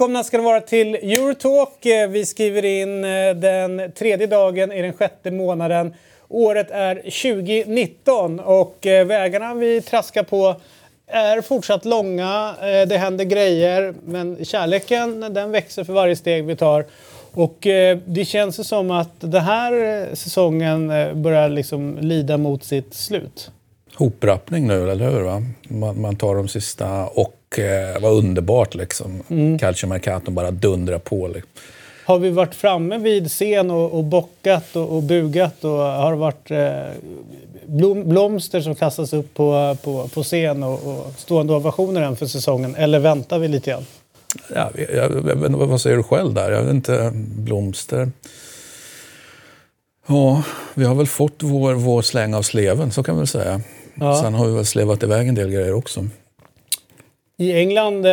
Välkomna ska ni vara till Eurotalk. Eh, vi skriver in eh, den tredje dagen i den sjätte månaden. Året är 2019 och eh, vägarna vi traskar på är fortsatt långa. Det händer grejer, men kärleken den växer för varje steg vi tar. Och eh, det känns som att den här eh, säsongen eh, börjar liksom lida mot sitt slut. Hoprappning nu, eller hur? Va? Man, man tar de sista och eh, vad underbart liksom. Mm. Calcio Mercato bara dundrar på. Liksom. Har vi varit framme vid scen och, och bockat och, och bugat och har det varit eh, blom, blomster som kastas upp på, på, på scen och, och stående ovationer än för säsongen? Eller väntar vi lite grann? Ja, jag, jag, vad säger du själv där? Jag vet inte, blomster. Ja, vi har väl fått vår, vår släng av sleven, så kan man väl säga. Ja. Sen har vi väl slevat iväg en del grejer också. I England eh,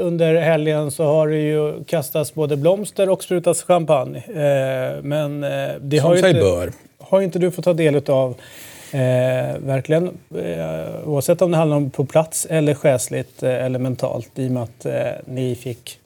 under helgen så har det ju kastats både blomster och sprutats champagne. Eh, men eh, det har Som ju, sig inte, bör. har inte du fått ta del av. Eh, verkligen. Eh, oavsett om det handlar om på plats eller själsligt eh, eller mentalt. I och med att eh, ni fick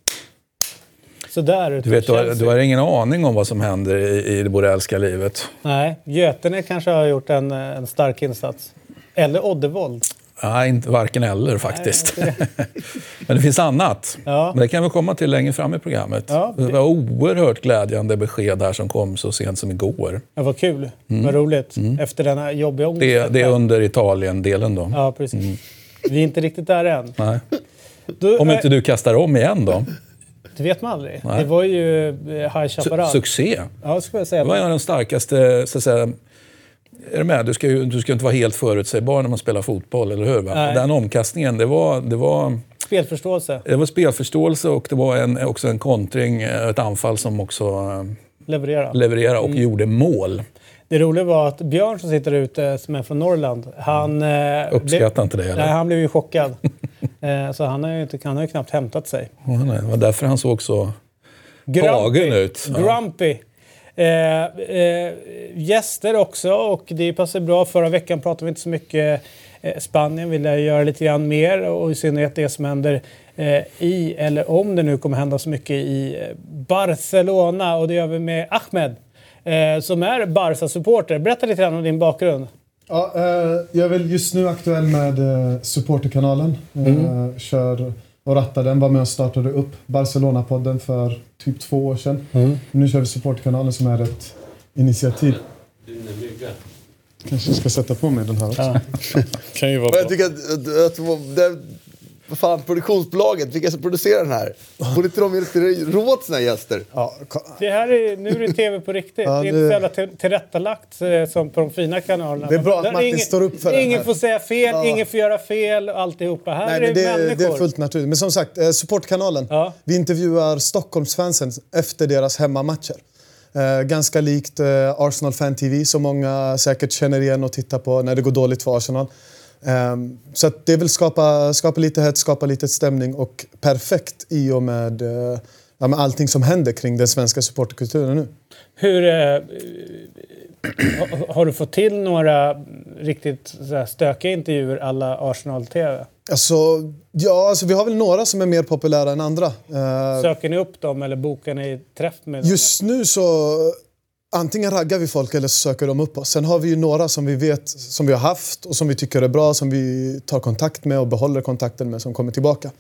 sådär Du, vet, du, har, du har ingen aning om vad som händer i, i det borellska livet. Nej, Götene kanske har gjort en, eh, en stark insats. Eller Oddevold. Nej, inte varken eller faktiskt. Men det finns annat. Ja. Men det kan vi komma till längre fram i programmet. Ja, det... det- var oerhört glädjande besked här som kom så sent som igår. Ja, vad kul. Vad roligt. Efter den här jobbiga Mm. Det, det är under Italien-delen då. Ja, precis. Vi är inte riktigt där än. Nej. Du, Om eh, inte du kastar om igen då? Det vet man aldrig. Nej. Det var ju eh, High Su- Chaparral. succé. Ja, skulle jag säga. Det var en av de starkaste, så att säga, är du med? Du ska ju du ska inte vara helt förutsägbar när man spelar fotboll, eller hur? Va? Den omkastningen, det var, det, var, Spelförståelse. det var spelförståelse och det var en, också en kontring, eh, ett anfall som också eh, Leverera. levererade och Mm. gjorde mål. det roliga var att Björn som sitter ute, som är från Norrland, han... Eh, Uppskattar inte det, blev, eller? Nej, han blev ju chockad. så han har ju, inte, han har ju knappt hämtat sig. Ja, nej, Det var därför han såg så Grumpy. tagen ut. Ja. Grumpy. Eh, eh, gäster också och det passar bra. Förra veckan pratade vi inte så mycket eh, Spanien. Vill jag göra lite grann mer och i synnerhet det som händer eh, i, eller om det nu kommer hända så mycket i eh, Barcelona. Och det gör vi med Ahmed eh, som är Barca-supporter. Berätta lite grann om din bakgrund. Ja, jag är väl just nu aktuell med supporterkanalen. Eh, Kör och rattar den. Var med och startade upp Barcelona-podden för typ två år sedan. Nu kör vi supporterkanalen som är ett initiativ. Kanske ska sätta på mig den här också. kan ju vara Men jag tycker att, att, att det, vad fan, produktionsbolaget, vilka som producerar den här, borde inte de ge lite råd till sina gäster? Ja, Det här är, nu är det tv på riktigt. Ja, det är inte så jävla till- tillrättalagt eh, som på de fina kanalerna. Det är bra att Martin ingen, står upp för Ingen får säga fel, Ja. ingen får göra fel och alltihopa. Här Nej, är men det, det, människor. det är fullt naturligt. Men som sagt, eh, supportkanalen. Ja. Vi intervjuar Stockholmsfansen efter deras hemmamatcher. Eh, ganska likt eh, Arsenal Fan TV som många säkert känner igen och tittar på när det går dåligt för Arsenal. Ehm, så det vill skapa, skapa lite hets, skapa lite stämning och perfekt i och med, eh, ja, med allting som händer kring den svenska supporterkulturen nu. Hur, eh, har- du fått till några riktigt här, stökiga intervjuer alla Arsenal-TV? Alltså, ja, alltså, vi har väl några som är mer populära än andra. Eh, Söker ni upp dem eller bokar ni träff med dem? Just nu så antingen raggar vi folk eller så söker de upp oss. Sen har vi ju några som vi vet som vi har haft och som vi tycker är bra, som vi tar kontakt med och behåller kontakten med som kommer tillbaka.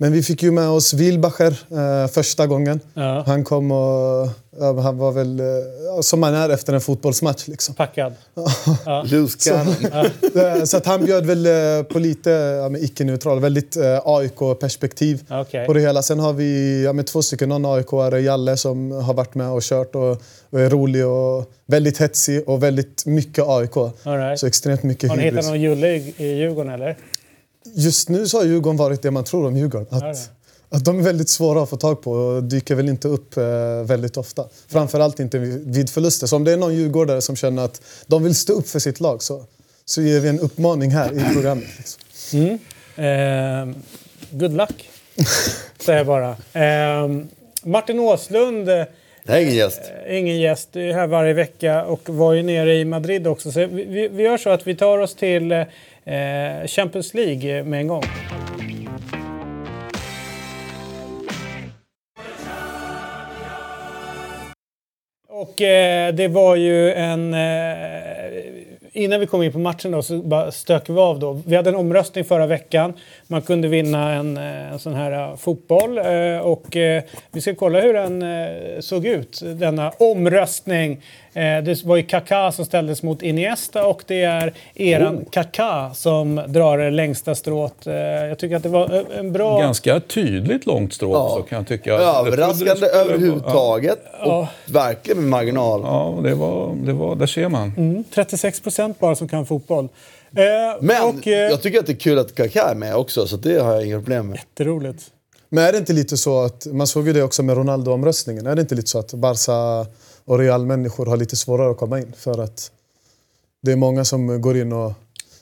Men vi fick ju med oss Wilbacher eh, första gången. Ja. Han kom och ja, han var väl eh, som man är efter en fotbollsmatch liksom. Packad? Loose cannon. Eh, så att han bjöd väl eh, på lite ja, icke-neutral, väldigt eh, AIK-perspektiv Okej. på det hela. Sen har vi ja, två stycken, någon AIK-are, Jalle, som har varit med och kört och, och är rolig och väldigt hetsig och väldigt mycket AIK. All right. Så extremt mycket Har ni hittat hybris. någon Julle i, i Djurgården eller? Just nu så har Djurgården varit det man tror om Djurgården. Ja, det. Att, att de är väldigt svåra att få tag på och dyker väl inte upp eh, väldigt ofta. Framförallt inte vid, förluster. Så om det är någon djurgårdare som känner att de vill stå upp för sitt lag så, så ger vi en uppmaning här i programmet. Liksom. Eh, good luck, säger jag bara. Eh, Martin Åslund, eh, Det är ingen gäst. ingen gäst, är här varje vecka och var ju nere i Madrid också. Så vi, vi, vi gör så att vi tar oss till eh, Eh, Champions League med en gång. Och eh, det var ju en... Eh, innan vi kom in på matchen då så bara stök vi av då. Vi hade en omröstning förra veckan. Man kunde vinna en, eh, en sån här uh, fotboll. Uh, och vi ska kolla hur den såg ut, denna omröstning. det var ju Kaká som ställdes mot Iniesta och det är eran oh. Kaká som drar det längsta strået. jag tycker att det var en bra... Ganska tydligt långt strå Ja. också kan jag tycka. Överraskande överhuvudtaget. Ja. Och verkligen med marginal. Ja, det var, det var, där ser man. Mm, 36 procent bara som kan fotboll. Eh, Men och, eh, jag tycker att det är kul att Kaká är med också, så det har jag inga problem med. Jätteroligt. Men är det inte lite så att, man såg ju det också med Ronaldo-omröstningen, är det inte lite så att Barca och Real-människor har lite svårare att komma in? För att det är många som går in och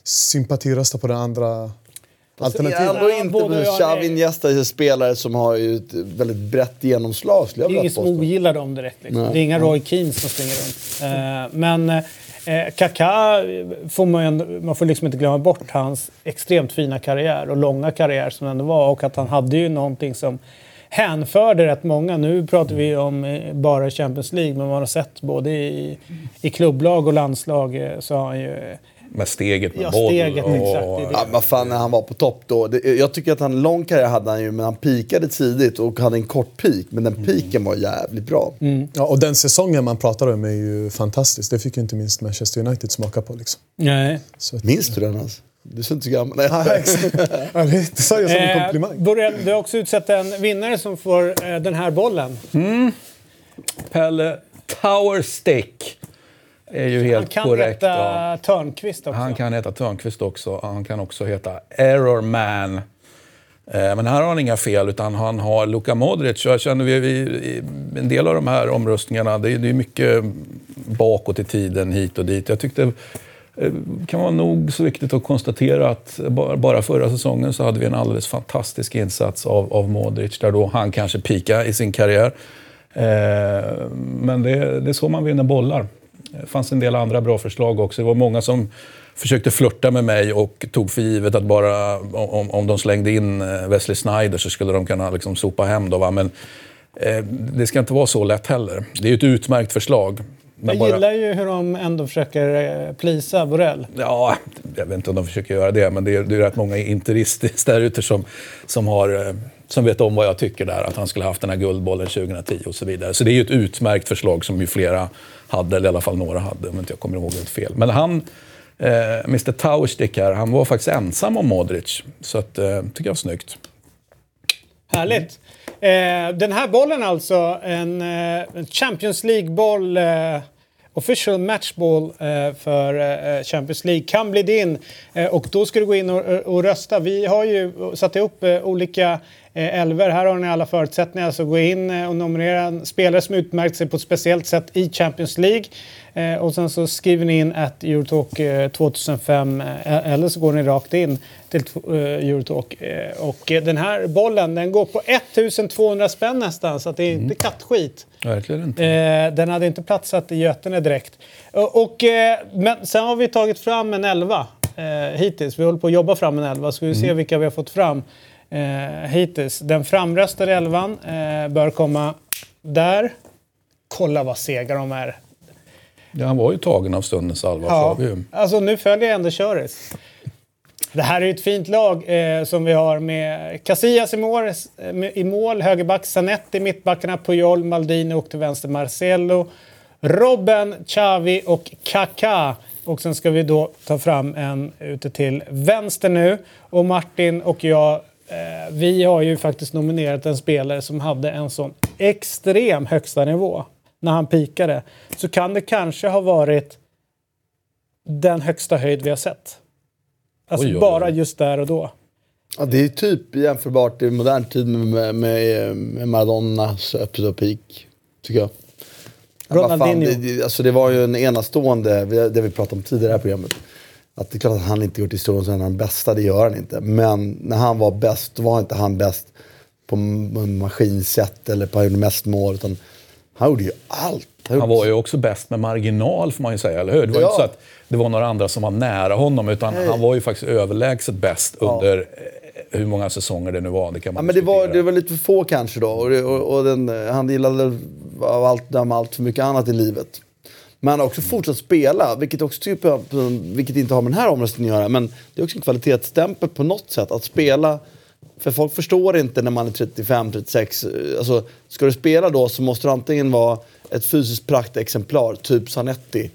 sympatiröstar på det andra alternativet. ändå Ja, inte med jag- Xavi Iniesta spelare som har ju ett väldigt brett genomslag jag Det är ingen som ogillar dem direkt. Liksom. Det är inga Roy Keane som springer runt. Eh, men eh, Kaká får man, ju man får liksom inte glömma bort hans extremt fina karriär och långa karriär som den var. Och att han hade ju någonting som hänförde rätt många. Nu pratar vi om eh, bara Champions League, men man har sett både i, i klubblag och landslag eh, så har han ju... Eh, med steget med Ja, boll. steget, och, exakt, det är det. Ja, vad fan när han var på topp då. Det, jag tycker att han lång karriär hade han ju, men han pikade tidigt och hade en kort peak. Men den piken var jävligt bra. Ja, och den säsongen man pratar om är ju fantastisk. Det fick ju inte minst Manchester United smaka på. Liksom. Nej. Så att, Minns du den alltså? Du ser inte så gammal. Ja, det sa jag som en komplimang. Eh, Borrell, du har också utsett en vinnare som får eh, den här bollen. Pelle Tower Stick är ju Han helt kan korrekt. heta ja. Törnqvist också. Han kan heta Törnqvist också. Han kan också heta Error Man. Eh, Men här har han inga fel, utan han har Luka Modric. Jag känner vi, vi, en del av de här omröstningarna, det är, det är mycket bakåt i tiden, hit och dit. Jag tyckte det kan vara nog så viktigt att konstatera att bara- förra säsongen så hade vi en alldeles fantastisk insats av, av Modric, där då han kanske pikade i sin karriär. Eh, Men det, det är så man vinner bollar. Det fanns en del andra bra förslag också. Det var många som försökte flirta med mig och tog för givet att bara om, om de slängde in eh, Wesley Snyder så skulle de kunna liksom sopa hem. Då, va? Men eh, det ska inte vara så lätt heller. Det är ett utmärkt förslag. Men Jag gillar ju hur de ändå försöker eh, plisa Borrell. Ja, jag vet inte om de försöker göra det, men det är, det är rätt många interister där ute som, som, har, eh, som vet om vad jag tycker där. Att han skulle haft den här guldbollen 2010 och så vidare. Så det är ju ett utmärkt förslag som ju flera hade, eller i alla fall några hade, om inte jag kommer ihåg helt fel. Men han, eh, Mr Towerstick här, han var faktiskt ensam om Modric. Så att, eh, tycker jag var snyggt. Härligt. Eh, den här bollen alltså, en eh, en Champions League-boll. Eh, official matchball eh, för eh, Champions League kan bli din. Eh, och då ska du gå in och, och rösta. Vi har ju satt ihop olika elver. Här har ni alla förutsättningar. Så gå in eh, och nominera en spelare som utmärkt sig på ett speciellt sätt i Champions League. Eh, och sen så skriver ni in att Eurotalk eh, 2005 eh, eller så går ni rakt in till eh, Eurotalk. Eh, och eh, den här bollen den går på 1200 spänn nästan så det är inte kattskit. Verkligen inte. Eh, den hade inte platsat i Götene direkt. Och, eh, men sen har vi tagit fram en elva eh, hittills. Vi håller på att jobba fram en elva. Ska vi se vilka vi har fått fram eh, hittills. Den framröstade elvan eh, bör komma där. Kolla vad sega de är. Ja, han var ju tagen av stundens allvar. Ja, alltså nu följer jag ändå Köris. Det här är ju ett fint lag eh, som vi har med Casillas i mål, eh, i mål högerback Zanetti, mittbackarna Puyol, Maldini och till vänster Marcelo. Robben, Xavi och Kaká. Och sen ska vi då ta fram en ute till vänster nu. Och Martin och jag, vi har ju faktiskt nominerat en spelare som hade en sån extrem högsta nivå när han pikade. Så kan det kanske ha varit den högsta höjd vi har sett. Alltså Oj, oj, oj. bara just där och då. Ja, det är typ jämförbart i modern tid med, med, med Maradonas öppet och peak, tycker jag. Ja, vad fan, Ronaldinho. det, alltså det var ju en enastående, det vi pratade om tidigare i det här programmet. Att det är klart att han inte gjort historien som en av de bästa, det gör han inte. Men när han var bäst, då var inte han bäst på maskinsätt eller på hur mest mål. Utan han gjorde ju allt. Han var ju också bäst med marginal får man ju säga, eller hur? Det var ja. inte så att det var några andra som var nära honom, utan Nej. han var ju faktiskt överlägset bäst ja. under hur många säsonger det nu var. Det kan man ja, men det var, det var lite för få kanske då. Och, och, och den, han gillade av allt, allt för mycket annat i livet. Men han har också fortsatt spela, vilket, också typ, vilket inte har med den här omröstningen att göra. Men det är också en kvalitetsstämpel på något sätt. Att spela, för folk förstår inte när man är 35-36. Eh, alltså, ska du spela då så måste du antingen vara ett fysiskt praktexemplar, typ Zanetti.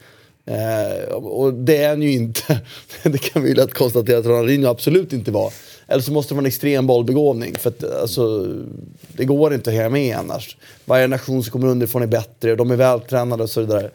Eh, och det är han ju inte. det kan vi ju lätt konstatera att Ronaldinho absolut inte var. Eller så måste det vara en extrem bollbegåvning. För att, alltså, det går inte att hänga med annars. Varje nation som kommer underifrån är bättre, de är vältränade och så vidare.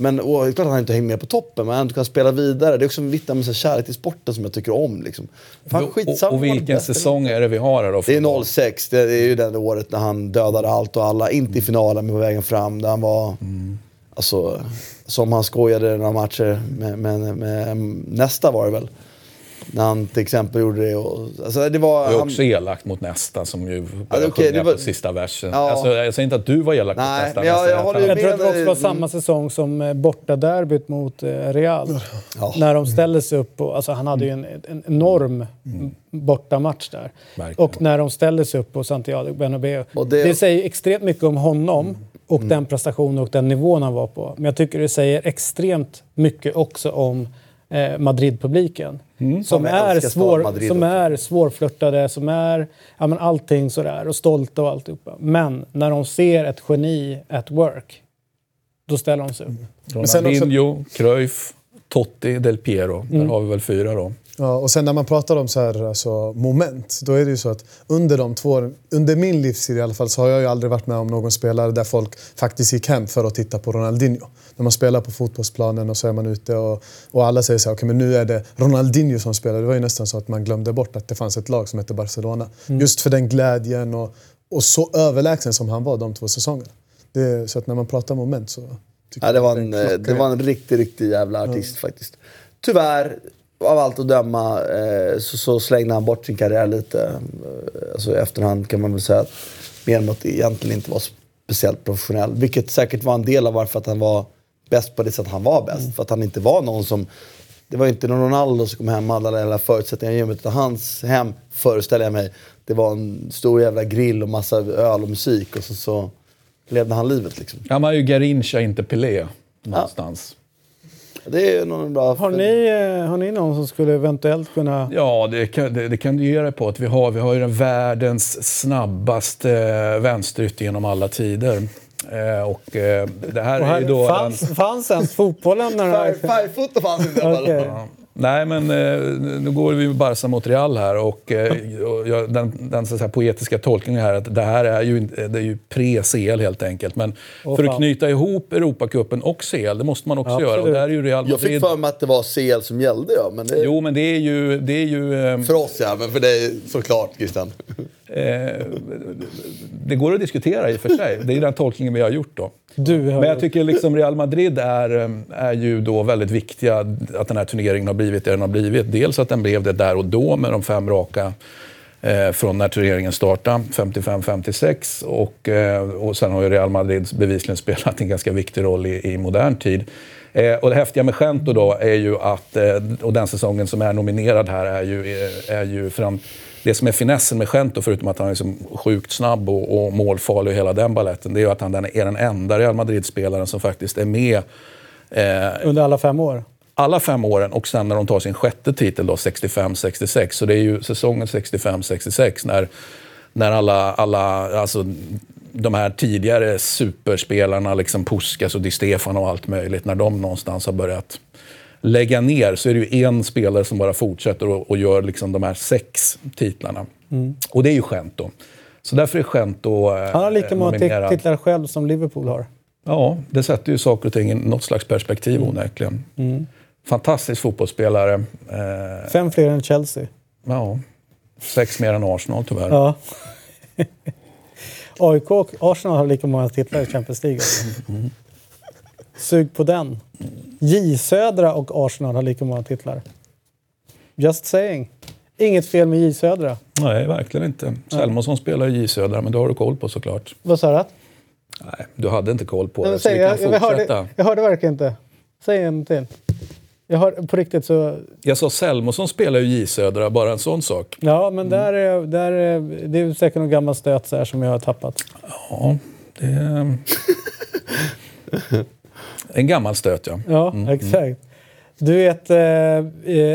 Men och, det är klart att han inte hänger med på toppen, men han kan spela vidare. Det är också vittna med kärlek till sporten som jag tycker om. Liksom. Fan, och, och vilken säsong är det vi har här då? Det är 06. Det är ju det året när han dödade allt och alla. Inte i finalen, men på vägen fram. Där han var... Mm. Alltså, som han skojade några matcher med, med, med, med nästa var det väl. När han till exempel gjorde det. Och, alltså det var, det är också elakt mot nästa som ju började alltså, okay, sjunga var, på sista versen. Ja. Alltså, jag säger inte att du var elak Nej, mot nästa. Jag, jag, jag, jag tror att det också var samma säsong som eh, bortaderbyt mot eh, Real. Ja. När de ställde sig upp. Och, alltså, han hade ju en, en enorm mm. bortamatch där. Verkligen. Och när de ställde sig upp på Santiago Bernabéu. Det, det säger extremt mycket om honom. Mm. Och mm. den prestationen och den nivån han var på. Men jag tycker det säger extremt mycket också om eh, Madrid-publiken. Mm. Som, är svår, som är svårflörtade, som är ja, men allting sådär och stolta och alltihopa. Men när de ser ett geni at work, då ställer de sig upp. Mm. Ronaldinho. Cruyff, Totti, Del Piero. Mm. Där har vi väl fyra då. Ja, och sen när man pratar om så här, alltså, moment, då är det ju så att under de två åren, under min livstid i alla fall, så har jag ju aldrig varit med om någon spelare där folk faktiskt gick hem för att titta på Ronaldinho. När man spelar på fotbollsplanen och så är man ute och, och alla säger så här, okay, men nu är det Ronaldinho som spelar. Det var ju nästan så att man glömde bort att det fanns ett lag som hette Barcelona. Mm. Just för den glädjen och, och så överlägsen som han var de två säsongerna. Det, så att när man pratar moment så... Ja, det, var en, det var en riktig, riktig jävla artist ja. faktiskt. Tyvärr, av allt att döma eh, så, så, slängde han bort sin karriär lite. Eh, alltså, I efterhand kan man väl säga att Mermot egentligen inte var speciellt professionell. Vilket säkert var en del av varför att han var bäst på det sätt han var bäst. Mm. För att han inte var någon som... Det var inte någon Ronaldo som kom hem med alla förutsättningar i gymmet. Utan hans hem, föreställer jag mig, det var en stor jävla grill och massa öl och musik. Och så, så levde han livet liksom. Han var ju Garincha, inte Pelé. Någonstans. Ja. Det är nog bra. Har ni, eh, har ni någon som skulle eventuellt kunna... Ja, det kan, det, det kan du ge dig på. Att vi, har, vi har ju den världens snabbaste eh, vänsterytter genom alla tider. Eh, och eh, det här, här, är ju då... Fanns, en... fanns ens fotbollen när den Firefoot fanns inte. okay. ja. Nej, men eh, nu går vi med Barca mot Real här och, eh, och jag, den, den så att poetiska tolkningen här att det här är ju, det är ju pre-CL helt enkelt. Men oh, för fan. att knyta ihop Europacupen och CL, det måste man också ja, göra. Och där är ju Real Madrid... Jag fick för mig att det var CL som gällde. Ja, men det... Jo, men det är ju... Det är ju eh... För oss ja, men för dig såklart Christian. Eh, det går att diskutera i och för sig. Det är den tolkningen vi har gjort då. Men jag tycker liksom Real Madrid är, eh, är ju då väldigt viktiga att den här turneringen har blivit det den har blivit. Dels att den blev det där och då med de fem raka eh, från när turneringen startade, 55-56. Och, eh, och sen har ju Real Madrid bevisligen spelat en ganska viktig roll i, i modern tid. Eh, och det häftiga med Gento då är ju att, eh, och den säsongen som är nominerad här är ju, eh, är ju för det som är finessen med Gento, förutom att han är liksom sjukt snabb och, och målfarlig och hela den balletten, det är ju att han är den enda Real Madrid-spelaren som faktiskt är med. Eh, Under alla fem år? Alla fem åren och sen när de tar sin sjätte titel då, 65-66. Så det är ju säsongen 65-66 när, när alla, alla alltså, de här tidigare superspelarna, liksom Puskas och Di Stefan och allt möjligt, när de någonstans har börjat lägga ner så är det ju en spelare som bara fortsätter och, och gör liksom de här sex titlarna. Mm. Och det är ju Gento. Så därför är Gento eh, Han har lika många titlar själv som Liverpool har. Ja, det sätter ju saker och ting i något slags perspektiv mm. onekligen. Mm. Fantastisk fotbollsspelare. Eh, Fem fler än Chelsea. Ja, sex mer än Arsenal tyvärr. Ja. AIK och Arsenal har lika många titlar i Champions League. Mm. Sug på den. J Södra och Arsenal har lika många titlar. Just saying. Inget fel med J Södra. Nej, verkligen inte. Selmonsson spelar i J Södra, men det har du koll på såklart. Vad sa du? Nej, du hade inte koll på det, men så säg, vi kan jag, jag, fortsätta. hörde, jag hörde verkligen inte. Säg en till. Jag har, på riktigt så... Jag sa Selmonsson spelar ju J Södra, bara en sån sak. Ja, men där är, där är, det är säkert någon gammal stöt så här som jag har tappat. Ja, det. en gammal stöt, ja. Ja, exakt. Du vet, eh, eh,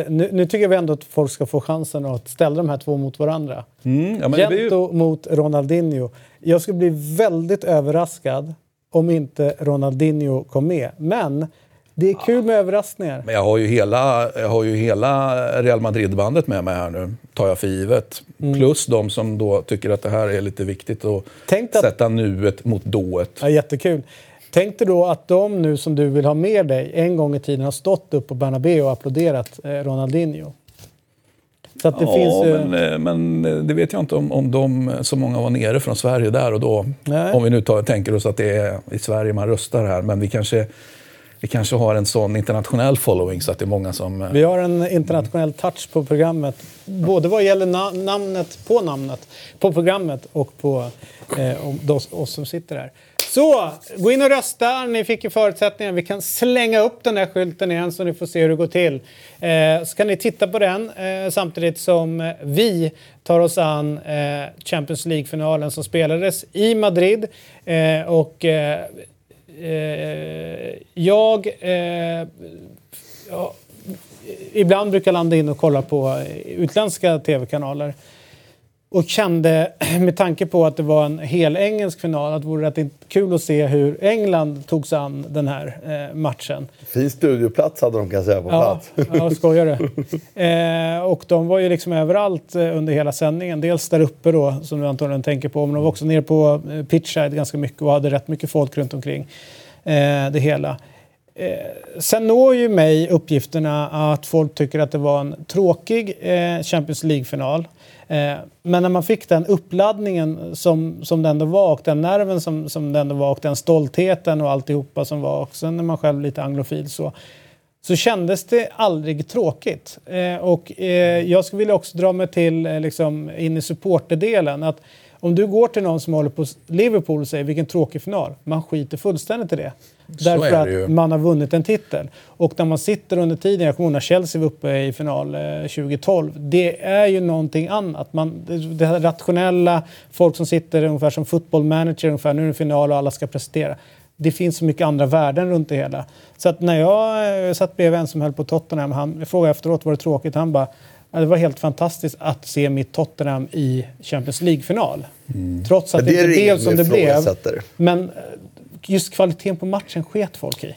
nu, nu tycker vi ändå att folk ska få chansen att ställa de här två mot varandra. Mm, ja blir ju... Gento mot Ronaldinho. Jag skulle bli väldigt överraskad om inte Ronaldinho kom med. Men det är kul med överraskningar. Men jag har ju hela, jag har ju hela Real Madrid-bandet med mig här nu, tar jag för givet. Mm. Plus de som då tycker att det här är lite viktigt att Tänk att- sätta nuet mot dået. Ja, jättekul. Tänk dig då att de nu som du vill ha med dig en gång i tiden har stått upp på Bernabéu och applåderat eh, Ronaldinho. Så det ja, finns men, eh, men eh, det vet jag inte om, om de, så många var nere från Sverige där och då. Nej. Om vi nu tar, tänker oss att det är i Sverige man röstar här. Men vi kanske, vi kanske har en sån internationell following så att det är många som... Eh, vi har en internationell touch på programmet. Både vad gäller na- namnet på namnet på programmet och på eh, om- oss, oss som sitter här. Så, gå in och rösta. Ni fick ju förutsättningar. Vi kan slänga upp den där skylten igen så ni får se hur det går till. Eh, så kan ni titta på den eh, samtidigt som eh, vi tar oss an eh, Champions League-finalen som spelades i Madrid. Eh, och eh, eh, jag eh, ja, ibland brukar jag landa in och kolla på utländska tv-kanaler. Och kände, med tanke på att det var en hel engelsk final, att det vore rätt kul att se hur England tog sig an den här eh, matchen. Fin studioplats hade de kan säga på Ja, plats. ja skojar du? Eh, och de var ju liksom överallt eh, under hela sändningen. Dels där uppe då, som du antagligen tänker på, men de var också nere på eh, pitchside ganska mycket och hade rätt mycket folk runt omkring eh, det hela. Eh, sen når ju mig uppgifterna att folk tycker att det var en tråkig eh, Champions League-final. Eh, men när man fick den uppladdningen som, som det ändå var och den nerven som, som det ändå var och den stoltheten och alltihopa som var och sen när man själv lite anglofil så så kändes det aldrig tråkigt. Eh, och eh, jag skulle vilja också dra mig till eh, liksom, in i supporterdelen. Att om du går till någon som håller på Liverpool och säger vilken tråkig final, man skiter fullständigt i det. Därför att man har vunnit en titel. Och när man sitter under tiden, jag kommer ihåg när Chelsea var uppe i final eh, 2012, det är ju någonting annat. Man, det, här rationella, folk som sitter ungefär som football manager, ungefär nu är det final och alla ska prestera. Det finns så mycket andra värden runt det hela. Så att när jag eh, satt bredvid en som höll på Tottenham, han, jag frågade efteråt var det tråkigt, han bara "Ja, det var helt fantastiskt att se mitt Tottenham i Champions League-final. Trots att Mm. Det, det är inte blev som det blev. Men eh, just kvaliteten på matchen sket folk i.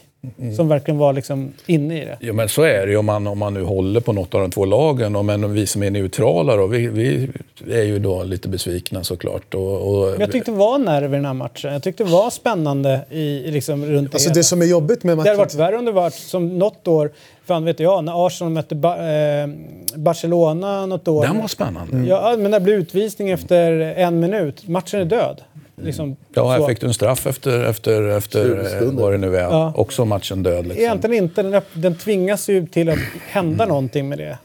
Som verkligen var liksom inne i det. Ja, men så är det ju om man, om man nu håller på något av de två lagen. Och, men vi som är neutrala då, vi, vi är ju då lite besvikna såklart. Och, och, Men jag tyckte det var nerver i den här matchen. Jag tyckte det var spännande i, liksom, runt Alltså det det hela. som är jobbigt med Det hade matchen... varit värre om det varit som något år, fan vet jag, när Arsenal mötte ba eh, Barcelona något år. den var spännande. Ja, men det blir utvisning efter en minut. Matchen är död. Liksom, Ja, här så. fick du en straff efter, efter, efter eh, vad det nu är. Ja. Också matchen död. Liksom. Egentligen inte. Den, den tvingas ju till att hända någonting med det.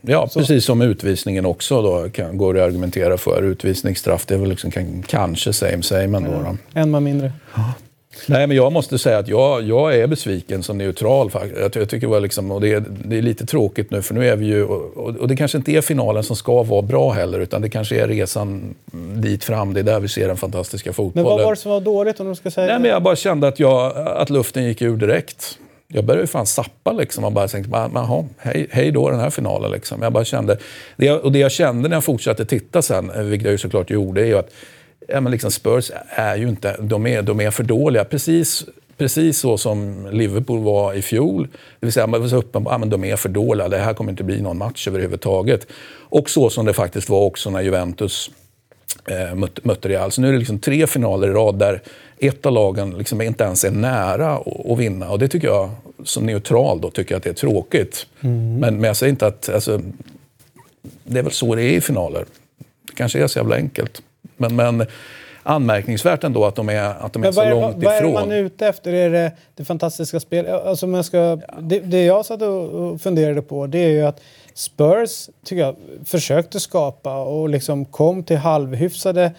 Ja, precis som utvisningen också då, kan, går det att argumentera för. Utvisningsstraff, det är väl liksom, kan, kanske same same ändå. Då. En man mindre. Nej, men jag måste säga att jag, jag är besviken som neutral. Jag, jag tycker det liksom, och det, är, det är lite tråkigt nu, för nu är vi ju... Och, och det kanske inte är finalen som ska vara bra heller, utan det kanske är resan dit fram. Det är där vi ser den fantastiska Men fotbollen. vad var det som var dåligt om du ska säga Nej, men jag bara kände att, jag, att luften gick ur direkt. Jag började ju fan sappa liksom och bara tänkte, jaha, hej, hej då den här finalen. Liksom. Jag bara kände, det jag, och det jag kände när jag fortsatte titta sen, vilket jag ju såklart gjorde, är ju att ja, men liksom Spurs är ju inte, de är, de är för dåliga. Precis, precis så som Liverpool var i fjol. Det vill säga, man var så uppenbar, ja, men de är för dåliga, det här kommer inte bli någon match överhuvudtaget. Och så som det faktiskt var också när Juventus eh, mötte, mötte Real. Så nu är det liksom tre finaler i rad där ett av lagen liksom inte ens är nära att, vinna. Och det tycker jag, som neutral, då, tycker jag att det är tråkigt. Men, men jag säger inte att... Alltså, det är väl så det är i finaler. Det kanske är så jävla enkelt. Men, men anmärkningsvärt ändå att de är, att de är Men så är, långt vad, vad är ifrån. man ute efter? Är det det fantastiska spel? Alltså ska, det, det jag satt och och funderade på det är ju att Spurs tycker jag, försökte skapa och liksom kom till halvhyfsade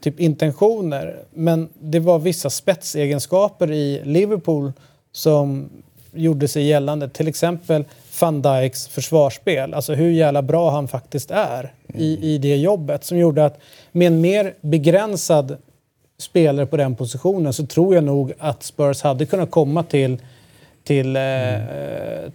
typ intentioner. Men det var vissa spetsegenskaper i Liverpool som gjorde sig gällande. Till exempel van Dijks försvarsspel. Alltså hur jävla bra han faktiskt är i, i det jobbet. Som gjorde att med en mer begränsad spelare på den positionen så tror jag nog att Spurs hade kunnat komma till till, eh,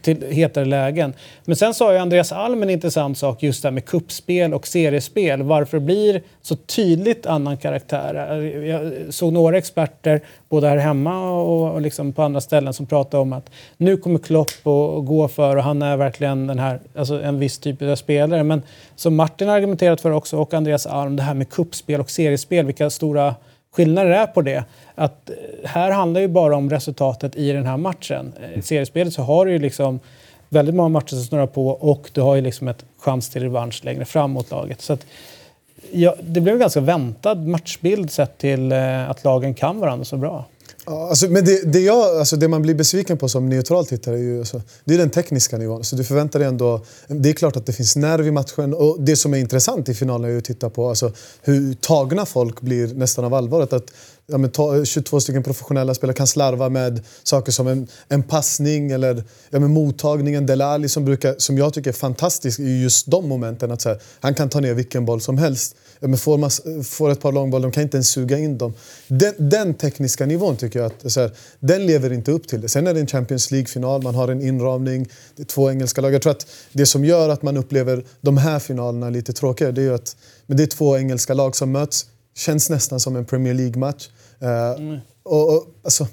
till hetare lägen. Men sen sa ju Andreas Alm en intressant sak just det här med kuppspel och seriespel. Varför det blir så tydligt annan karaktär. Jag såg några experter, både här hemma och, och liksom på andra ställen, som pratade om att nu kommer Klopp att gå för och han är verkligen den här, alltså en viss typ av spelare. Men som Martin har argumenterat för också och Andreas Alm, det här med kuppspel och seriespel, vilka stora Skillnaden är på det. Att eh, här handlar ju bara om resultatet i den här matchen. Eh, I seriespelet så har du ju liksom väldigt många matcher som snurrar på och du har ju liksom ett chans till revansch längre fram mot laget. Så att, ja, det blev en ganska väntad matchbild sett till eh, att lagen kan varandra så bra. Ja, alltså, men det, det, jag, alltså, det man blir besviken på som neutral tittare är ju alltså, det är den tekniska nivån. Så du förväntar dig ändå... Det är klart att det finns nerv i matchen. Och det som är intressant i finalen är att titta på alltså, hur tagna folk blir nästan av allvaret. Att, ja, men, ta, eh, 22 stycken professionella spelare kan slarva med saker som en, en passning eller ja, men, mottagningen. Delali som, brukar, som jag tycker är fantastisk i just de momenten. Att, så här, han kan ta ner vilken boll som helst. Ja, men får, man, får ett par långbollar, de kan inte ens suga in dem. Den, den tekniska nivån tycker jag att så här, den lever inte upp till det. Sen är det en Champions League-final, man har en inramning, det är två engelska lag. Jag tror att det som gör att man upplever de här finalerna lite tråkigare, det är att men det är två engelska lag som möts. Känns nästan som en Premier League-match. Uh, och, och, alltså,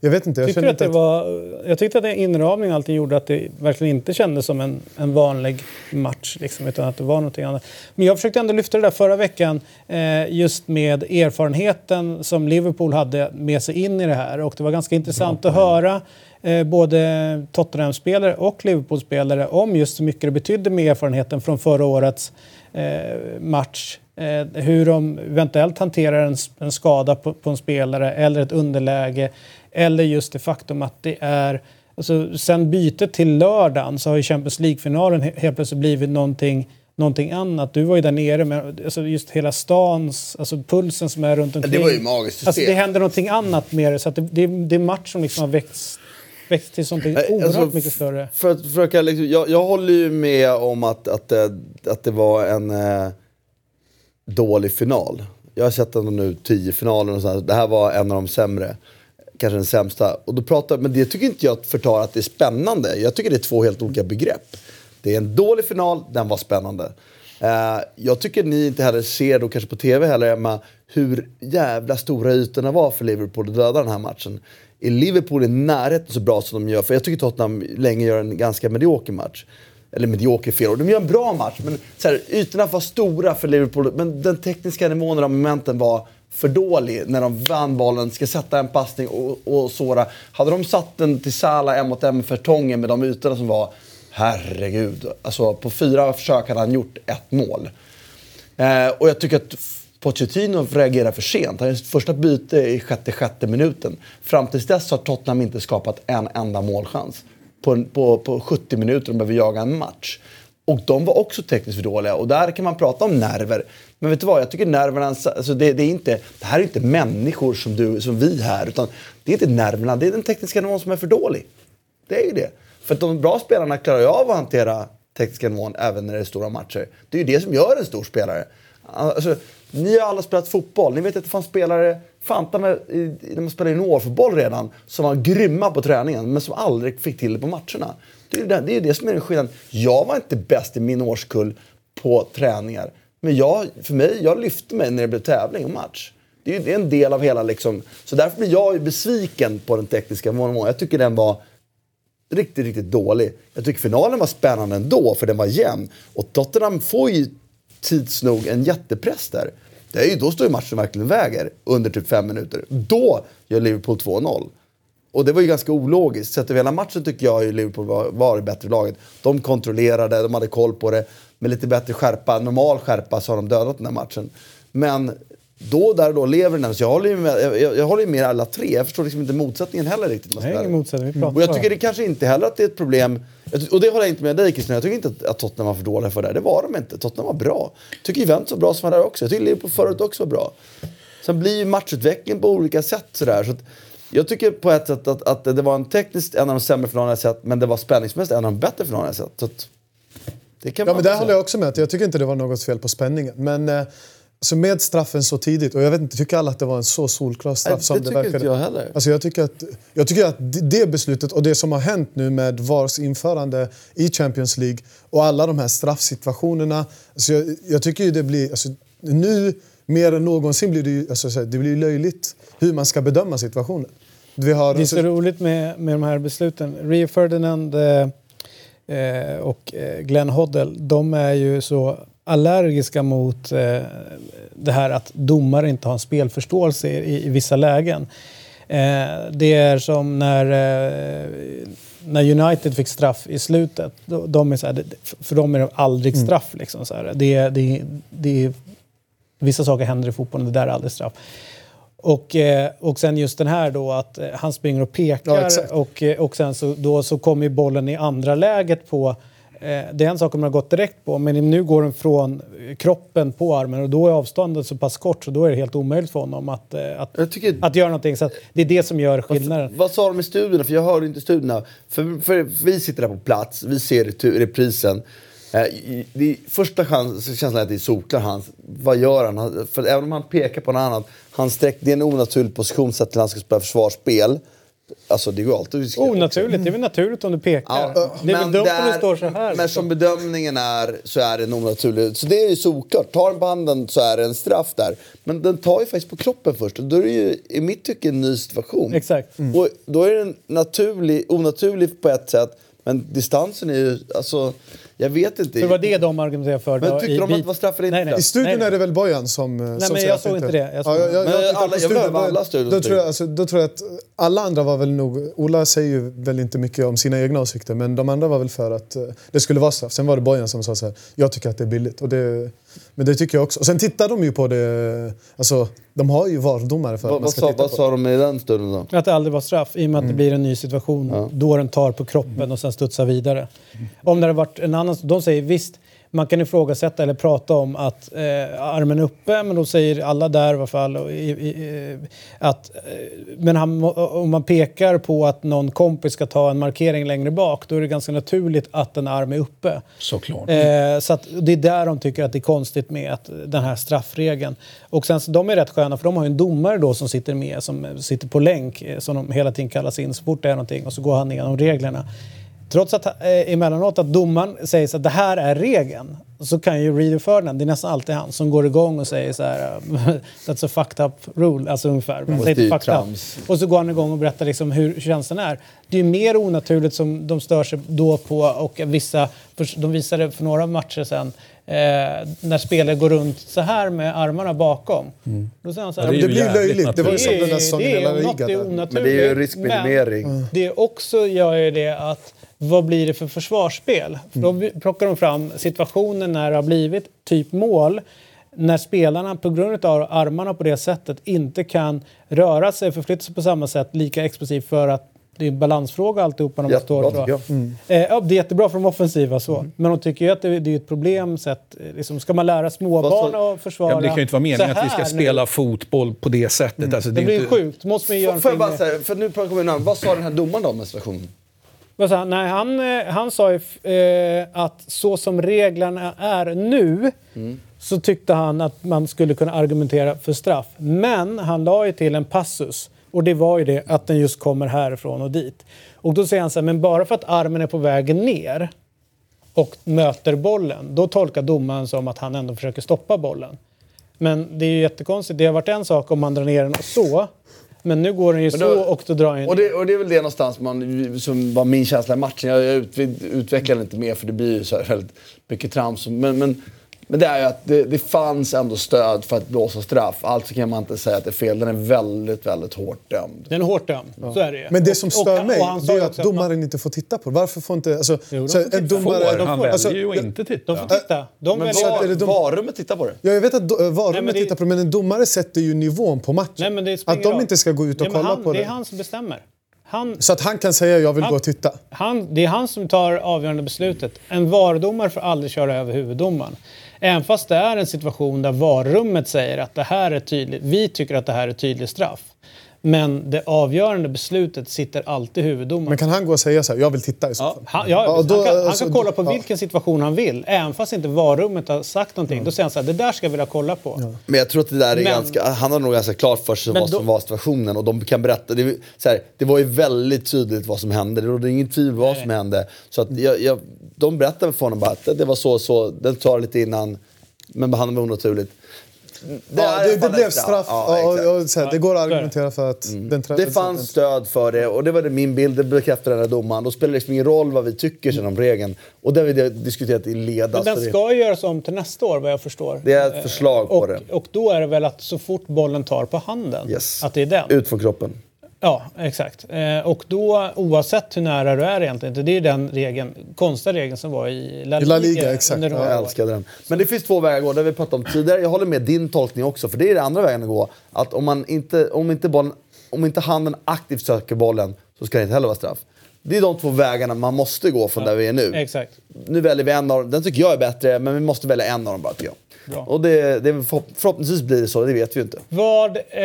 jag vet inte. Jag, känner att det inte var, jag tyckte att det inramning och allting gjorde att det verkligen inte kändes som en, en vanlig match. Liksom, utan att det var någonting annat. Men jag försökte ändå lyfta det där förra veckan eh, just med erfarenheten som Liverpool hade med sig in i det här. Och det var ganska intressant att höra eh, både Tottenham-spelare och Liverpool-spelare om just hur mycket det betydde med erfarenheten från förra årets eh, match. Eh, hur de eventuellt hanterar en, skada på en spelare eller ett underläge. Eller just det faktum att det är... Alltså, sen bytet till lördagen så har ju Champions League-finalen he- helt plötsligt blivit någonting, någonting annat. Du var ju där nere med alltså just hela stans, alltså pulsen som är runt omkring. det var ju magiskt Alltså, det händer någonting annat med det. Så det, det, det är match som liksom har växt, växt till någonting Nej, oerhört alltså, mycket större. För att försöka, liksom, jag, jag håller ju med om att, att, det- att det var en eh, dålig final. Jag har sett den nu, tio finalen och sådär. Det här var en av de sämre. Kanske den sämsta. Och då pratar, men det tycker inte jag förtar att det är spännande. Jag tycker det är två helt olika begrepp. Det är en dålig final, den var spännande. Eh, jag tycker ni inte heller ser, då kanske på tv heller Emma, hur jävla stora ytorna var för Liverpool att döda den här matchen. Är Liverpool i närheten så bra som de gör? För jag tycker Tottenham länge gör en ganska medioker match. Eller medioker fel. De gör en bra match, men så här, ytorna var stora för Liverpool. Men den tekniska nivån och momenten var för dålig när de vann bollen, ska sätta en passning och, och såra. Hade de satt den till Salah en mot en för Tongen med de ytorna som var, herregud. Alltså på fyra försök hade han gjort ett mål. Eh, och jag tycker att Pochettino reagerar för sent. Han gör sitt första byte i sjätte, sjätte minuten. Fram tills dess har Tottenham inte skapat en enda målchans. På, på, på 70 minuter de behöver jaga en match. Och de var också tekniskt för dåliga. Och där kan man prata om nerver. Men vet du vad? Jag tycker nerverna... Alltså det, det, är inte, det här är inte människor som, du, som vi här. Utan det är inte nerverna, det är den tekniska nivån som är för dålig. Det är ju det. För att de bra spelarna klarar ju av att hantera tekniska nivån även när det är stora matcher. Det är ju det som gör en stor spelare. Alltså, ni har alla spelat fotboll. Ni vet att det fanns spelare, fanta med, när man spelade juniorfotboll redan, som var grymma på träningen men som aldrig fick till det på matcherna. Det är ju det, det, är det som är skillnaden. Jag var inte bäst i min årskull på träningar. Men jag, för mig, jag lyfte mig när det blev tävling och match. Det är ju det är en del av hela liksom... Så därför blir jag ju besviken på den tekniska nivån. Jag tycker den var riktigt, riktigt dålig. Jag tycker finalen var spännande ändå, för den var jämn. Och Tottenham får ju tids nog en jättepress där. Det är ju, då står ju matchen verkligen väger under typ fem minuter. Då gör Liverpool 2-0. Och det var ju ganska ologiskt. Sett över hela matchen tycker jag ju Liverpool var, var det bättre laget. De kontrollerade, de hade koll på det. Med lite bättre skärpa, normal skärpa, så har de dödat den här matchen. Men då, där och då lever den. Så jag håller ju med, jag, jag håller ju med alla tre. Jag förstår liksom inte motsättningen heller riktigt. Nej, ingen motsättning. Vi pratar Och jag tycker det kanske inte heller att det är ett problem. Och det håller jag inte med dig Christian. Jag tycker inte att, att Tottenham var för dåliga för det. Det var de inte. Tottenham var bra. Jag tycker Juventus var bra som var där också. Jag tycker Liverpool förut också var bra. Sen blir ju matchutvecklingen på olika sätt sådär. Så att jag tycker på ett sätt att, att det var en tekniskt en av de sämre finalerna jag sett. Men det var spänningsmässigt en av de bättre finalerna jag sett. Så att, det kan Ja, men där håller jag också med. Jag tycker inte det var något fel på spänningen. Men eh, så med straffen så tidigt, och jag vet inte, tycker alla att det var en så solklar straff Nej, som det det, tycker verkade? inte jag heller. Alltså jag, tycker att, jag tycker att det det beslutet och det som har hänt nu med VARs införande i Champions League och alla de här straffsituationerna. Alltså jag, jag tycker ju det blir... Alltså, nu mer än någonsin blir det ju alltså, det blir löjligt hur man ska bedöma situationen. Vi har, Det är så roligt med, med de här besluten. Rio Ferdinand eh, eh, och eh, Glenn Hoddle, de är ju så allergiska mot eh, det här att domare inte har en spelförståelse i, i vissa lägen. Eh, det är som när, eh, när United fick straff i slutet. De, de är så här, för dem är det aldrig straff. Liksom, så här. Det, det, det, vissa saker händer i fotbollen, det där är aldrig straff. Och, eh, och sen just den här då att eh, han springer och Ja, pekar exakt. och, eh, och sen så, då så kommer ju bollen i andra läget på det är en sak om man har gått direkt på men nu går den från kroppen på armen och då är avståndet så pass kort så då är det helt omöjligt för honom att, att, tycker- att göra någonting. Så det är det som gör skillnaden. Vad sa de i studierna? För jag hörde inte studierna. För, för vi sitter där på plats, vi ser reprisen. Eh, det första chans, känslan är att det är solklar hans. Vad gör han? För även om han pekar på något annat, han sträck, det är en onaturlig position sett till att han ska spela försvarsspel. Alltså det går alltid att. Onaturligt, det är väl naturligt om du pekar. Ja, det är väl men dumt om du står så här. Men liksom. som bedömningen är så är det onaturligt. Så det är ju solklart. Tar den på handen så är det en straff där. Men den tar ju faktiskt på kroppen först. Och då är det ju i mitt tycke en ny situation. Exakt. Och då är den naturlig, onaturlig på ett sätt. Men distansen är ju, alltså, jag vet inte. För det var det de argumenterade för. Men då tyckte i de att det var straff eller inte? Nej, nej. I studion nej, nej. är det väl Bojan som, eh, som men jag såg inte det. Jag såg ja, jag, det. jag, Men jag alla- jag studion. alla Då- studion, Då tror, jag, alltså, då tror jag att alla andra var väl nog... Ola säger ju väl inte mycket om sina egna åsikter men de andra var väl för att eh, det skulle vara straff. Sen var det Bojan som sa så här, jag tycker att det är billigt. Och det, men det tycker jag också. Och sen tittar de ju på det... Alltså, de har ju VAR-domare för att Vad, man ska sa, titta vad på sa de i den stunden då? Att det aldrig var straff i och med att det blir en ny situation då den tar på kroppen och sen studsar vidare. Om det hade varit en annan... De säger visst, man kan ifrågasätta eller prata om att eh, armen uppe men då säger alla där i alla fall och, i, i, eh, att... Eh, men han, må- om man pekar på att någon kompis ska ta en markering längre bak då är det ganska naturligt att en arm är uppe. Såklart. Eh, så att det är där de tycker att det är konstigt med att, den här straffregeln. Och sen, så de är rätt sköna för de har en domare då som sitter med, som sitter på länk, eh, som de hela tiden kallas in så fort det är någonting och så går han igenom reglerna. Trots att eh, emellanåt att domaren säger så att det här är regeln så kan ju Reader Ferdinand, det är nästan alltid han, som går igång och säger så här That's a fucked up rule, alltså ungefär. Han Fast säger det fucked up. Och så går han igång och berättar liksom hur känslan är. Det är ju mer onaturligt som de stör sig då på och vissa, de visade för några matcher sen eh, när spelare går runt så här med armarna bakom. Då säger han så här, Ja, Det, ju blir löjligt. Det var ju som den där säsongen i det La Liga. Men det är ju riskminimering. Men det också gör ju det att vad blir det för försvarsspel? För Då vi- plockar de fram situationen när det har blivit typ mål när spelarna på grund av armarna på det sättet inte kan röra sig, förflytta sig på samma sätt lika explosivt för att det är en balansfråga alltihopa står Jättebra tycker jag. Eh, ja, det är jättebra för de offensiva så. Men de tycker ju att det, det är ett problem. Så att, eh, liksom, ska man lära småbarn att försvara Ja, men det kan ju inte vara meningen att vi ska här spela Nu. fotboll på det sättet. Alltså, Det är blir inte- sjukt. Måste man göra jag någonting bara säga, för nu pratar vi namn. Vad sa den här domaren då om den sa han? Nej, han, eh, han sa ju eh, att så som reglerna är nu så tyckte han att man skulle kunna argumentera för straff. Men han la ju till en passus och det var ju det att den just kommer härifrån och dit. Och då säger han så här, men bara för att armen är på väg ner och möter bollen, då tolkar domaren som att han ändå försöker stoppa bollen. Men det är ju jättekonstigt. Det har varit en sak om man drar ner den så, men nu går den ju då- så och då drar den Och det, och det är väl det någonstans man, som var min känsla i matchen. Jag, jag ut, utvecklar det inte mer för det blir ju så här väldigt mycket trams. Men, men Men det är ju att det, det fanns ändå stöd för att blåsa straff. Alltså kan man inte säga att det är fel. Den är väldigt, väldigt hårt dömd. Den är hårt dömd, så är det ju. Men det som Och- stör och- mig och det är att också man- domaren inte får titta på det. Varför får inte... Alltså, Jo, de får titta. domare, Får, han väljer alltså, ju inte titta. De får titta. De Men väljer... var- är det dom- varummet tittar på det. Ja, jag vet att do- Nej, varummet det- tittar på det, men en domare sätter ju nivån på matchen. Nej, men det att de roll. inte ska gå ut och Nej, kolla han, på det. det. är han som bestämmer. Han, Så att han kan säga jag vill Han- gå och titta. han, det är han som tar avgörande beslutet. En VAR-domare får aldrig köra över huvuddomaren. Även fast det är en situation där VAR-rummet säger att det här är tydligt, vi tycker att det här är tydligt straff. Men det avgörande beslutet sitter alltid huvuddomaren. Men kan han gå och säga så här, jag vill titta i så fall? Han, ja, Ja, han, då- kan, han alltså, kan kolla på ja. vilken situation han vill. Även fast inte VAR-rummet har sagt någonting. Då säger han så här, det där ska jag vilja kolla på. Men jag tror att det där är Men- ganska, han har nog ganska klart för sig vad då- som var situationen och de kan berätta. Det, så här, det var ju väldigt tydligt vad som hände, det rådde inget tvivel vad som hände. Så att jag, jag, de berättade för honom bara att det, var så så, den tar lite innan, men behandlingen var onaturligt. Det, Ja, det, det blev straff. Ja, Ja, och, och, så här, det går att det. argumentera för att den trä- Det fanns stöd för det och det var det min bild, det bekräftade den här domaren. Då spelar det liksom ingen roll vad vi tycker sen om regeln. Och det har vi diskuterat i led. Men den det- ska ju göras om till nästa år vad jag förstår. Det är ett förslag på och, det. och då är det väl att så fort bollen tar på handen, Yes. att det är den. Ut från kroppen. Ja, exakt. Eh, och då, oavsett hur nära du är egentligen, det är den regeln, konstiga regeln som var i La I Liga. La Liga, exakt. några Jag älskade den. Men det finns två vägar att gå, det vi pratat om tidigare. Jag håller med din tolkning också, för det är den andra vägen att gå. Att om, man inte, om, inte bollen, om inte handen aktivt söker bollen så ska det inte heller vara straff. Det är de två vägarna man måste gå från där vi är nu. Exakt. Nu väljer vi en av dem. Den tycker jag är bättre, men vi måste välja en av dem bara tycker jag. Bra. Och det, det förhoppningsvis blir det så, det vet vi ju inte. Vad, eh,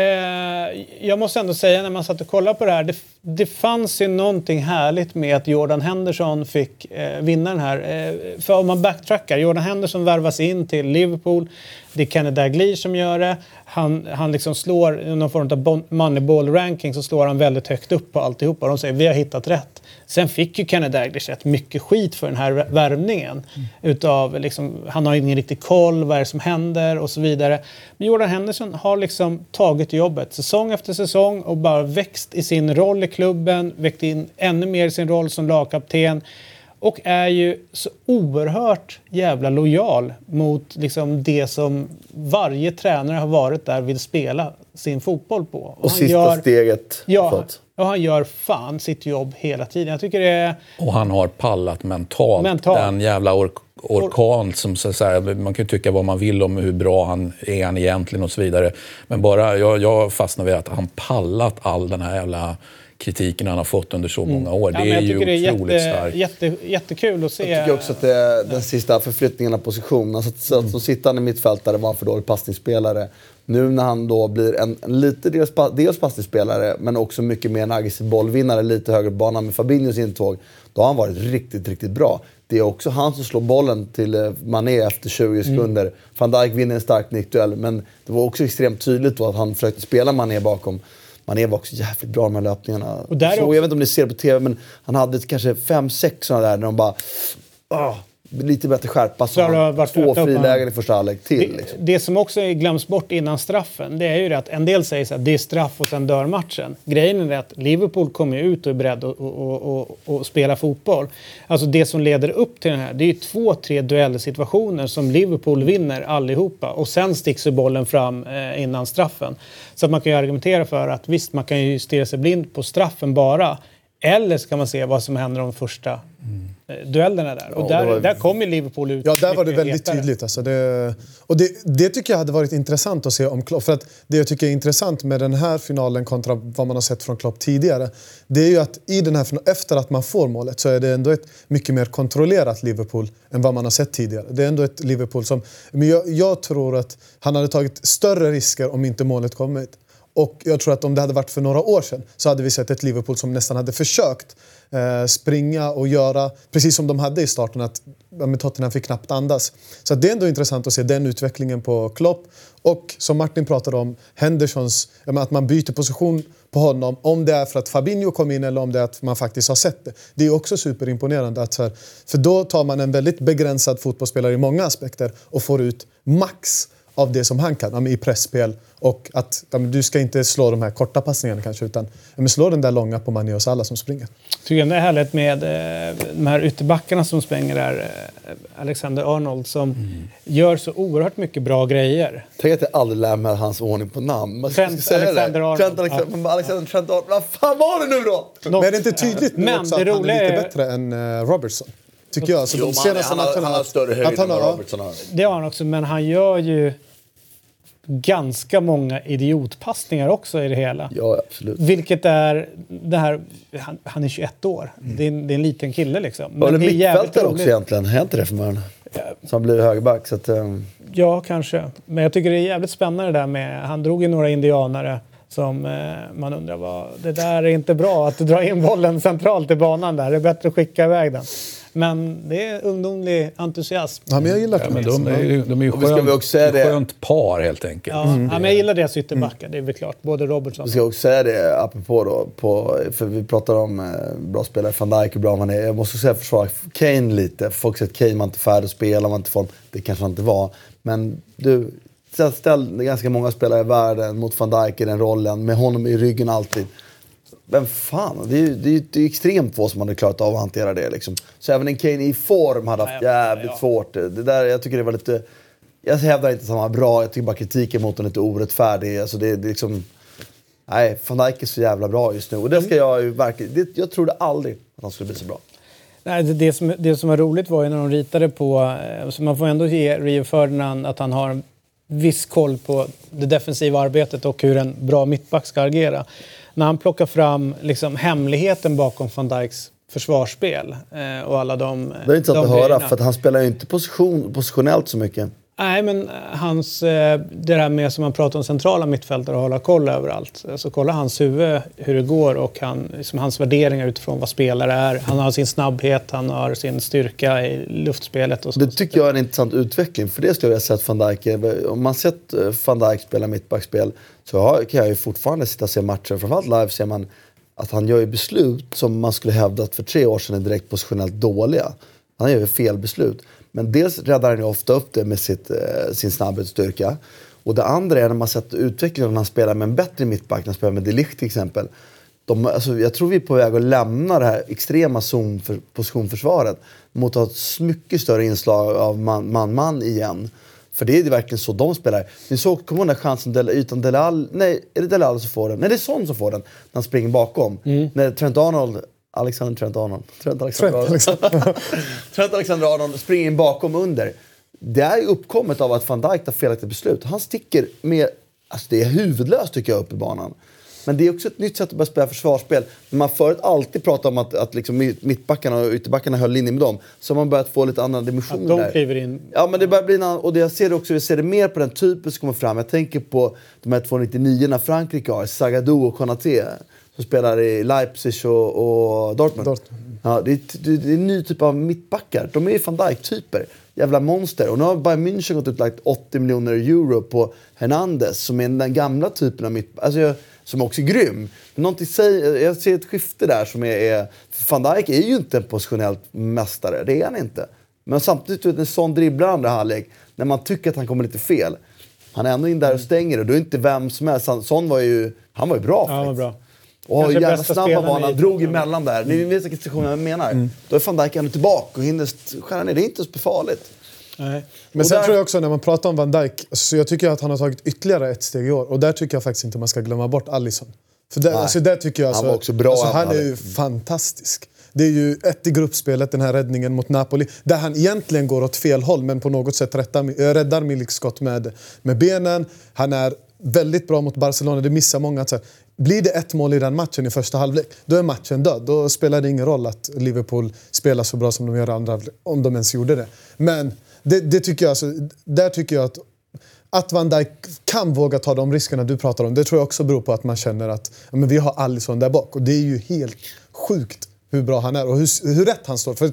jag måste ändå säga när man satt och kollade på det här, det, det fanns ju någonting härligt med att Jordan Henderson fick eh, vinna den här. Eh, för om man backtrackar, Jordan Henderson värvas in till Liverpool, det är Kenny Dalglish som gör det. Han, han liksom slår, i någon form av moneyball-ranking så slår han väldigt högt upp på alltihopa. De säger vi har hittat rätt. Sen fick ju Kenny Dalglish rätt mycket skit för den här värvningen. Utav liksom, han har ingen riktig koll, vad är det som händer och så vidare. Men Jordan Henderson har liksom tagit jobbet säsong efter säsong och bara växt i sin roll klubben, växt in ännu mer i sin roll som lagkapten. Och är ju så oerhört jävla lojal mot liksom det som varje tränare har varit där vill spela sin fotboll på. Och sista steget Ja, fått. och han gör fan sitt jobb hela tiden. Jag tycker det är... Och han har pallat mentalt. Mentalt. Den jävla ork orkan som så att säga, man kan ju tycka vad man vill om hur bra han är han egentligen och så vidare. Men bara, jag, jag fastnar vid att han pallat all den här jävla kritiken han har fått under så många år. Mm. Ja, det är jag ju otroligt jätte, starkt. jätte, jättekul att se. Jag tycker också att det är den sista förflyttningen av position. Alltså, så att, så sittande mittfältare var han för dålig passningsspelare. Nu när han då blir en, en lite dels, dels passningsspelare men också mycket mer en aggressiv bollvinnare, lite högre på banan med Fabinhos intåg. Då har han varit riktigt, riktigt bra. Det är också han som slår bollen till eh, Mané efter 20 sekunder. Van Dijk vinner en stark nickduell men det var också extremt tydligt då att han försökte spela Mané bakom. Mané var också jävligt bra de här löpningarna. Och där är så, också- Jag vet inte om ni ser på TV men han hade kanske fem sex sådana där när de bara ah, lite bättre skärpa. Så han, två frilägen i första halvlek till. Det, Liksom. det som också glöms bort innan straffen, det är ju det att en del säger att det är straff och sen dör matchen. Grejen är att Liverpool kommer ut och är beredd att och, och, och, spela fotboll. Alltså det som leder upp till den här, det är ju två, tre duellsituationer som Liverpool vinner allihopa. Och sen sticks ju bollen fram eh, innan straffen. Så att man kan ju argumentera för att visst, man kan ju stirra sig blind på straffen bara. Eller så kan man se vad som händer de första eh, duellerna där. Och Ja, där, var- där kommer Liverpool ut Ja, där var det väldigt hetare. tydligt. Alltså det, och det, det tycker jag hade varit intressant att se om Klopp. För att det jag tycker är intressant med den här finalen kontra vad man har sett från Klopp tidigare. Det är ju att i den här efter att man får målet så är det ändå ett mycket mer kontrollerat Liverpool än vad man har sett tidigare. Det är ändå ett Liverpool som... Men jag, jag tror att han hade tagit större risker om inte målet kommit. Och jag tror att om det hade varit för några år sedan så hade vi sett ett Liverpool som nästan hade försökt eh, springa och göra precis som de hade i starten, att ja, men Tottenham fick knappt andas. Så att det är ändå intressant att se den utvecklingen på Klopp. Och som Martin pratade om, Hendersons, att man byter position på honom. Om det är för att Fabinho kom in eller om det är att man faktiskt har sett det. Det är också superimponerande. Att för då tar man en väldigt begränsad fotbollsspelare i många aspekter och får ut max av det som han kan ja, i pressspel och att ja, men du ska inte slå de här korta passningarna kanske utan ja, men slå den där långa på Mané och Salah som springer. Tycker jag det är härligt med eh, de här ytterbackarna som springer där. Eh, Alexander Arnold som Mm. gör så oerhört mycket bra grejer. Tänk att jag aldrig lär mig hans ordning på namn. Man ska Trent säga det. Alexander-Arnold. Trent Alexander, men Alexander Trent Arnold. Vad fan var det nu då? Men är det inte tydligt nu Men också att han är lite är- bättre än eh, Robertson? Tycker jag. Alltså, Jo, de senaste han, har, matcherna- han har större höjd han än vad har- Robertson har. Det har han också, men han gör ju ganska många idiotpassningar också i det hela. Ja, absolut. Vilket är det här, han, han är 21 år. Det, är en, det är en liten kille liksom. Var det det är mittfältare också egentligen? Är inte det för mig? Så han blir högerback. Så att, um, Ja, kanske. Men jag tycker det är jävligt spännande det där med... Han drog ju några indianare som eh, man undrar vad... Det där är inte bra att dra in bollen centralt i banan där. Det är bättre att skicka iväg den. Men det är ungdomlig entusiasm. Ja, men jag gillar Ja, men de är ju, de är ju Och vi ska skönt, också säga det- skönt par helt enkelt. Ja, ja, men jag gillar deras ytterbackar, det är väl klart. Både Robertson Vi ska också säga det apropå då, på, för vi pratar om eh, bra spelare, van Dijk hur bra han är. Jag måste säga försvara Kane lite. Folk säger att Kane var inte färdig att spela, var inte form. Det kanske han inte var. Men du, ställ- ställ ganska många spelare i världen mot van Dijk i den rollen, med honom i ryggen alltid. Vem fan, det är ju det är, det är extremt få som hade klarat av att hantera det. Liksom. Så även en Kane i form hade haft jävligt ja. svårt. Det där, jag tycker det var lite... Jag hävdar inte att han var bra, jag tycker bara kritiken mot honom är lite orättfärdig. Alltså det, det är liksom... Nej, van Dijk är så jävla bra just nu. Och det ska jag ju verkligen... Det, jag trodde aldrig att han skulle bli så bra. Nej, det, det, som, det som var roligt var ju när de ritade på... eh, Så man får ändå ge Rio Ferdinand att han har en viss koll på det defensiva arbetet och hur en bra mittback ska agera. När han plockar fram liksom, hemligheten bakom van Dijks försvarsspel eh, och alla de Det är intressant de att höra, grejerna. för att han spelar ju inte position, positionellt så mycket. Nej, men hans, eh, det där med som man pratar om centrala mittfältare och hålla koll överallt. Så kolla hans huvud, hur det går och han, liksom hans värderingar utifrån vad spelare är. Han har sin snabbhet, han har sin styrka i luftspelet och så. Det tycker jag är en intressant utveckling. För det skulle jag vilja att van Dijk. Om man sett eh, van Dijk spela mittbackspel så kan jag ju fortfarande sitta och se matcher. Framförallt live ser man att han gör ju beslut som man skulle hävdat för tre år sedan är direkt positionellt dåliga. Han gör ju fel beslut. Men dels räddar han ju ofta upp det med sitt, eh, sin snabbhetsstyrka. Och det andra är när man sett utvecklingen när han spelar med en bättre mittback, när han spelar med Delicht till exempel. De, alltså, jag tror vi är på väg att lämna det här extrema zonpositionförsvaret mot att ha ett mycket större inslag av man-man igen. För det är verkligen så de spelar. Ni såg, kommer ihåg den där chansen Del, utan Delal, nej, är det Delal som får den? Nej, det är Son som får den. När han springer bakom. När Trent Arnold, Alexander Trent Arnold. Trent Alexander Trent Arnold. Trent Alexander Arnold springer in bakom under. Det är uppkommet av att van Dijk tar felaktiga beslut. Han sticker med, alltså det är huvudlöst tycker jag upp i banan. Men det är också ett nytt sätt att börja spela försvarsspel. När man förut alltid pratade om att, att liksom mitt- mittbackarna och ytterbackarna höll linje med dem. Så har man börjat få lite andra dimensioner Att de kliver in. Ja men det börjar bli en annan, och det jag ser det också, jag ser det mer på den typen som kommer fram. Jag tänker på de här 299 Frankrike har, Zagadou och Konaté. Som spelar i Leipzig och, och Dortmund. Dortmund. Ja, det, är, det, är en ny typ av mittbackar. De är ju van Dijk-typer. Jävla monster. Och nu har Bayern München gått ut och lagt 80 miljoner euro på Hernandez som är den gamla typen av mittback. Alltså, jag- som också är grym. Men någonting säger, jag ser ett skifte där som är... är van Dijk är ju inte en positionell mästare. Det är han inte. Men samtidigt, vet, en sån dribblar andra halvlek, när man tycker att han kommer lite fel. Han är ändå in där och stänger och då är inte vem som helst. Han- Sån var ju, han var ju bra Ja, han var faktiskt. bra. Och Kanske jävla snabb spelaren var han. Han i drog emellan där. Ni vet vilken situation jag menar. Då är van Dijk ändå tillbaka och hinner skära ner. Det är inte så farligt. Nej. Men Och sen där- tror jag också när man pratar om Van Dijk, så jag tycker att han har tagit ytterligare ett steg i år. Och där tycker jag faktiskt inte man ska glömma bort Alisson. För där, alltså där tycker jag Han alltså, var också bra, Alltså, han han är ju fantastisk. Det är ju ett i gruppspelet, den här räddningen mot Napoli. Där han egentligen går åt fel håll men på något sätt rättar, äh, räddar Milik Scott med, med benen. Han är väldigt bra mot Barcelona, det missar många. Så här, blir det ett mål i den matchen i första halvlek, då är matchen död. Då spelar det ingen roll att Liverpool spelar så bra som de gör i andra halvlek, om de ens gjorde det. Men det, det tycker jag, alltså, där tycker jag att att Van Dijk kan våga ta de riskerna du pratar om, det tror jag också beror på att man känner att ja, men vi har Alisson där bak. Och det är ju helt sjukt hur bra han är och hur, hur rätt han står. För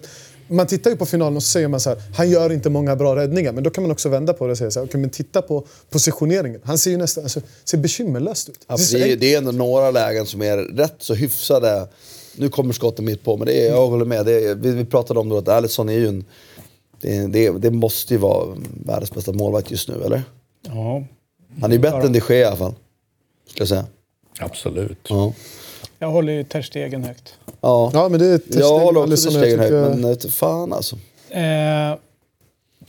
man tittar ju på finalen och så säger man så här, han gör inte många bra räddningar. Men då kan man också vända på det och säga så här, okay, men titta på positioneringen. Han ser ju nästan alltså, ser bekymmerlöst ut. Ja, Det är det, är, ändå några lägen som är rätt så hyfsade. Nu kommer skotten mitt på, men det är, jag håller med. Det är, vi, vi pratade om då att Alisson är ju en... Det, det, det måste ju vara världens bästa målvakt just nu, eller? Ja. Han är ju bättre än de Gea i alla fall. Skulle jag säga. Absolut. Ja. Jag håller ju Ter Stegen högt. Ja. Ja, men det är Ter jag håller också Ter jag Stegen högt, tycker- men du, fan alltså. Eh,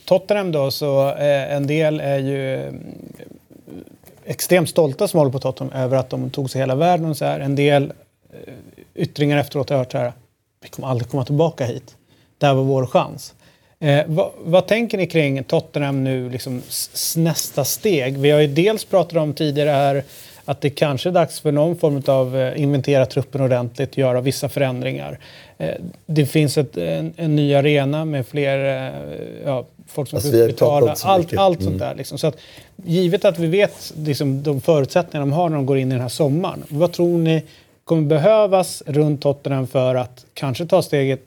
Tottenham då, så eh, en del är ju mm, extremt stolta som håller på Tottenham över att de tog sig hela världen och så här. En del eh, yttringar efteråt har jag hört så här, vi kommer aldrig komma tillbaka hit. Det här var vår chans. Eh, vad, vad tänker ni kring Tottenham nu, liksom nästa steg? Vi har ju dels pratat om tidigare här att det kanske är dags för någon form av eh, inventera truppen ordentligt, göra vissa förändringar. Eh, det finns ett, en, en ny arena med fler eh, ja, folk som Alltså, har betala. Allt, allt Mm. sånt där. Liksom. Så att, givet att vi vet liksom, de förutsättningar de har när de går in i den här sommaren. Vad tror ni kommer behövas runt Tottenham för att kanske ta steget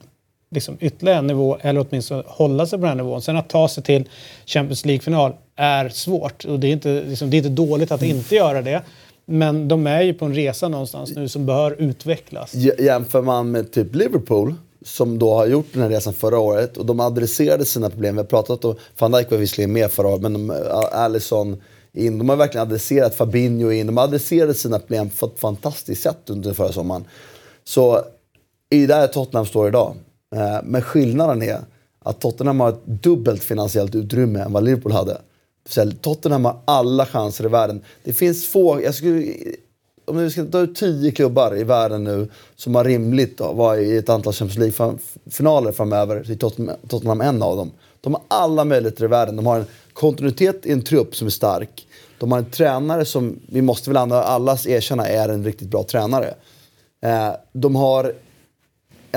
liksom, ytterligare en nivå eller åtminstone hålla sig på den här nivån. Sen att ta sig till Champions League-final är svårt och det är inte, liksom, det är inte dåligt att inte göra det. Men de är ju på en resa någonstans nu som bör utvecklas. J- Jämför man med typ Liverpool, som då har gjort den här resan förra året och de adresserade sina problem. Vi har pratat om, van Dijk var visserligen med förra året, men de, eh, Allison in, de har verkligen adresserat Fabinho in. De adresserade sina problem på ett fantastiskt sätt under förra sommaren. Så i där Tottenham står idag. Eh, men skillnaden är att Tottenham har ett dubbelt finansiellt utrymme än vad Liverpool hade. Tottenham har alla chanser i världen. Det finns få, jag skulle, om vi ska ta ut tio klubbar i världen nu som har rimligt att vara i ett antal Champions League-finaler framöver, så är Tottenham, Tottenham en av dem. De har alla möjligheter i världen. De har en kontinuitet i en trupp som är stark. De har en tränare som, vi måste väl alla erkänna, är en riktigt bra tränare. Eh, de har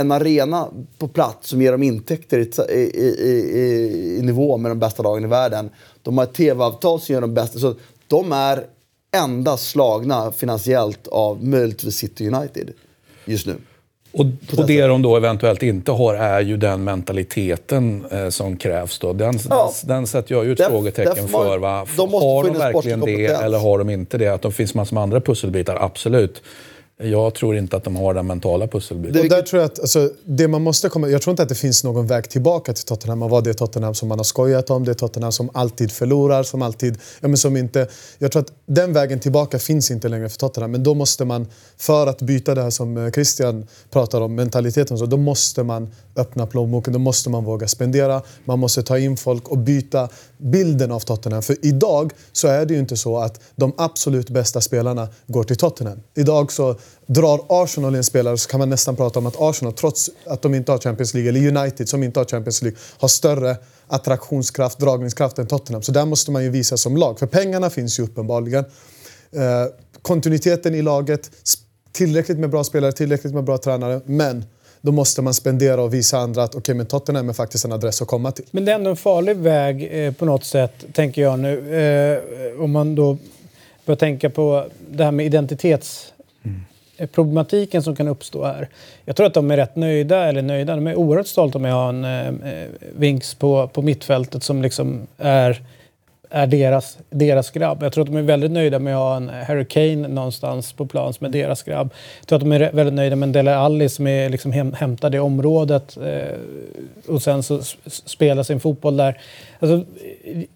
en arena på plats som ger dem intäkter i, i, i, i, nivå med de bästa lagen i världen. De har ett tv-avtal som gör dem bästa. Så de är endast slagna finansiellt av möjligtvis City United just nu. Och, och det de då eventuellt inte har är ju den mentaliteten eh, som krävs. Då. Den, Ja. den sätter jag ju ett frågetecken man- för. Va? de har de verkligen det eller har de inte det? Att de finns massor med andra pusselbitar, absolut. Jag tror inte att de har den mentala pusselbiten. Och där tror jag att alltså, det man måste komma, jag tror inte att det finns någon väg tillbaka till Tottenham. Och vad det är Tottenham som man har skojat om, det är Tottenham som alltid förlorar, som alltid... Ja, men som inte, jag tror att den vägen tillbaka finns inte längre för Tottenham. Men då måste man, för att byta det här som eh, Christian pratar om, mentaliteten, så då måste man öppna plånboken, då måste man våga spendera, man måste ta in folk och byta bilden av Tottenham. För idag så är det ju inte så att de absolut bästa spelarna går till Tottenham. Idag så drar Arsenal en spelare så kan man nästan prata om att Arsenal, trots att de inte har Champions League, eller United som inte har Champions League, har större attraktionskraft, dragningskraft än Tottenham. Så där måste man ju visa som lag. För pengarna finns ju uppenbarligen. Eh, kontinuiteten i laget, tillräckligt med bra spelare, tillräckligt med bra tränare. Men då måste man spendera och visa andra att okej, men Tottenham är faktiskt en adress att komma till. Men det är ändå en farlig väg eh, på något sätt, tänker jag nu. Eh, om man då börjar tänka på det här med identitets... eh, problematiken som kan uppstå här. Jag tror att de är rätt nöjda, eller nöjda, de är oerhört stolta med att ha en eh, eh, Vinks på, på mittfältet som liksom är, är deras, deras grabb. Jag tror att de är väldigt nöjda med att ha en Harry Kane någonstans på plan som är deras grabb. Jag tror att de är väldigt nöjda med en Dele Alli som är liksom hem, hämtad i området eh, och sen så spelar sin fotboll där. Alltså,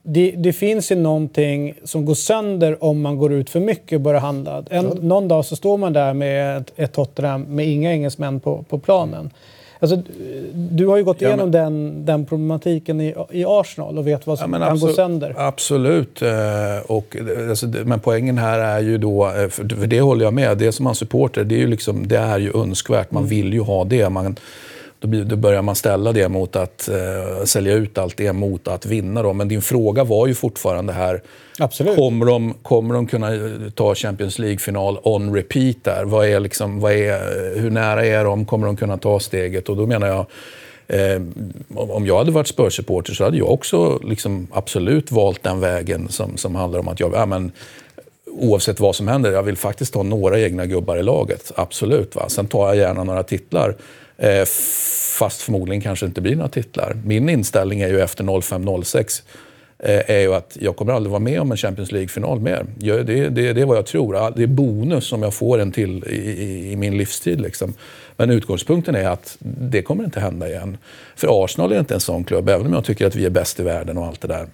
det, det finns ju någonting som går sönder om man går ut för mycket och börjar handla. En, någon dag så står man där med ett, ett Tottenham med inga engelsmän på, på planen. Alltså, du har ju gått Ja, igenom men- den, den problematiken i, i Arsenal och vet vad som kan gå absolut- sönder. Absolut. eh, Och, alltså, men poängen här är ju då, eh, för för det håller jag med, det som man supporter, det är ju, liksom, det är ju önskvärt. Man vill ju ha det. Man, då, blir- då börjar man ställa det mot att eh, sälja ut allt det mot att vinna. Då. Men din fråga var ju fortfarande här, Absolut. Kommer de, kommer de kunna eh, ta Champions League-final on repeat där? Vad är liksom, vad är, hur nära är de? Kommer de kunna ta steget? Och då menar jag, eh, om- om jag hade varit Spurs-supporter så hade jag också liksom absolut valt den vägen som, som handlar om att jag, ja, men, oavsett vad som händer, jag vill faktiskt ha några egna gubbar i laget. Absolut. Va? Sen tar jag gärna några titlar. Eh, fast förmodligen kanske inte blir några titlar. Min inställning är ju efter 05-06 eh, är ju att jag kommer aldrig vara med om en Champions League-final mer. Jag- Det, det, det är vad jag tror. Det är bonus om jag får en till i, i, i min livstid. Liksom. Men utgångspunkten är att det kommer inte hända igen. För Arsenal är inte en sån klubb, även om jag tycker att vi är bäst i världen och allt det där.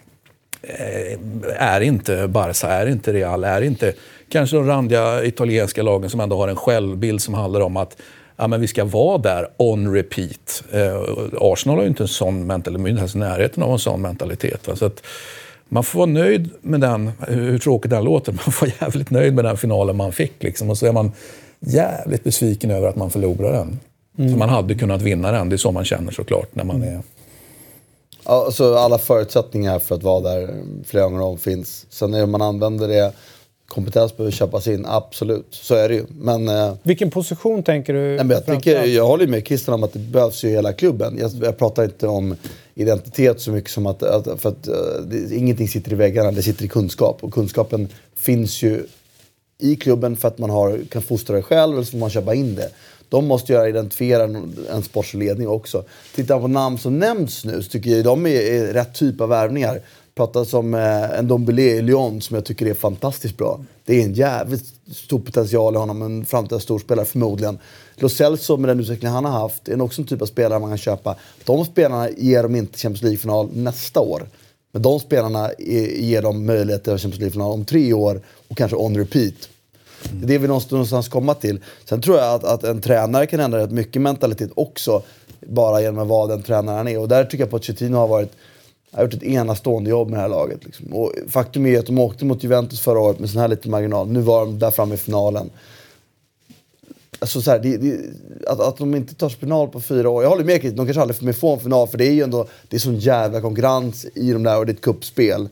Eh, är inte Barca, är inte Real, är inte kanske de randiga italienska lagen som ändå har en självbild som handlar om att ja, men vi ska vara där on repeat. Eh, Arsenal har ju inte en sån mentalitet, är i närheten av en sån mentalitet. Va? Så att man får vara nöjd med den, hur tråkigt den låter, man får vara jävligt nöjd med den finalen man fick. Liksom. Och så är man jävligt besviken över att man förlorade den. Mm. Så man hade kunnat vinna den, det är så man känner såklart när man är... Alltså, alla förutsättningar för att vara där flera gånger om finns. Sen när man använder det kompetens behöver köpas in, absolut. Så är det ju. Men, eh, Vilken position tänker du? Nej, jag, tycker, jag håller med Christian om att det behövs ju hela klubben. Jag, jag pratar inte om identitet så mycket som att... att för att uh, det, ingenting sitter i väggarna, det sitter i kunskap. Och kunskapen finns ju i klubben för att man har, kan fostra det själv eller så får man köpa in det. De måste ju identifiera en sportslig ledning också. Tittar på namn som nämns nu så tycker jag de är, är rätt typ av värvningar pratas om eh, en Dombele i Lyon som jag tycker är fantastiskt bra. Det är en jävligt stor potential i honom, en framtida storspelare förmodligen. Lo Celso med den utveckling han har haft är också en typ av spelare man kan köpa. De spelarna ger de inte Champions League-final nästa år. Men de spelarna ger dem möjlighet till Champions League-final om tre år och kanske on repeat. Det är det vi någonstans komma till. Sen tror jag att, att en tränare kan ändra rätt mycket mentalitet också. Bara genom att vara den tränare han är. Och där tycker jag Pochettino har varit har gjort ett enastående jobb med det här laget. Liksom. Och faktum är att de åkte mot Juventus förra året med sån här liten marginal. Nu var de där framme i finalen. Alltså så här, det, det, att, att de inte tar final på fyra år. Jag håller med de kanske aldrig kommer få en final för det är ju ändå det är sån jävla konkurrens i de där och det är ett kuppspel.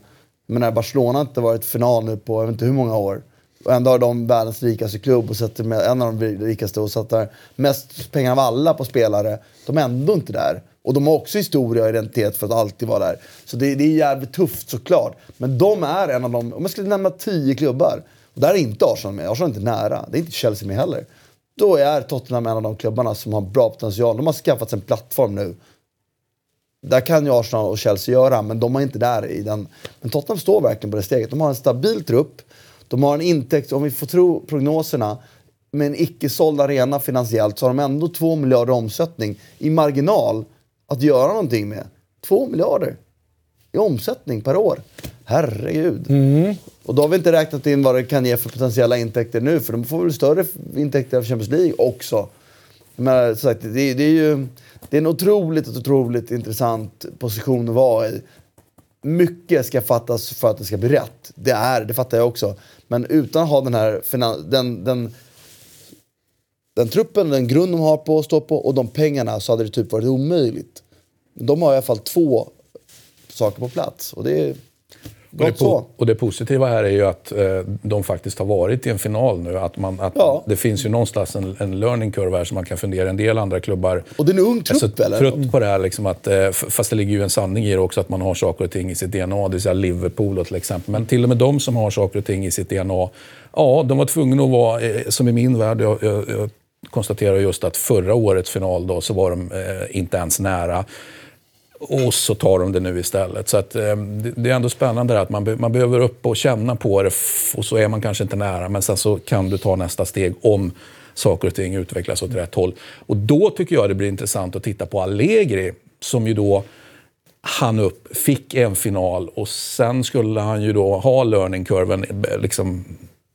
Men när Barcelona inte varit final nu på jag vet inte hur många år. Och ändå har de världens rikaste klubb och sätter med, en av de rikaste och sätter mest pengar av alla på spelare. De är ändå inte där. Och de har också historia och identitet för att alltid vara där. Så det, det är jävligt tufft såklart. Men de är en av de, om jag skulle nämna tio klubbar, och där är inte Arsenal med, Arsenal är inte nära, det är inte Chelsea med heller. Då är Tottenham en av de klubbarna som har bra potential. De har skaffat sig en plattform nu. Där kan ju Arsenal och Chelsea göra, men de är inte där i den. Men Tottenham står verkligen på det steget. De har en stabil trupp. De har en intäkt, om vi får tro prognoserna, med en icke-såld arena finansiellt så har de ändå 2 miljarder omsättning i marginal att göra någonting med. Två miljarder i omsättning per år. Herregud. Mm. Och då har vi inte räknat in vad det kan ge för potentiella intäkter nu, för de får väl större intäkter av Champions League också. Men sagt, det, det, är ju det är en otroligt, otroligt intressant position att vara i. Mycket ska fattas för att det ska bli rätt. Det är det fattar jag också. Men utan att ha den här den, den den truppen, den grund de har på att stå på och de pengarna så hade det typ varit omöjligt. De har i alla fall två saker på plats och det är och det, så. och det positiva här är ju att eh, de faktiskt har varit i en final nu. Att man, att ja. Det finns ju någonstans en, en learning curve här som man kan fundera. En del andra klubbar... Och det är en ung trupp är så eller? trött på det här. Liksom att, eh, fast det ligger ju en sanning i det också, att man har saker och ting i sitt DNA. Det vill säga Liverpool till exempel. Men till och med de som har saker och ting i sitt DNA, ja, de var tvungna att vara, eh, som i min värld, jag, jag, jag konstaterar just att förra årets final då så var de eh, inte ens nära. Och så tar de det nu istället. Så att, eh, det är ändå spännande att man, be man behöver upp och känna på det och så är man kanske inte nära. Men sen så kan du ta nästa steg om saker och ting utvecklas åt rätt håll. Och då tycker jag det blir intressant att titta på Allegri som ju då han upp, fick en final och sen skulle han ju då ha learning-kurven eh, liksom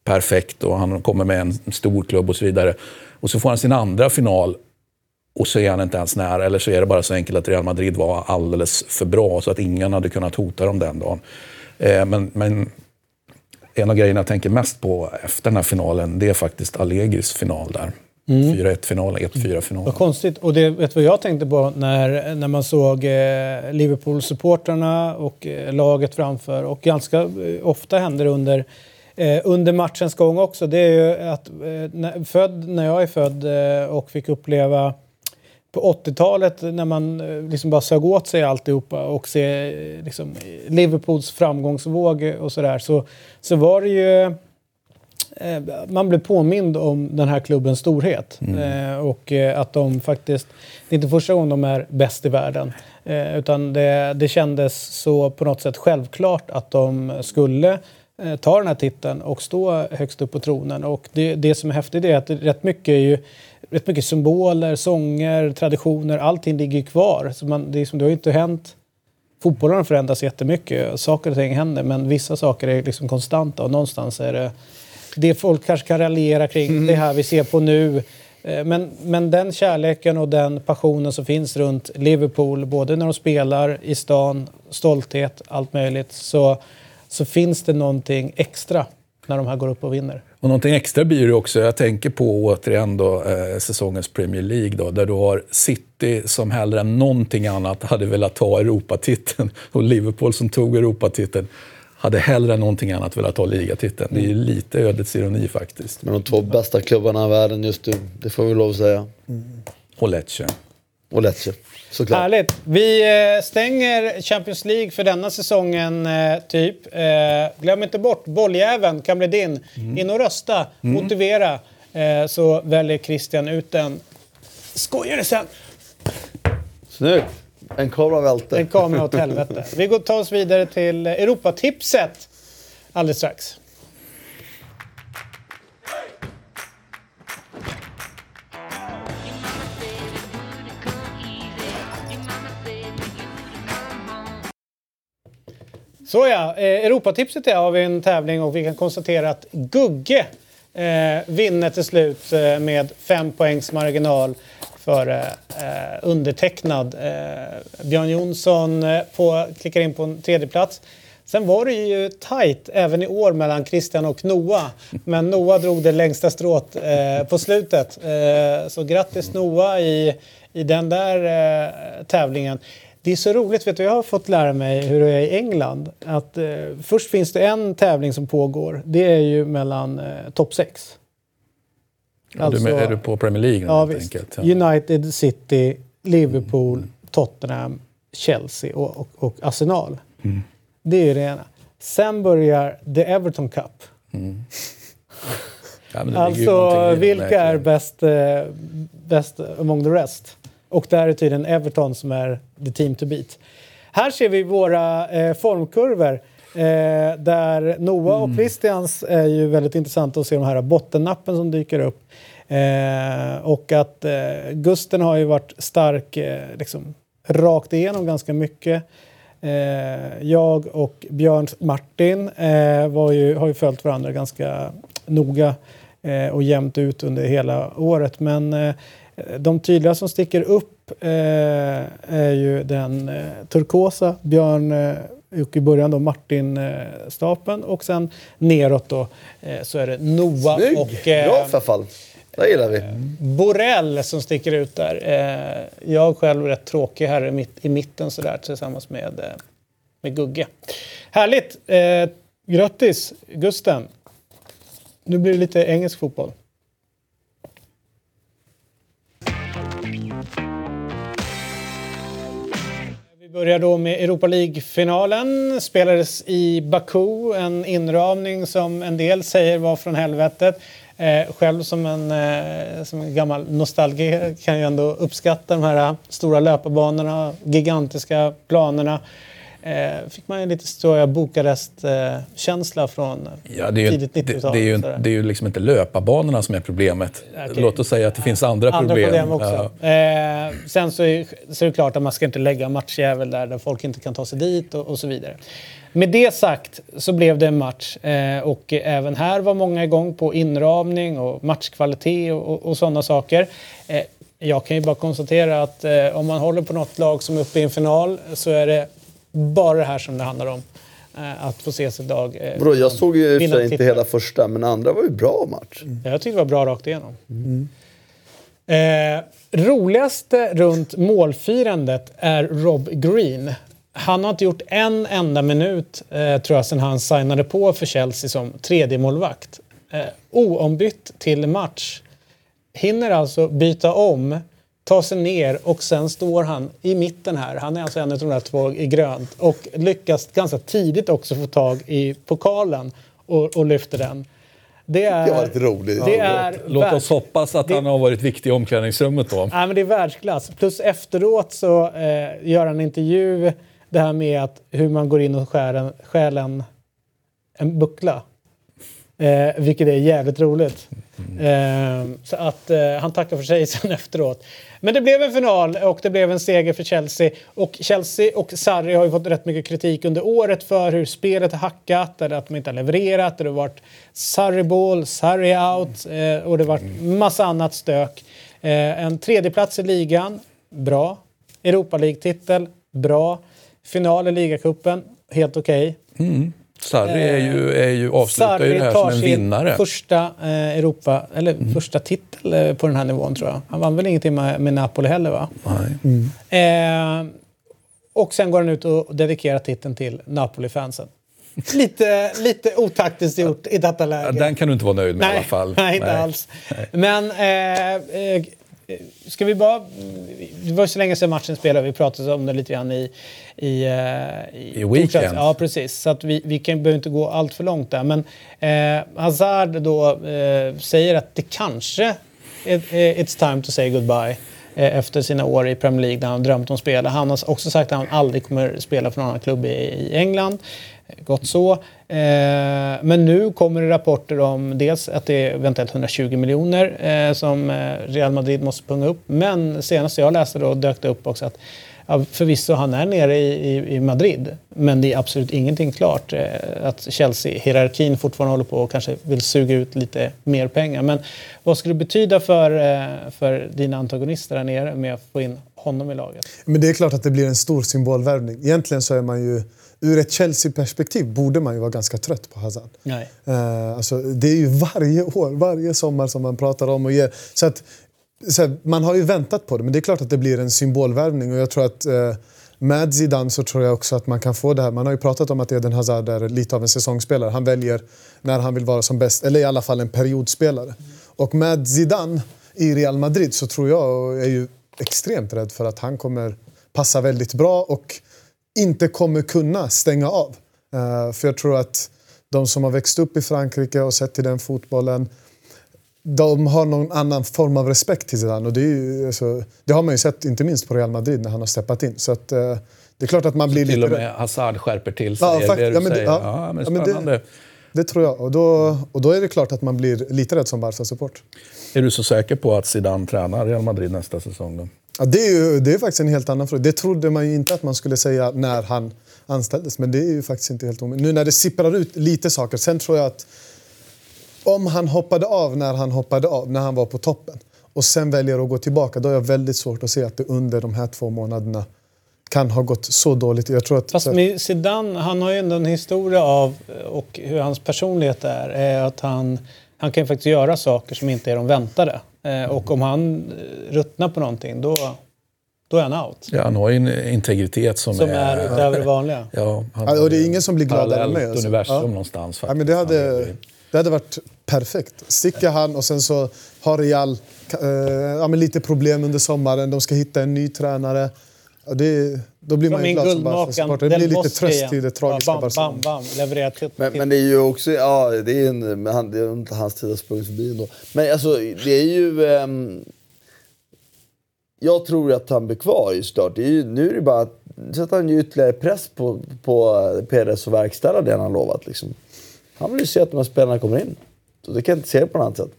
perfekt och han kommer med en stor klubb och så vidare. Och så får han sin andra final och så är han inte ens nära. Eller så är det bara så enkelt att Real Madrid var alldeles för bra så att ingen hade kunnat hota dem den dagen. Eh, men, men en av grejerna jag tänker mest på efter den här finalen, det är faktiskt Allegris final där. Mm. 4-1-final, 1-4-final. Vad konstigt. Och det vet vad jag tänkte på när, när man såg eh, Liverpool-supportrarna och eh, laget framför. Och ganska eh, ofta händer det under Eh, under matchens gång också, det är ju att eh, när, född, när jag är född eh, och fick uppleva på 80-talet när man eh, liksom bara sög åt sig alltihopa och se eh, liksom, Liverpools framgångsvåg och sådär så, så var det ju eh, man blev påmind om den här klubbens storhet mm. och att de faktiskt, det är inte första gången de är bäst i världen utan det, det kändes så på något sätt självklart att de skulle Eh, ta den här titeln och stå högst upp på tronen. Och det, det som är häftigt är att rätt mycket är ju rätt mycket symboler, sånger, traditioner, allting ligger kvar. Så man, det, är som, det har ju inte hänt fotbollen förändras jättemycket. Saker och ting händer men vissa saker är liksom konstanta och någonstans är det det folk kanske kan raljera kring, mm. det här vi ser på nu. Eh, men, men den kärleken och den passionen som finns runt Liverpool, både när de spelar i stan, stolthet, allt möjligt, så, så finns det någonting extra när de här går upp och vinner. Och någonting extra blir det också, jag tänker på återigen då, eh, säsongens Premier League då, där du har City som hellre än någonting annat hade velat ta Europatiteln och Liverpool som tog Europatiteln hade hellre än någonting annat velat ta ligatiteln. Det är ju lite ödets ironi faktiskt. Men de två bästa klubbarna i världen just nu, det får vi lov att säga. Mm. Och Lecce. Och Lecce, såklart. Härligt. Vi eh, stänger Champions League för denna säsongen, eh, typ. Eh, glöm inte bort, bolljäveln kan bli din. Mm. In och rösta, mm. motivera, så väljer Christian ut den. Skojar det sen! Snyggt! En kamera välte. En kamera åt helvete. Vi går tar oss vidare till Europatipset alldeles strax. Såja, eh, Europatipset är, av vi en tävling och vi kan konstatera att Gugge eh, vinner till slut eh, med fem poängs marginal för eh, undertecknad. Eh, Björn Jonsson eh, på, klickar in på en tredje plats. Sen var det ju tajt även i år mellan Christian och Noah. Men Noah drog det längsta strået eh, på slutet. Eh, så grattis Noah i, i den där eh, tävlingen. Det är så roligt, vet du, jag har fått lära mig hur det är i England. Att, eh, först finns det en tävling som pågår. Det är ju mellan eh, topp 6. Ja, alltså, du, är du på Premier League ja, helt enkelt? Ja. United, City, Liverpool, mm. Tottenham, Chelsea och, och, och Arsenal. Mm. Det är det ena. Sen börjar The Everton Cup. Mm. Ja, alltså, vilka är bäst, eh, bäst among the rest? Och där är tydligen Everton som är the team to beat. Här ser vi våra eh, formkurvor. Eh, där Noah och mm. Christians är ju väldigt intressant att se de här bottennappen som dyker upp. Eh, och att eh, Gusten har ju varit stark eh, liksom, rakt igenom ganska mycket. Eh, jag och Björn Martin eh, var ju, har ju följt varandra ganska noga och jämnt ut under hela året. Men de tydliga som sticker upp är ju den turkosa Björn och i början då Martin-stapeln och sen neråt då så är det Noah Snygg. och... Bra för fall. Det gillar vi. Borrell som sticker ut där. Eh, jag själv är rätt tråkig här i, mitt, i mitten sådär tillsammans med, eh, med Gugge. Härligt! Eh, grattis Gusten! Nu blir det lite engelsk fotboll. Börjar då med Europa League-finalen. Spelades i Baku, en inramning som en del säger var från helvetet. Eh, själv som en, eh, som en gammal nostalgiker kan jag ändå uppskatta de här stora löparbanorna, gigantiska planerna. Eh, fick man ju lite Stoja Bukarest-känsla från ja, det är ju, tidigt 90-tal. Det, det, är ju, det är ju liksom inte löparbanorna som är problemet. Okay. Låt oss säga att det finns andra, andra problem. problem också. Ja. Eh, sen så är, så är det klart att man ska inte lägga matchjävel där, där folk inte kan ta sig dit och, och så vidare. Med det sagt så blev det en match eh, och även här var många igång på inramning och matchkvalitet och, och, och sådana saker. Eh, jag kan ju bara konstatera att eh, om man håller på något lag som är uppe i en final så är det bara det här som det handlar om. Eh, att få ses idag. Eh, Bro, jag såg ju inte tittar. hela första, men andra var ju bra match. Mm. Jag tyckte det var bra rakt igenom. Mm. Eh, roligaste runt målfirandet är Rob Green. Han har inte gjort en enda minut, eh, tror jag, sedan han signade på för Chelsea som tredje målvakt. Eh, oombytt till match. Hinner alltså byta om, ta sig ner och sen står han i mitten här. Han är alltså en av de där två i grönt och lyckas ganska tidigt också få tag i pokalen och, och lyfter den. Det, är, det var lite roligt. Det är Låt oss hoppas att det, han har varit viktig i omklädningsrummet då. Nej, men det är världsklass. Plus efteråt så eh, gör han en intervju det här med att hur man går in och skär en, stjäl en, en buckla. Eh, vilket är jävligt roligt. Eh, så att eh, han tackar för sig sen efteråt. Men det blev en final och det blev en seger för Chelsea. Och Chelsea och Sarri har ju fått rätt mycket kritik under året för hur spelet har hackat, eller att de inte har levererat. Det har varit Sarri-ball, Sarri-out eh, och det har varit massa annat stök. Eh, en tredjeplats i ligan, bra. Europa League-titel, bra. Final i ligacupen, helt okej. Mm. Sarri är ju, är ju, avslutar ju det här som en vinnare. första eh, Europa, eller första titel eh, på den här nivån tror jag. Han vann väl ingenting med, med Napoli heller va? Nej. Eh, och sen går han ut och dedikerar titeln till Napoli-fansen. Lite, lite otaktiskt gjort i detta läge. Den kan du inte vara nöjd med nej, i alla fall. Nej, inte alls. Men eh, eh, ska vi bara... Det var så länge sedan matchen spelade. Vi pratade om det lite grann i... I, eh, I weekend. torsdags. Ja, precis. Så att vi, vi kan, behöver inte gå allt för långt där. Men eh, Hazard då eh, säger att det kanske it, it's time to say goodbye eh, efter sina år i Premier League där han drömt om att spela. Han har också sagt att han aldrig kommer spela för någon annan klubb i, i England. Gott så. Eh, men nu kommer det rapporter om dels att det är eventuellt 120 miljoner eh, som eh, Real Madrid måste punga upp. Men senast jag läste då dök det upp också att ja, förvisso han är nere i, i, i Madrid. Men det är absolut ingenting klart. Eh, att Chelsea-hierarkin fortfarande håller på och kanske vill suga ut lite mer pengar. Men vad skulle det betyda för, eh, för dina antagonister där nere med att få in honom i laget? Men det är klart att det blir en stor symbolvärvning. Egentligen så är man ju, ur ett Chelsea-perspektiv borde man ju vara ganska trött på Hazard. Nej. Eh, alltså, det är ju varje år, varje sommar som man pratar om och ger. Så att, så här, man har ju väntat på det, men det är klart att det blir en symbolvärvning. Och jag tror att eh, med Zidane så tror jag också att man kan få det här. Man har ju pratat om att Eden Hazard är lite av en säsongsspelare. Han väljer när han vill vara som bäst, eller i alla fall en periodspelare. Och med Zidane i Real Madrid så tror jag, och är ju extremt rädd för att han kommer passa väldigt bra och inte kommer kunna stänga av. Eh, för jag tror att de som har växt upp i Frankrike och sett till den fotbollen de har någon annan form av respekt till Zidane. Och det, är ju, alltså, det har man ju sett inte minst på Real Madrid när han har steppat in. Så att, eh, det är klart att man blir Till lite och med Hazard skärper till sig. Ja, är det fakt- det du ja, men det- säger? ja. Ja, men Ja, men det-. Det tror jag. Och då, och då är det klart att man blir lite rädd som Barca-support. Är du så säker på att Zidane tränar Real Madrid nästa säsong? Då? Ja, det, är ju, det är faktiskt en helt annan fråga. Det trodde man ju inte att man skulle säga när han anställdes. Men det är ju faktiskt inte helt omöjligt. Nu när det sipprar ut lite saker. Sen tror jag att om han hoppade av när han hoppade av, när han var på toppen och sen väljer att gå tillbaka, då är jag väldigt svårt att se att det under de här två månaderna kan ha gått så dåligt. Jag tror att, Fast med Zidane, han har ju ändå en historia av, och hur hans personlighet är, är att han, han kan ju faktiskt göra saker som inte är de väntade. Eh, och om han eh, ruttnar på någonting, då, då är han out. Ja, han har ju en integritet som, Som är utöver det vanliga. Ja, han Ja, och det är ingen som blir gladare än mig, alltså. universum Ja. någonstans. Ja, Faktiskt. men det, hade, är- det hade varit perfekt. Sticker han och sen så har Real eh, ja, lite problem under sommaren. De ska hitta en ny tränare. Ja, det, då blir man ju glad som Barca-supporter. Det blir lite tröst igen. i det tragiska Ja, bam, Barcelona. bam, bam, Men, till- men det är ju också, ja det är en, men han, det är inte hans tid har sprungit förbi ändå. Men alltså det är ju, ehm, jag tror att han blir kvar ju snart. Det är ju, nu är det bara att, sätter han ju ytterligare press på, på Perez att verkställa det han har lovat liksom. Han vill ju se att de här spelarna kommer in. Så det kan jag inte se det på något annat sätt.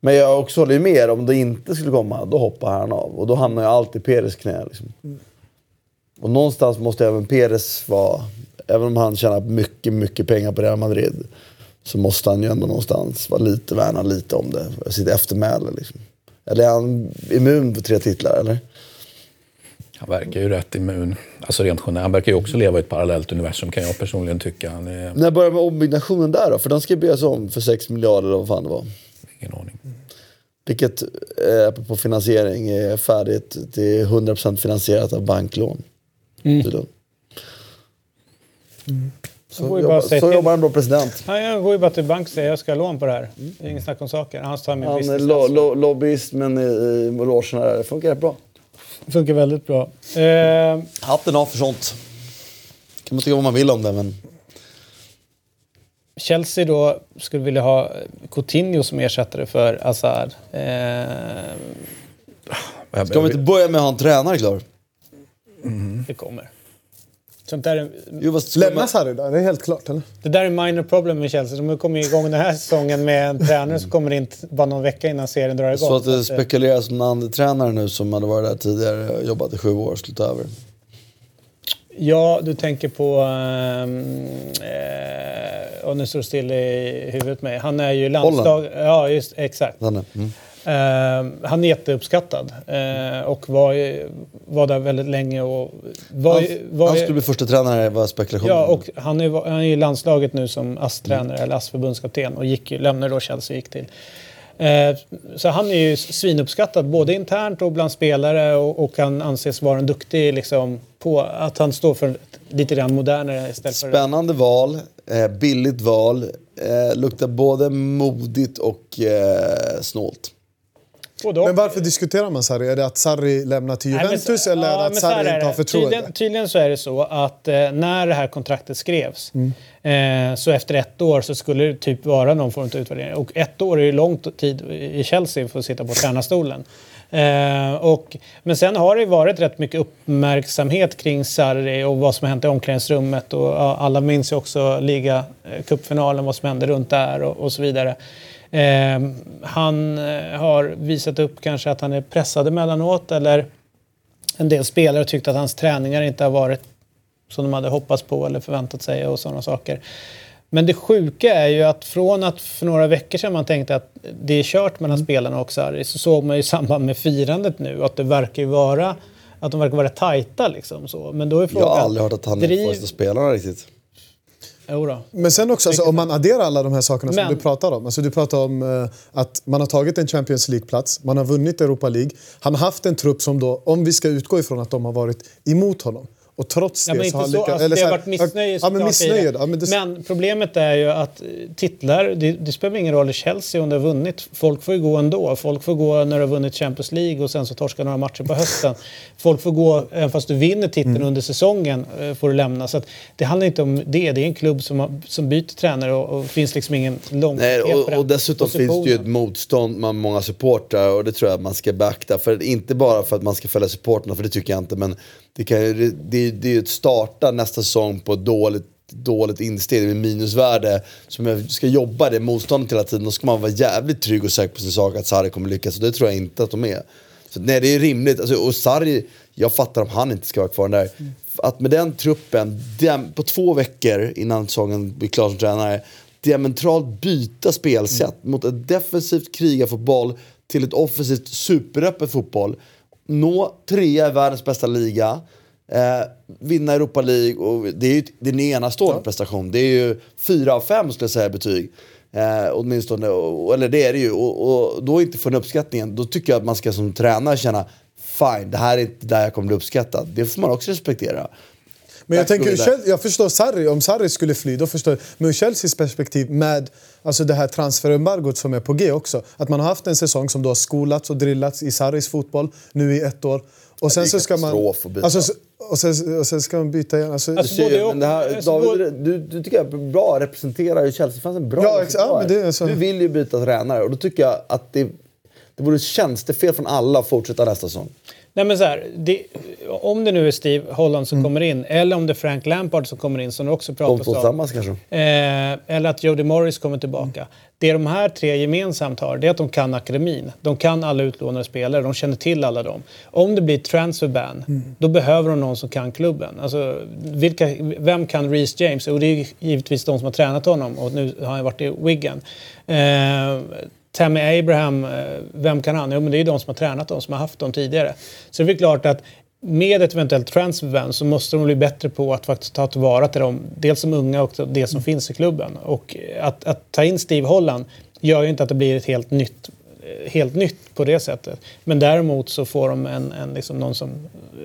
Men jag också håller ju med, om det inte skulle komma, då hoppar han av. Och då hamnar ju allt i Perez knä liksom. Och någonstans måste även Perez vara, även om han tjänar mycket, mycket pengar på Real Madrid, så måste han ju ändå någonstans vara lite, värna lite om det, sitt eftermäle liksom. Eller är han immun för tre titlar eller? Han verkar ju rätt immun. Alltså rent generellt. Han verkar ju också leva i ett parallellt universum kan jag personligen tycka. Han är... När börjar med ombyggnationen där då? För den ska byggas om för 6 miljarder eller vad fan det var. Ingen aning. Vilket, eh, apropå finansiering, är färdigt. Det är 100% finansierat av banklån. Tydligen. Så, Jag får ju jobbar, bara säga så till. jobbar en bra president. Ja, jag går ju bara till bank och säger jag ska ha lån på det här. Det är inget snack om saker. Han tar min Han är lo, lo, lobbyist men i, i logerna där. Det funkar rätt bra. funkar väldigt bra. Eh, Hatten av för sånt. Kan man tycka vad man vill om det men... Chelsea då skulle vilja ha Coutinho som ersättare för Hazard. Eh, Ska vi inte börja med att ha en tränare klar? Det kommer. Sånt där är, Jo, vad skulle Lämna man- Sarri då? Det är helt klart, eller? det där är minor problem med Chelsea. De kommer igång den här säsongen med en tränare som kommer in t- bara någon vecka innan serien drar igång. Så att det eh, spekuleras om en andra tränare nu som hade varit där tidigare och jobbat i sju år skulle ta över. Ja, du tänker på... ehm, eh, och nu står det still i huvudet med. Han är ju landslag... Ja, just exakt. Han är- Mm. Ehm, han är jätteuppskattad eh, och var, var där väldigt länge. Och var, ju- var, Han skulle bli första tränare var spekulationen. Ja, och han är, han är i landslaget nu som ASS-tränare, eller ASS-förbundskapten och gick, lämnade då Chelsea och gick till. Eh, så han är ju svinuppskattad både internt och bland spelare och, och kan anses vara en duktig liksom, på att han står för lite grann modernare istället för... Spännande val, eh, billigt val, luktar både modigt och snålt. Både. Men varför diskuterar man Sarri? Är det att Sarri lämnar till Nej, men Juventus eller ja, att Sarri inte har förtroende? Tydligen, tydligen så är det så att eh, när det här kontraktet skrevs Mm. eh, så efter ett år så skulle det typ vara någon form av utvärdering. Och ett år är ju lång tid i Chelsea för att sitta på tränarstolen. Eh, och, men sen har det varit rätt mycket uppmärksamhet kring Sarri och vad som hänt i omklädningsrummet. Och, ja, alla minns ju också ligacupfinalen, vad som hände runt där och, och så vidare. Eh, han har visat upp kanske att han är pressad emellanåt eller en del spelare tyckte att hans träningar inte har varit som de hade hoppats på eller förväntat sig och sådana saker. Men det sjuka är ju att från att för några veckor sedan man tänkte att det är kört mellan spelarna och Sarri så såg man i samband med firandet nu att det verkar ju vara att de verkar vara tajta liksom så. Men då är Jag frågan... har aldrig hört att han är driv- första spelarna riktigt. Då. Men sen också, alltså, om man adderar alla de här sakerna som Men- du pratar om. Alltså, du pratar om eh, att man har tagit en Champions League-plats, man har vunnit Europa League. Han har haft en trupp som då, om vi ska utgå ifrån att de har varit emot honom. Och trots Ja, det men så har han lyckats... alltså, det har varit missnöje Ja, men såklart i missnöje. det. Ja, men det, Men problemet är ju att eh, titlar, det, det spelar ingen roll i Chelsea om du har vunnit. Folk får ju gå ändå. Folk får gå när du har vunnit Champions League och sen så torskar några matcher på hösten. Folk får gå, även fast du vinner titeln Mm. under säsongen, eh, får du lämna. Så att det handlar inte om det. Det är en klubb som, har, som byter tränare och, och finns liksom ingen Nej, långsiktighet på och, och dessutom finns det ju ett motstånd med många supportrar och det tror jag att man ska beakta. För inte bara för att man ska följa supporterna, för det tycker jag inte, men det, kan ju, det, det är ju att starta nästa säsong på dåligt dåligt insteg med minusvärde som jag ska jobba det motståndet hela tiden, då ska man vara jävligt trygg och säker på sin sak att Sarri kommer lyckas och det tror jag inte att de är. Så nej, det är rimligt. Alltså, och Sarri, jag fattar om han inte ska vara kvar där. Att med den truppen, den, på två veckor innan säsongen blir klar som tränare, diametralt byta spelsätt mot ett defensivt krigarfotboll till ett offensivt superöppet fotboll. Nå trea i världens bästa liga. Eh, vinna Europa League. Och det är ju det är en enastående prestation. Det är ju fyra av fem skulle jag säga betyg. Eh, åtminstone, och, eller det är det ju. Och, och då inte få den uppskattningen. Då tycker jag att man ska som tränare känna Fine, det här är inte där jag kommer bli uppskattad. Det får man också respektera. Men jag, tänker, jag förstår Sarri, om Sarri skulle fly, då förstår jag. Men ur Chelseas perspektiv med alltså det här transferembargot som är på G också. Att man har haft en säsong som då har skolats och drillats i Sarris fotboll nu i ett år. Och sen det så ska man... Alltså, så- och, sen, och sen ska man byta igen. Alltså, Alltså, Du, ser men det här, alltså, David, du, du tycker jag är bra representerar ju Chelsea-fansen bra. Ja, ja, men det är så. Du vill ju byta tränare och då tycker jag att det, det vore tjänstefel från alla att fortsätta nästa säsong. Nej men så här, det, om det nu är Steve Holland som kommer in eller om det är Frank Lampard som kommer in som det också pratas om. tillsammans kanske. Eh, eller att Jody Morris kommer tillbaka. Det de här tre gemensamt har det är att de kan akademin. De kan alla utlånade spelare, de känner till alla dem. Om det blir transfer ban, då behöver de någon som kan klubben. Alltså, vilka, vem kan Reece James? Och det är givetvis de som har tränat honom och nu har han varit i Wigan. Eh, Tammy Abraham, eh, vem kan han? Jo, men det är de som har tränat dem, som har haft dem tidigare. Så det är klart att med ett eventuellt transferban så måste de bli bättre på att faktiskt ta tillvara till dem, dels som unga och det som finns i klubben. Och att, att ta in Steve Holland gör ju inte att det blir ett helt nytt, helt nytt på det sättet. Men däremot så får de en, en liksom någon som,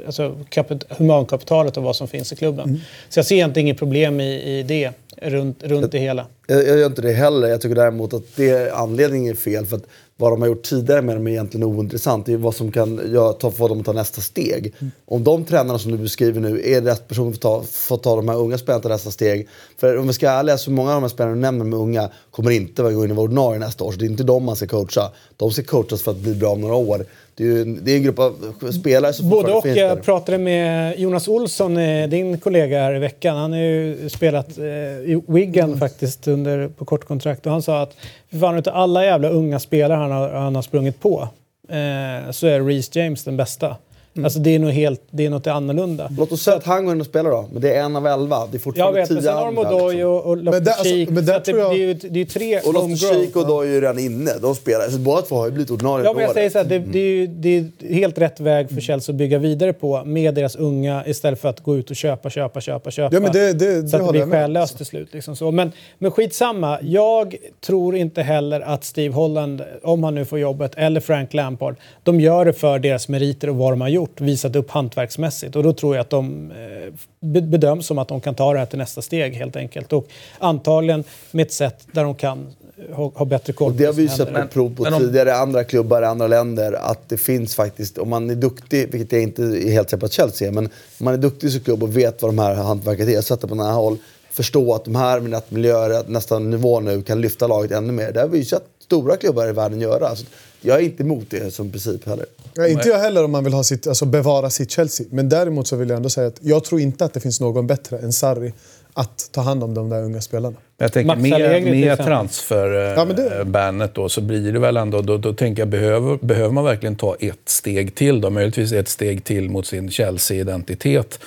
alltså kapit, humankapitalet och vad som finns i klubben. Så jag ser egentligen inget problem i, i det runt, runt det hela. Jag, jag gör inte det heller. Jag tycker däremot att det, anledningen är fel. För att vad de har gjort tidigare med dem är egentligen ointressant. Det är vad som kan göra, ta, få dem att ta nästa steg. Mm. Om de tränarna som du beskriver nu är rätt person för att ta, för att ta de här unga spelarna till nästa steg. För om vi ska vara ärliga så många av de här spelarna du nämner med unga kommer inte gå in i vår ordinarie nästa år. Så det är inte de man ska coacha. De ska coachas för att bli bra om några år. Det är, ju, det är en grupp av spelare som Både och. Finns jag pratade med Jonas Olsson, eh, din kollega här i veckan. Han har ju spelat eh, i Wigan mm. faktiskt under, på kort kontrakt. Och han sa att för fan utav alla jävla unga spelare han har, han har sprungit på eh, så är Reece James den bästa. Mm. Alltså det är, nog helt, det är något annorlunda. Låt oss säga att han går in och spelar då. Men det är en av elva. Det är fortfarande jag vet, tio andra. Men sen har de Odoi och Loftus-Cheek. Men, alltså, det, det, är ju, det är tre Och Loftus-Cheek och Odoi är ju redan inne. De spelar. Så båda två har ju blivit ordinarie Ja, men jag säger så här, det, det, är ju, det är helt rätt väg för Chelsea att bygga vidare på med deras unga istället för att gå ut och köpa, köpa, köpa, köpa. Ja, men det, det, så att det blir själlöst till slut. Liksom så. Men, men skitsamma. Jag tror inte heller att Steve Holland, om han nu får jobbet, eller Frank Lampard, de gör det för deras meriter och vad de har gjort. Visat upp hantverksmässigt. Och då tror jag att de eh, bedöms som att de kan ta det här till nästa steg helt enkelt. Och antagligen med ett sätt där de kan eh, ha, ha bättre koll på Det har vi ju sett på prov på men, tidigare i andra klubbar i andra länder. Att det finns faktiskt, om man är duktig, vilket jag inte är helt säker på att Chelsea är, men om man är duktig som klubb och vet vad de här hantverket är, sätter på nära håll, förstå att de här med rätt miljöer, nästa nivå nu, kan lyfta laget ännu mer. Det har vi ju sett stora klubbar i världen göra. Så jag är inte emot det som princip heller. Ja, inte jag heller om man vill ha sitt, alltså bevara sitt Chelsea. Men däremot så vill jag ändå säga att jag tror inte att det finns någon bättre än Sarri att ta hand om de där unga spelarna. Jag tänker med, med transferbandet ja, då så blir det väl ändå, då, då tänker jag behöver, behöver man verkligen ta ett steg till då? Möjligtvis ett steg till mot sin Chelsea-identitet.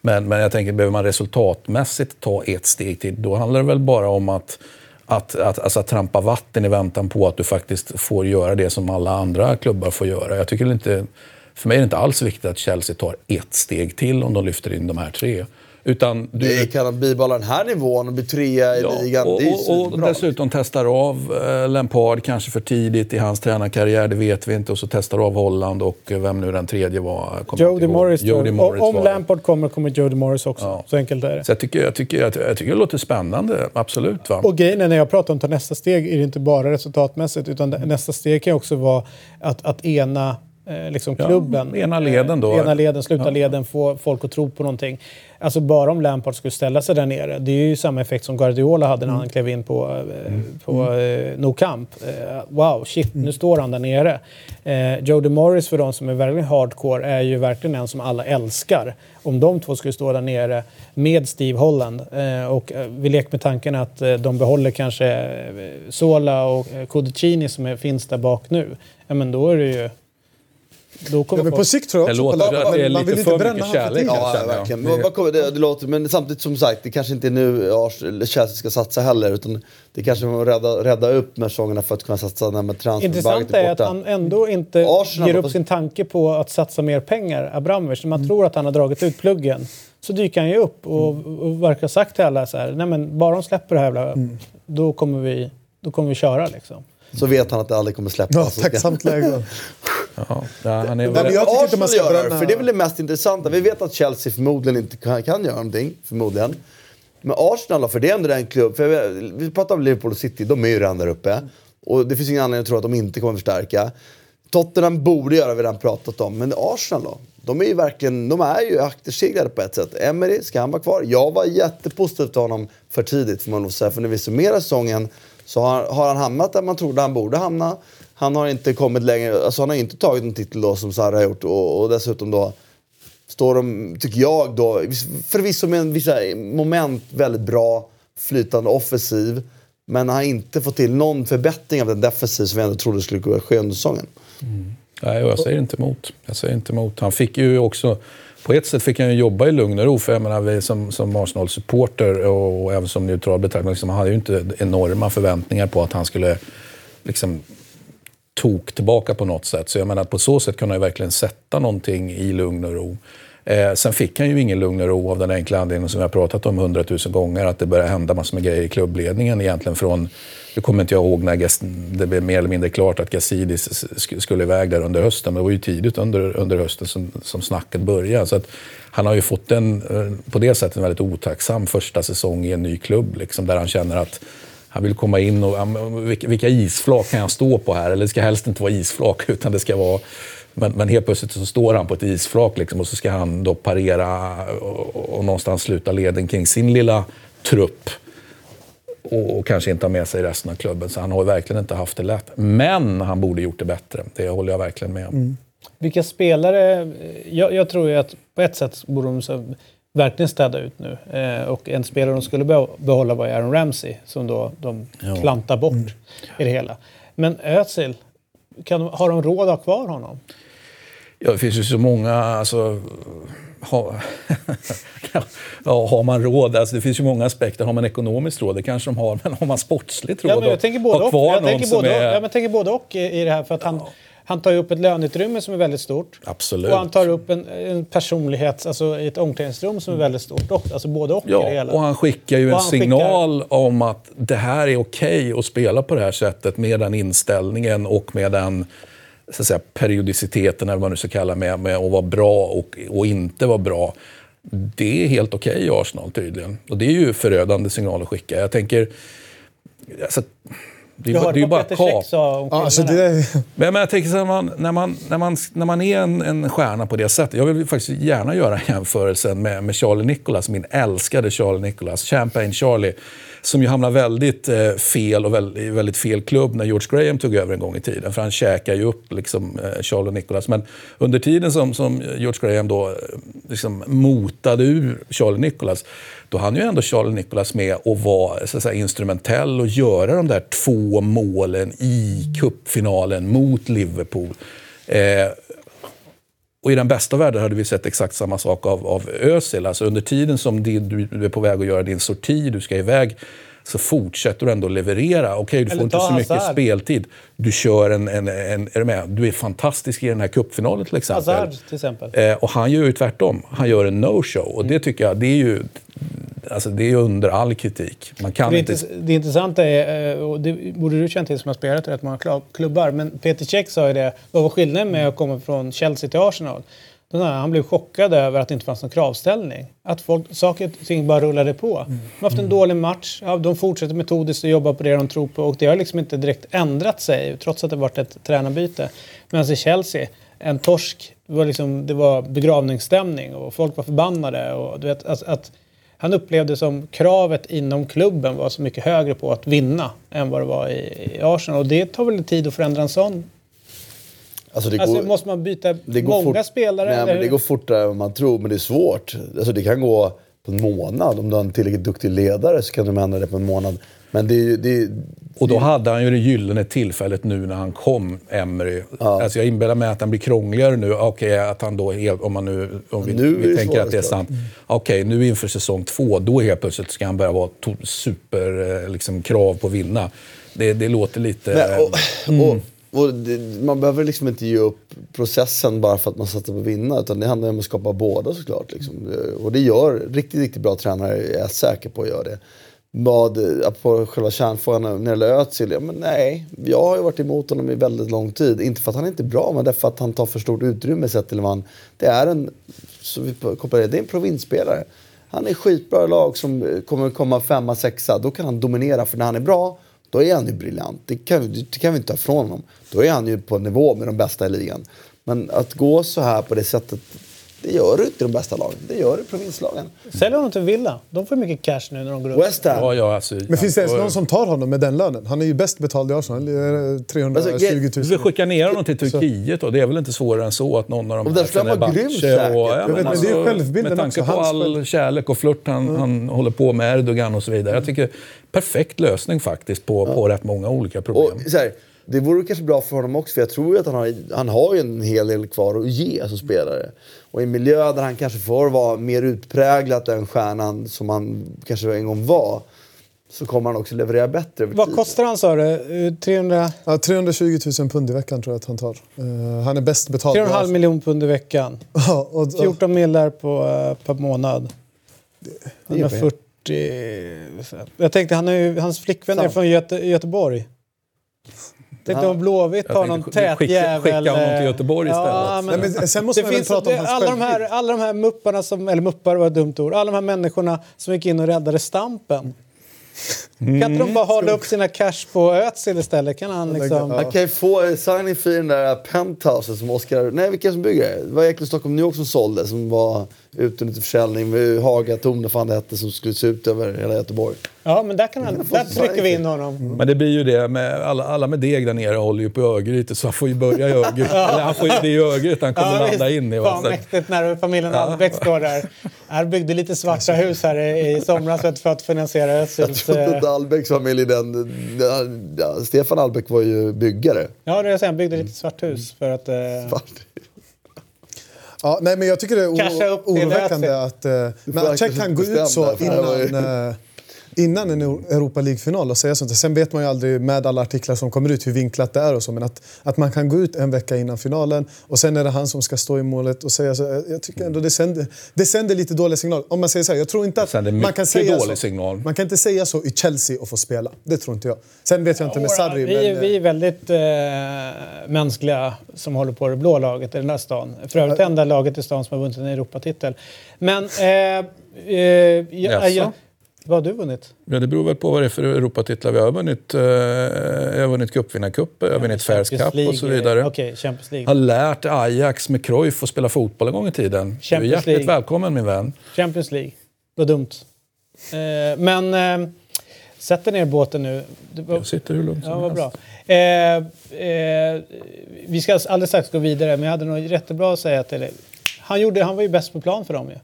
Men, men jag tänker, behöver man resultatmässigt ta ett steg till, då handlar det väl bara om att att, att, alltså att trampa vatten i väntan på att du faktiskt får göra det som alla andra klubbar får göra. Jag tycker inte, för mig är det inte alls viktigt att Chelsea tar ett steg till om de lyfter in de här tre. Utan du... Det kan bibehålla den här nivån och bli trea i ja, ligan. Och, och, och dessutom testar av eh, Lampard kanske för tidigt i hans tränarkarriär, det vet vi inte. Och så testar av Holland och vem nu den tredje var. Jody Morris. Jody Morris om Lampard kommer, kommer Jody Morris också. Ja. Så enkelt är det. Så jag tycker, jag, tycker, jag, jag tycker det låter spännande, absolut. Va? Och grejen är, när jag pratar om att ta nästa steg är det inte bara resultatmässigt, utan nästa steg kan också vara att, att ena eh, liksom klubben. Ja, ena leden då. Ena leden, sluta ja. leden, få folk att tro på någonting. Alltså bara om Lampard skulle ställa sig där nere. Det är ju samma effekt som Guardiola hade när han mm. klev in på, eh, mm. på mm. eh, No Camp. Eh, wow, shit, nu står han där nere. Joe DeMorris för de som är verkligen hardcore är ju verkligen en som alla älskar. Om de två skulle stå där nere med Steve Holland och vi leker med tanken att de behåller kanske Sola och Codicini som finns där bak nu. Ja men då är det ju då kommer ja, men på sikt tror jag också det låter att det är lite man vill för inte mycket kärlek. Ja, ja, verkligen. Men, vad det, det låter, men samtidigt som sagt, det kanske inte är nu Chelsea ska satsa heller. Utan det kanske man rädda, rädda upp med säsongerna för att kunna satsa när med Intressant är att han ändå inte Arsenal ger upp sin tanke på att satsa mer pengar, Abramovic. Man mm. tror att han har dragit ut pluggen. Så dyker han ju upp och, och verkar ha sagt till alla så här, nej men bara de släpper det här mm. då, kommer vi, då kommer vi köra liksom. Så vet han att det aldrig kommer släppas. Ja, tacksamt läge. Ja, han är väl... jag tycker inte man ska göra det, för det är väl det mest intressanta. Vi vet att Chelsea förmodligen inte kan, kan göra någonting, förmodligen. Men Arsenal för det är ändå den klubb... För vi pratar om Liverpool och City, de är ju redan där uppe. Och det finns ingen anledning att tro att de inte kommer att förstärka. Tottenham borde göra, vi redan pratat om. Men Arsenal då? De är ju verkligen, de är ju akterseglade på ett sätt. Emery, ska han vara kvar? Jag var jättepositiv till honom för tidigt får man nog säga. För när vi summerar säsongen så har, har han hamnat där man trodde han borde hamna. Han har inte kommit längre, alltså han har inte tagit en titel då som Sarre har gjort och, och dessutom då står de, tycker jag då, förvisso med en vissa eh, moment väldigt bra flytande offensiv. Men har inte fått till någon förbättring av den defensiv som vi ändå trodde skulle ske under säsongen. Mm. Nej, jag säger inte emot. Jag säger inte emot. Han fick ju också... På ett sätt fick han ju jobba i lugn och ro. För jag menar, vi som, som Arsenal-supporter och, och även som neutral betraktare, liksom, hade ju inte enorma förväntningar på att han skulle liksom, tok tillbaka på något sätt. Så jag menar, på så sätt kunde han ju verkligen sätta någonting i lugn och ro. Eh, sen fick han ju ingen lugn och ro av den enkla anledningen som vi har pratat om hundratusen gånger, att det började hända massor med grejer i klubbledningen egentligen från nu kommer inte jag ihåg när det blev mer eller mindre klart att Gazidis skulle iväg där under hösten. Men det var ju tidigt under, under hösten som, som snacket började. Så att han har ju fått en, eh, på det sättet en väldigt otacksam första säsong i en ny klubb. Liksom, där han känner att Han vill komma in och, vilka, isflak kan jag stå på här? Eller det ska helst inte vara isflak, utan det ska vara... Men, men helt plötsligt så står han på ett isflak liksom, och så ska han då parera och, och, och någonstans sluta leden kring sin lilla trupp. Och, och kanske inte ha med sig resten av klubben. Så han har verkligen inte haft det lätt. Men han borde gjort det bättre. Det håller jag verkligen med om. Vilka spelare... Jag, jag tror ju att på ett sätt borde de så, verkligen städa ut nu. Eh, och en spelare de skulle be- behålla var Aaron Ramsey som då de Ja. klantar bort i det hela. Men Özil, kan, har de råd att ha kvar honom? Ja, det finns ju så många... Alltså, ha, ja, har man råd? Alltså, det finns ju många aspekter. Har man ekonomiskt råd? Det kanske de har. Men har man sportsligt råd Ja, men jag tänker både och. Jag tänker både, är... ja, men jag tänker både och i, det här. För att han, han tar ju upp ett löneutrymme som är väldigt stort. Absolut. Och han tar upp en, en personlighet, alltså ett omklädningsrum som är väldigt stort. också. Alltså både och i det Ja, hela. och han skickar ju Och en skickar- signal om att det här är okej att spela på det här sättet med den inställningen och med den så att säga, periodiciteten, eller vad man nu ska kalla med, med att vara bra och, och inte vara bra. Det är helt okej i Arsenal tydligen. Och det är ju förödande signal att skicka. Jag tänker... Alltså, det är, ju- det är bara kap. Ja, alltså det Men, men jag tänker så här, man, när, man, när, man, när, man är en, en stjärna på det sättet. Jag vill faktiskt gärna göra jämförelsen med, med Charlie Nicholas, min älskade Charlie Nicholas, Champagne Charlie. Som ju hamnade väldigt eh, fel och väldigt, väldigt fel klubb när George Graham tog över en gång i tiden. För han käkade ju upp liksom, eh, Charlie Nicholas. Men under tiden som, som George Graham då eh, liksom, motade ur Charlie Nicholas. Då hann ju ändå Charlie Nicholas med att vara så att säga, instrumentell och göra de där två målen i cupfinalen mot Liverpool. Eh, och i den bästa världen hade vi sett exakt samma sak av, av Özil. Alltså under tiden som din, du är på väg att göra din sorti, du ska iväg, så fortsätter du ändå leverera. Okej, du Eller får inte så mycket Hazard. speltid. Du kör en, en, en... Är du med? Du är fantastisk i den här cupfinalen till exempel. Hazard till exempel. Eh, och han gör ju tvärtom. Han gör en no-show. Och det tycker jag, det är ju... Alltså det är under all kritik. Man kan Det, inte... det intressanta är, eh, och det borde du känna till som har spelat i rätt många klubb- klubbar, men Peter Cech sa ju det, vad var skillnaden med att komma från Chelsea till Arsenal? Sa han, blev chockad över att det inte fanns någon kravställning. Att folk, saker och ting bara rullade på. De har haft en dålig match, ja, de fortsätter metodiskt att jobba på det de tror på och det har liksom inte direkt ändrat sig trots att det varit ett tränarbyte. Medan i Chelsea, en torsk, det var, liksom, det var begravningsstämning och folk var förbannade. Och, du vet, att, att han upplevde som kravet inom klubben var så mycket högre på att vinna än vad det var i, i Arsenal. Och det tar väl tid att förändra en sån. Alltså det Alltså, går, måste man byta det går många fort- spelare? Nej, eller men det går fortare än man tror, men det är svårt. Alltså det kan gå på en månad. Om du har en tillräckligt duktig ledare så kan de ändra det på en månad. Men det. Det Och då hade han ju det gyllene tillfället nu när han kom, Emery. Alltså jag inbillar mig att han blir krångligare nu. Okej, att han då om man nu, om vi, Nu vi tänker att det är sant. Okej, nu inför säsong två, då helt plötsligt ska han börja vara to- super, eh, liksom, krav på att vinna. Det, det låter lite... Men, och, och, och det, man behöver liksom inte ge upp processen bara för att man satsar på att vinna. Utan det handlar om att skapa båda såklart. Liksom. Och det gör riktigt, riktigt bra tränare, jag är säker på att göra det. Vad, på själva kärnfrågan när det gäller Özil, ja, men nej. Jag har ju varit emot honom i väldigt lång tid. Inte för att han är inte är bra, men därför att han tar för stort utrymme sett till vad han... Det är en, så vi kopplar det, det är en provinsspelare. Han är skitbra i lag som kommer komma femma, sexa. Då kan han dominera, för när han är bra, då är han ju briljant. Det kan, det kan vi inte ta ifrån honom. Då är han ju på nivå med de bästa i ligan. Men att gå så här på det sättet, det gör du inte i de bästa lagen. Det gör du i provinslagen. Sälj honom till Villa. De får mycket cash nu när de går upp. West Ham. ja, ja, alltså, men finns det ens ja, någon som tar honom med den lönen? Han är ju bäst betald i Arsenal. Det är 320 Alltså, 000. Du vill skicka ner honom till Turkiet då? Det är väl inte svårare än så att någon av de Och grym Fenerbahce säkert. och- Jag vet, men det är ju självbilden Med tanke också, på hans all kärlek och flört han, han håller på med Erdogan och så vidare. Jag tycker perfekt lösning faktiskt på, på rätt många olika problem. Och så här, det vore kanske bra för honom också, för jag tror ju att han har, han har ju en hel del kvar att ge som spelare. Och i en miljö där han kanske får vara mer utpräglat den stjärnan som han kanske en gång var, så kommer han också leverera bättre Vad kostar han sa du? Eh, 300, Ja, 320 000 pund i veckan tror jag att han tar. Eh, han är bäst betald. i 3,5 Arsenal. miljoner pund i veckan. Ja, och, och, 14 millar på, eh, per månad. Han är har för- 40... Jag tänkte, han är ju, hans flickvän är från Göte, Göteborg. Tänkte Ja. om Blåvitt har någon skicka- tät skicka jävel... honom till Göteborg Ja, istället. men, Nej, men sen måste det man väl finns, prata om det, hans alla, de här, självbild. alla de här mupparna, som, eller muppar var ett dumt ord, alla de här människorna som gick in och räddade Stampen. Kan inte de bara hålla upp sina cash på Özil istället? Kan han liksom... Han kan ju få signing fee i den där penthousen som Oscar... Nej, vilka som bygger det? Det var egentligen Stockholm New York som sålde, som var ute till försäljning med Hagatorn, vad fan det hette, som skulle se ut över hela Göteborg. Ja, men där, kan han, där trycker vi in honom. Men det blir ju det, med alla, alla med deg där nere håller ju på Örgryte så han får ju börja i Örgryte. Eller han får ju, det ju Örgryte han kommer landa visst. in i. Fan mäktigt när familjen Albeck står där. Här byggde lite svarta hus här i, i somras för att finansiera Jag Özils... trodde eh, inte Albecks familj, den, ja, Stefan Albeck var ju byggare. Ja, det är jag säger, han byggde lite svart hus för att... Eh, Ja, nej, men jag tycker det är oroväckande att, men att Cech kan gå ut så innan, eh, innan en Europa League-final och säga sånt. Sen vet man ju aldrig med alla artiklar som kommer ut hur vinklat det är och så. Men att, att man kan gå ut en vecka innan finalen och sen är det han som ska stå i målet och säga så. Jag, jag tycker ändå det sänder, det sänder lite dåliga signaler. Om man säger så här, jag tror inte att man kan säga dålig så. signal. Man kan inte säga så i Chelsea och få spela. Det tror inte jag. Sen vet jag inte med Sarri. vi, men, eh, vi är väldigt eh, mänskliga som håller på det blå laget i den här stan. För övrigt det enda laget i stan som har vunnit en Europatitel. Men... Eh, eh, ja, Jaså? ja, vad har du vunnit? Ja, det beror väl på vad det är för Europatitlar vi har vunnit. Eh, jag har vunnit cupvinnarcuper, jag har vunnit Fairs Champions Cup och så vidare. Okej, Champions League. har lärt Ajax med Cruyff att spela fotboll en gång i tiden. Du är Champions hjärtligt League. välkommen min vän. Champions League. Vad dumt. Eh, men eh, sätt dig ner i båten nu. Var- Jag sitter hur lugnt Ja, som helst. bra. Eh, eh, vi ska alldeles strax gå vidare, men jag hade nog jättebra att säga till dig. Han, gjorde, han var ju bäst på plan för dem ju.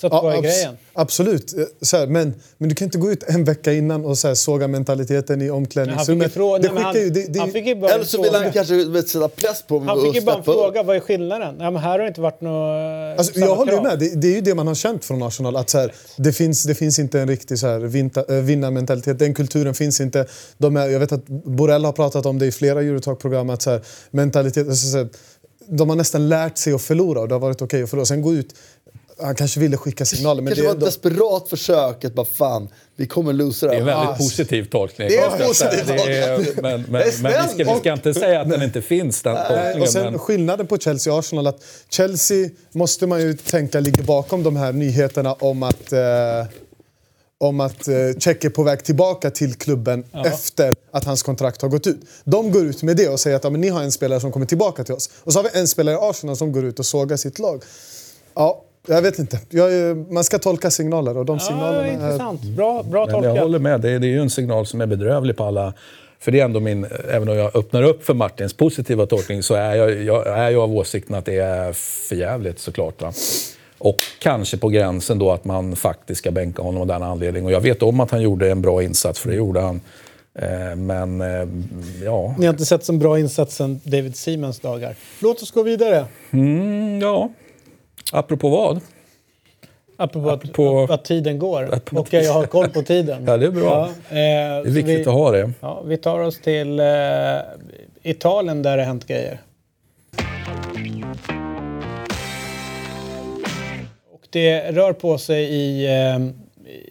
Ja, bra i abs- grejen. Absolut. Eh, Så här, men, men du kan inte gå ut en vecka innan och så här, såga mentaliteten i Men Han fick ju omklädningsrummet. ju... han, Det, det, han fick ju bara en Eller så vill fråga. han kanske sätta press på Han fick ju bara en upp. fråga, vad är skillnaden? Ja, men här har det inte varit något Alltså, samma jag håller krav. med. Det, det är ju det man har känt från Arsenal. Att så här, det, finns, det finns inte en riktig så här, vinta, äh, vinnarmentalitet. Den kulturen finns inte. De är, jag vet att Borrell har pratat om det i flera Eurotalk-program. Att så mentalitet, alltså, så här, de har nästan lärt sig att förlora och det har varit okej att förlora. Sen gå ut... Han kanske ville skicka signaler men kanske det var är ett ändå... desperat försök att bara fan, vi kommer losa det Det är en väldigt Ah, positiv tolkning. det är positiv Det är- tolkning. Men, men, Det är men vi, ska, vi ska inte säga att den inte finns, den tolkningen. och sen men, skillnaden på Chelsea och Arsenal att Chelsea måste man ju tänka ligger bakom de här nyheterna om att eh, om att eh, Cech är på väg tillbaka till klubben efter att hans kontrakt har gått ut. De går ut med det och säger att ja, men ni har en spelare som kommer tillbaka till oss. Och så har vi en spelare i Arsenal som går ut och sågar sitt lag. Ja, jag vet inte. Jag, är- man ska tolka signaler och de Ja, signalerna är... intressant. Bra, bra men jag tolkat. håller med, det är, det är ju en signal som är bedrövlig på alla... För det är ändå min, även om jag öppnar upp för Martins positiva tolkning så är jag, jag, är jag av åsikten att det är förjävligt såklart. Va? Och kanske på gränsen då att man faktiskt ska bänka honom av den anledningen. Och jag vet om att han gjorde en bra insats, för det gjorde han. Eh, Men eh, ja, Ni har inte sett som bra insats sen David Siemens dagar. Låt oss gå vidare. mm, ja. Apropå vad? Apropå, Apropå- Att, att tiden går. Och jag har koll på tiden. Ja, det är bra. eh, Det är viktigt vi, att ha det. Ja, vi tar oss till eh, Italien där det hänt grejer. Och det rör på sig i, eh,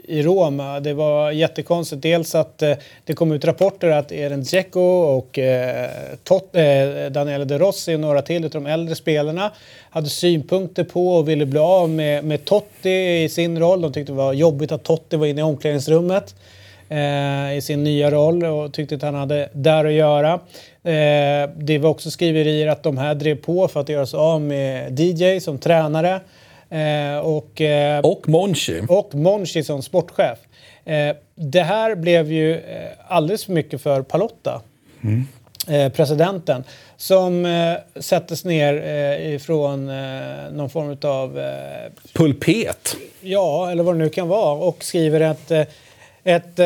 i Roma. Det var jättekonstigt. Dels att eh, det kom ut rapporter att Eren Dzeko och eh, Tot, eh, Daniele De Rossi och några till av de äldre spelarna hade synpunkter på och ville bli av med, med Totti i sin roll. De tyckte det var jobbigt att Totti var inne i omklädningsrummet eh, i sin nya roll och tyckte att han hade där att göra. Eh, det var också skriverier att de här drev på för att göra sig av med DJ som tränare. Eh, och, eh, Och Monchi. och Monchi som sportchef. Eh, det här blev ju alldeles för mycket för Palotta, eh, presidenten, som eh, sättes ner eh, ifrån någon form av Pulpet. Ja, eller vad det nu kan vara. Och skriver ett, ett,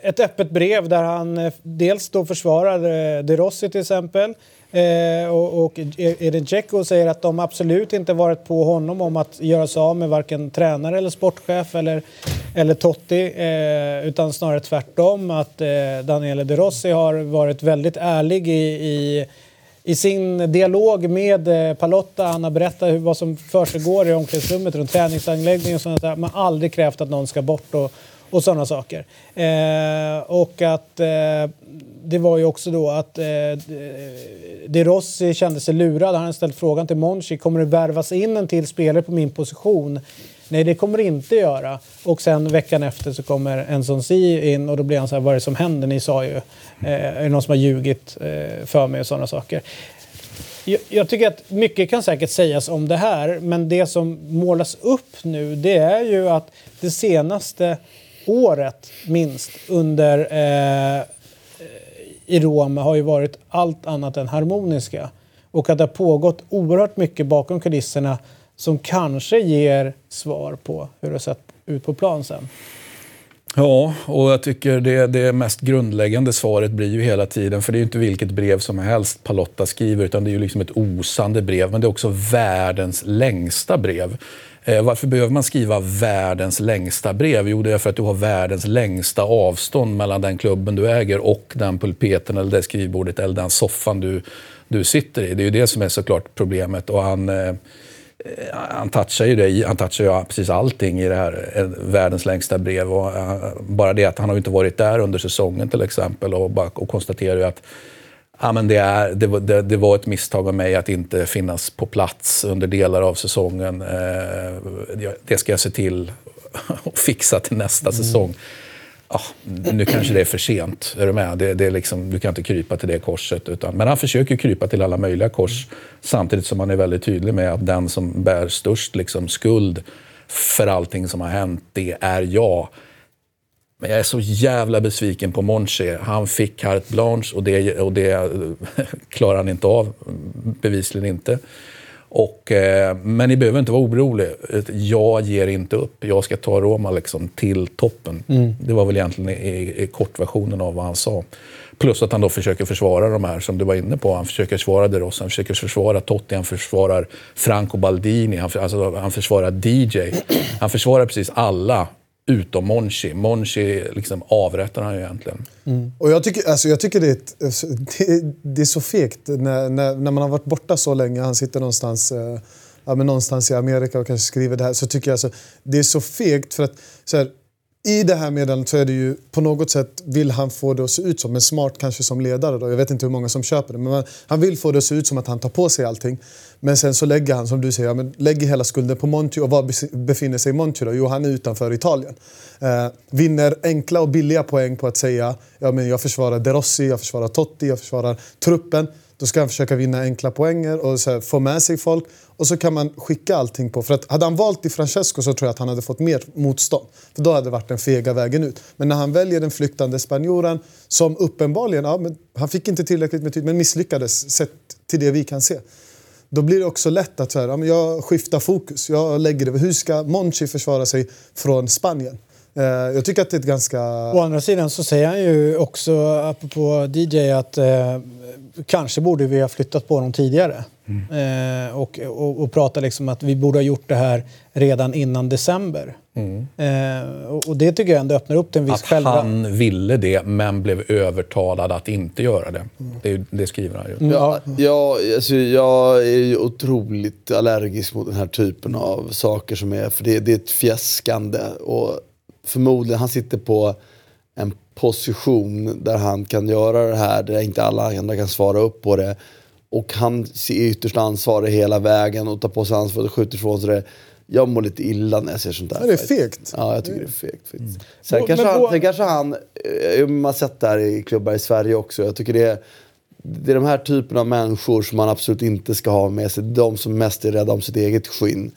ett öppet brev där han dels då försvarar De Rossi till exempel. Eh, och, och Edin Dzeko säger att de absolut inte varit på honom om att göra sig av med varken tränare eller sportchef eller, eller Totti. Eh, utan snarare tvärtom. Att eh, Daniele De Rossi har varit väldigt ärlig i, i i sin dialog med eh, Palotta, han har berättat hur, vad som försiggår i omklädningsrummet runt träningsanläggningen och sånt där. Man har aldrig krävt att någon ska bort och, och sådana saker. Eh, och att eh, det var ju också då att eh, De Rossi kände sig lurad. Han hade frågan till Monchi, kommer det värvas in en till spelare på min position Nej, det kommer det inte göra. Och sen veckan efter så kommer en som si in och då blir han så här, vad är det som händer? Ni sa ju, eh, är det någon som har ljugit eh, för mig och sådana saker. Jag, jag tycker att mycket kan säkert sägas om det här, men det som målas upp nu det är ju att det senaste året minst under eh, i Rom har ju varit allt annat än harmoniska. Och att det har pågått oerhört mycket bakom kulisserna som kanske ger svar på hur det har sett ut på plan sen. Ja, och jag tycker det, det mest grundläggande svaret blir ju hela tiden, för det är ju inte vilket brev som helst Palotta skriver, utan det är ju liksom ett osande brev, men det är också världens längsta brev. Eh, varför behöver man skriva världens längsta brev? Jo, det är för att du har världens längsta avstånd mellan den klubben du äger och den pulpeten eller det skrivbordet eller den soffan du, du sitter i. Det är ju det som är såklart problemet. Och han, eh, eh han touchar ju det, han touchar ju precis allting i det här eh, världens längsta brev. Och, eh, bara det att han har inte varit där under säsongen till exempel och, bara, och konstaterar ju att Ja, men det, är, det, det, det, var ett misstag av mig att inte finnas på plats under delar av säsongen. Eh, det ska jag se till att fixa till nästa mm. säsong. Ja, nu kanske det är för sent. Är du med? Det, det är liksom, du kan inte krypa till det korset. Utan, men han försöker krypa till alla möjliga kors samtidigt som han är väldigt tydlig med att den som bär störst liksom, skuld för allting som har hänt, det är jag. Men jag är så jävla besviken på Monchi. Han fick carte blanche och det, och det klarar han inte av. Bevisligen inte. Och, eh, men ni behöver inte vara oroliga. Jag ger inte upp. Jag ska ta Roma liksom till toppen. Mm. Det var väl egentligen i, i kortversionen av vad han sa. Plus att han då försöker försvara de här som du var inne på. Han försöker försvara De Rossi, han försöker försvara Totti, han försvarar Franco Baldini, han, alltså, han försvarar DJ. Han försvarar precis alla utom Monchi. Monchi liksom avrättar han ju egentligen. Mm. Och jag tycker, alltså, jag tycker det, är ett, alltså, det, det, är så fegt när, när, när, man har varit borta så länge. Han sitter någonstans, eh, ja, men någonstans i Amerika och kanske skriver det här. Så tycker jag alltså, det är så fegt för att så här, i det här meddelandet så är det ju på något sätt vill han få det att se ut som, men smart kanske som ledare då. Jag vet inte hur många som köper det, men han vill få det att se ut som att han tar på sig allting. Men sen så lägger han, som du säger, ja, men lägger hela skulden på Monti. Och var befinner sig Monti då? Jo, han är utanför Italien. Eh, vinner enkla och billiga poäng på att säga ja, men jag försvarar De Rossi, jag försvarar Totti, jag försvarar truppen. Då ska han försöka vinna enkla poänger och så här, få med sig folk. Och så kan man skicka allting på... För att hade han valt i Francesco så tror jag att han hade fått mer motstånd. För då hade det varit den fega vägen ut. Men när han väljer den flyktande spanjoren som uppenbarligen, ja, men han fick inte tillräckligt med tid men misslyckades sett till det vi kan se. Då blir det också lätt att så här, ja, men jag skiftar fokus. Jag lägger det. Hur ska Monchi försvara sig från Spanien? Eh, jag tycker att det är ett ganska... Å andra sidan så säger han ju också, apropå DJ, att eh, kanske borde vi ha flyttat på dem tidigare. Mm. Eh, och, och, och prata liksom att vi borde ha gjort det här redan innan december. Mm. Eh, och, och, det tycker jag ändå öppnar upp till en viss Att själva... han ville det, men blev övertalad att inte göra det. Mm. Det, det, skriver han ju. Mm. Ja, ja, alltså, jag är ju otroligt allergisk mot den här typen av saker som är... För det, det är ett fjäskande. Och förmodligen, han sitter på en position där han kan göra det här, där inte alla andra kan svara upp på det. Och han är ytterst ansvarig hela vägen och tar på sig ansvaret och skjuter ifrån sig det. Jag mår lite illa när jag ser sånt där. Det är fegt. Ja, jag tycker det är fegt. Mm. Sen, kanske han, sen kanske han, eh, man har sett det här i klubbar i Sverige också, jag tycker det är det är de här typen av människor som man absolut inte ska ha med sig. De som mest är rädda om sitt eget skinn.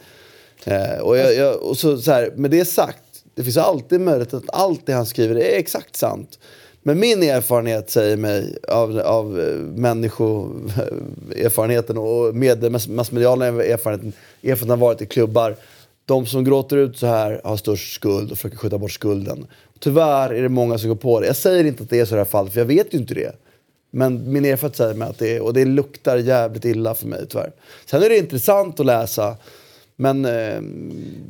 Eh, och jag, jag, och så, så här, med det sagt, det finns alltid möjlighet att allt det han skriver är exakt sant. Men min erfarenhet säger mig av, av eh, människoerfarenheten och med massmediala erfarenheten, erfarenheten har varit i klubbar. De som gråter ut så här har störst skuld och försöker skjuta bort skulden. Tyvärr är det många som går på det. Jag säger inte att det är så i det här fallet, för jag vet ju inte det. Men min erfarenhet säger mig att det är, och det luktar jävligt illa för mig tyvärr. Sen är det intressant att läsa men, eh,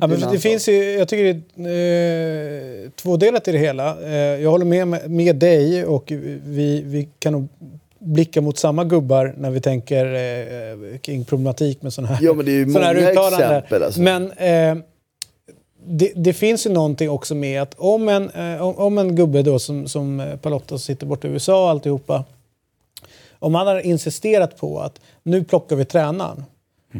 ja, men det finns ju, jag tycker det är eh, tvådelat i det hela. Eh, jag håller med, med dig och vi, vi kan nog blicka mot samma gubbar när vi tänker eh, kring problematik med sådana här Ja, men det är ju många exempel. Alltså. Men eh, det, det, finns ju någonting också med att om en, eh, om, om, en gubbe då som, som Palotta sitter borta i USA och alltihopa. Om han har insisterat på att nu plockar vi tränaren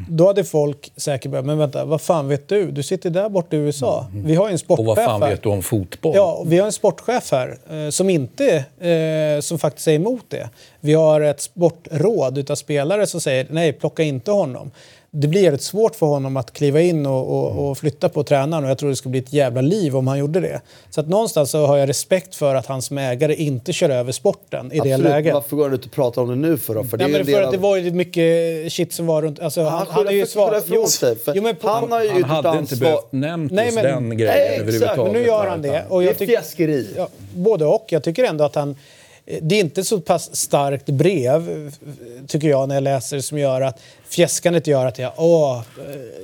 Då hade folk säkert börjat, men vänta, vad fan vet du? Du sitter där borta i USA. Vi har en Och sportchef vad fan här. vet du om fotboll? Ja, och vi har en sportchef här eh, som inte, eh, som faktiskt är emot det. Vi har ett sportråd utav spelare som säger nej, plocka inte honom. Det blir jävligt svårt för honom att kliva in och, och, och flytta på tränaren och jag tror det skulle bli ett jävla liv om han gjorde det. Så att någonstans så har jag respekt för att han som ägare inte kör över sporten i det Absolut, läget. varför går han ut och pratar om det nu för då? För det Nej, men en för att det var ju mycket shit som var runt... Alltså, han, Han han, är ju sig. För jo, men på, han har ju Han hade inte behövt nämnt Nej, men- den grejen Nej, exakt, överhuvudtaget. men nu gör han det. Och Det är jag tycker- fjäskeri. Ja, både och. Jag tycker ändå att han... Det är inte så pass starkt brev, tycker jag, när jag läser som gör att fjäskandet gör att jag åh,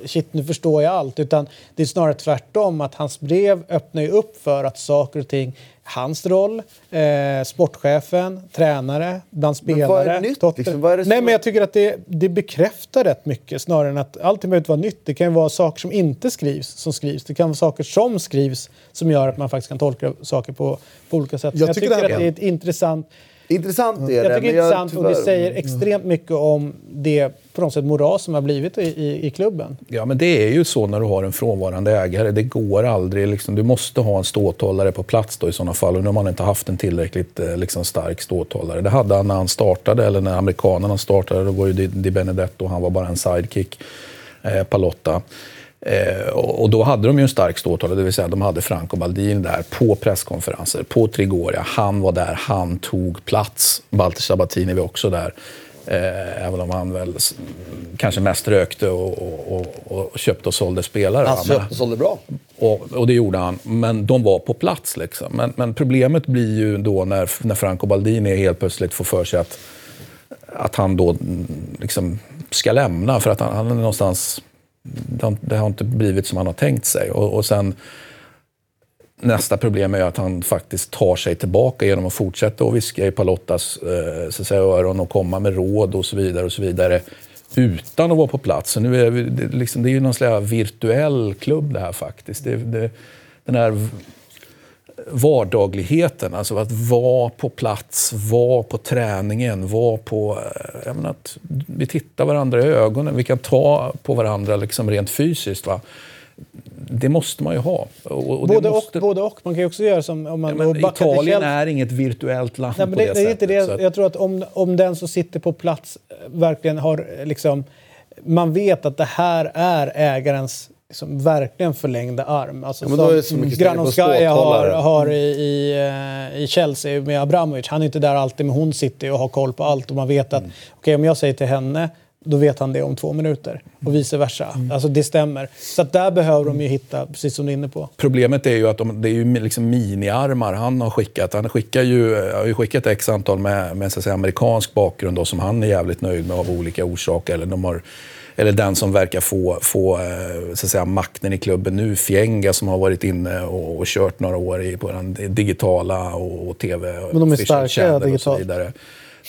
shit, nu förstår jag allt. Utan det är snarare tvärtom, att hans brev öppnar ju upp för att saker och ting, hans roll, eh, sportchefen, tränare, bland Men spelare. vad är nytt, liksom? Vad är Nej, men jag tycker att det, det bekräftar rätt mycket snarare än att allting behöver vara nytt. Det kan ju vara saker som inte skrivs som skrivs. Det kan vara saker som skrivs som gör att man faktiskt kan tolka saker på, på olika sätt. Jag Jag, tycker tycker det här- att det är ett intressant Intressant är det. jag tycker det men är intressant och det tyvärr- säger extremt mycket om det på något sätt moras som har blivit i, i, i klubben. Ja, men det är ju så när du har en frånvarande ägare. Det går aldrig. Liksom, du måste ha en ståthållare på plats då i sådana fall. Och nu har man inte haft en tillräckligt eh, liksom, stark ståthållare. Det hade han när han startade, eller när amerikanerna startade. Då var ju Di, Di Benedetto, han var bara en sidekick, eh, Palotta. Eh, och då hade de ju en stark ståthållare, det vill säga de hade Franco Baldin där på presskonferenser, på Trigoria. Han var där, han tog plats. Walter Sabatini var också där. Eh, även om han väl kanske mest rökte och, och, och, och köpte och sålde spelare. Han köpte och sålde bra. och, och det gjorde han. Men de var på plats. Liksom. Men, men problemet blir ju då när, när Franco Baldini helt plötsligt får för sig att, att han då mm, liksom ska lämna. För att han, han är någonstans... Det har, det har inte blivit som han har tänkt sig. Och, och sen Nästa problem är att han faktiskt tar sig tillbaka genom att fortsätta att viska i Palottas eh, så att säga, öron och komma med råd och så vidare. och så vidare utan att vara på plats. Så nu är vi, det, liksom, det är ju någon slags virtuell klubb det här faktiskt. Det, det, den här vardagligheten, alltså att vara på plats, vara på träningen, vara på... eh, Jag menar att vi tittar varandra i ögonen, vi kan ta på varandra liksom rent fysiskt. Va? Det måste man ju ha. Och, och Både, måste, och, både och. Man kan också göra som om man Ja, Italien är inget virtuellt land Nej, på det, det, är inte sättet. det. att- Jag tror att om, om den som sitter på plats eh, verkligen har eh, liksom... Man vet att det här är ägarens liksom, verkligen förlängda arm. Alltså, Ja, på Granovskaja har, har i, i, eh, i Chelsea med Abramovic. Han är inte där alltid, men hon sitter och har koll på allt. Och man vet att okej, om jag säger till henne då vet han det om två minuter. Och vice versa. Alltså det stämmer. Så att där behöver de ju hitta, precis som du är inne på. Problemet är ju att de, det är ju liksom miniarmar han har skickat. Han skickar ju, har ju skickat x antal med, med så att säga, amerikansk bakgrund då, som han är jävligt nöjd med av olika orsaker. Eller, de har, eller den som verkar få, få eh, så att säga, makten i klubben nu, Fienga som har varit inne och, och kört några år i, på den digitala och, och tv. Men de är starka digitalt.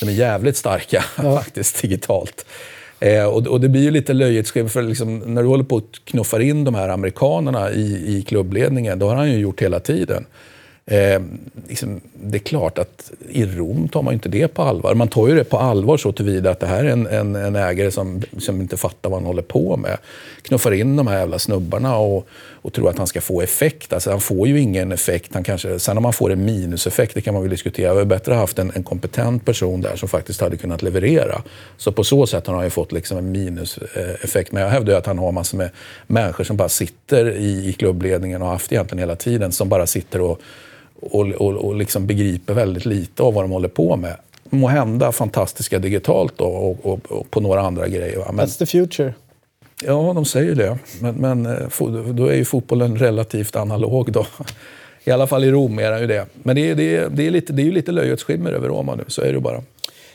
De är jävligt starka faktiskt digitalt. Eh, och, och det blir ju lite löjligt för liksom, när du håller på att knuffar in de här amerikanerna i, i klubbledningen, då har han ju gjort hela tiden. Eh, liksom, det är klart att i Rom tar man inte det på allvar. Man tar ju det på allvar så tillvida att det här är en, en, en ägare som, som inte fattar vad han håller på med. Knuffar in de här jävla snubbarna och, och tror att han ska få effekt. Alltså, han får ju ingen effekt. Han kanske, sen om han får en minuseffekt, det kan man väl diskutera. Det var bättre att ha haft en, en kompetent person där som faktiskt hade kunnat leverera. Så på så sätt har han ju fått liksom en minuseffekt. Men jag hävdar ju att han har massor med människor som bara sitter i, i klubbledningen och har haft egentligen hela tiden, som bara sitter och och, och, och liksom begriper väldigt lite av vad de håller på med. Må hända fantastiska digitalt då, och, och, och på några andra grejer. Va? Men, That's the future ja, de säger det. Men, men eh, då är ju fotbollen relativt analog då. I alla fall i Rom är den ju det. Men det är, det är, det är, lite, det är ju lite löjets skimmer över Roma nu, så är det bara.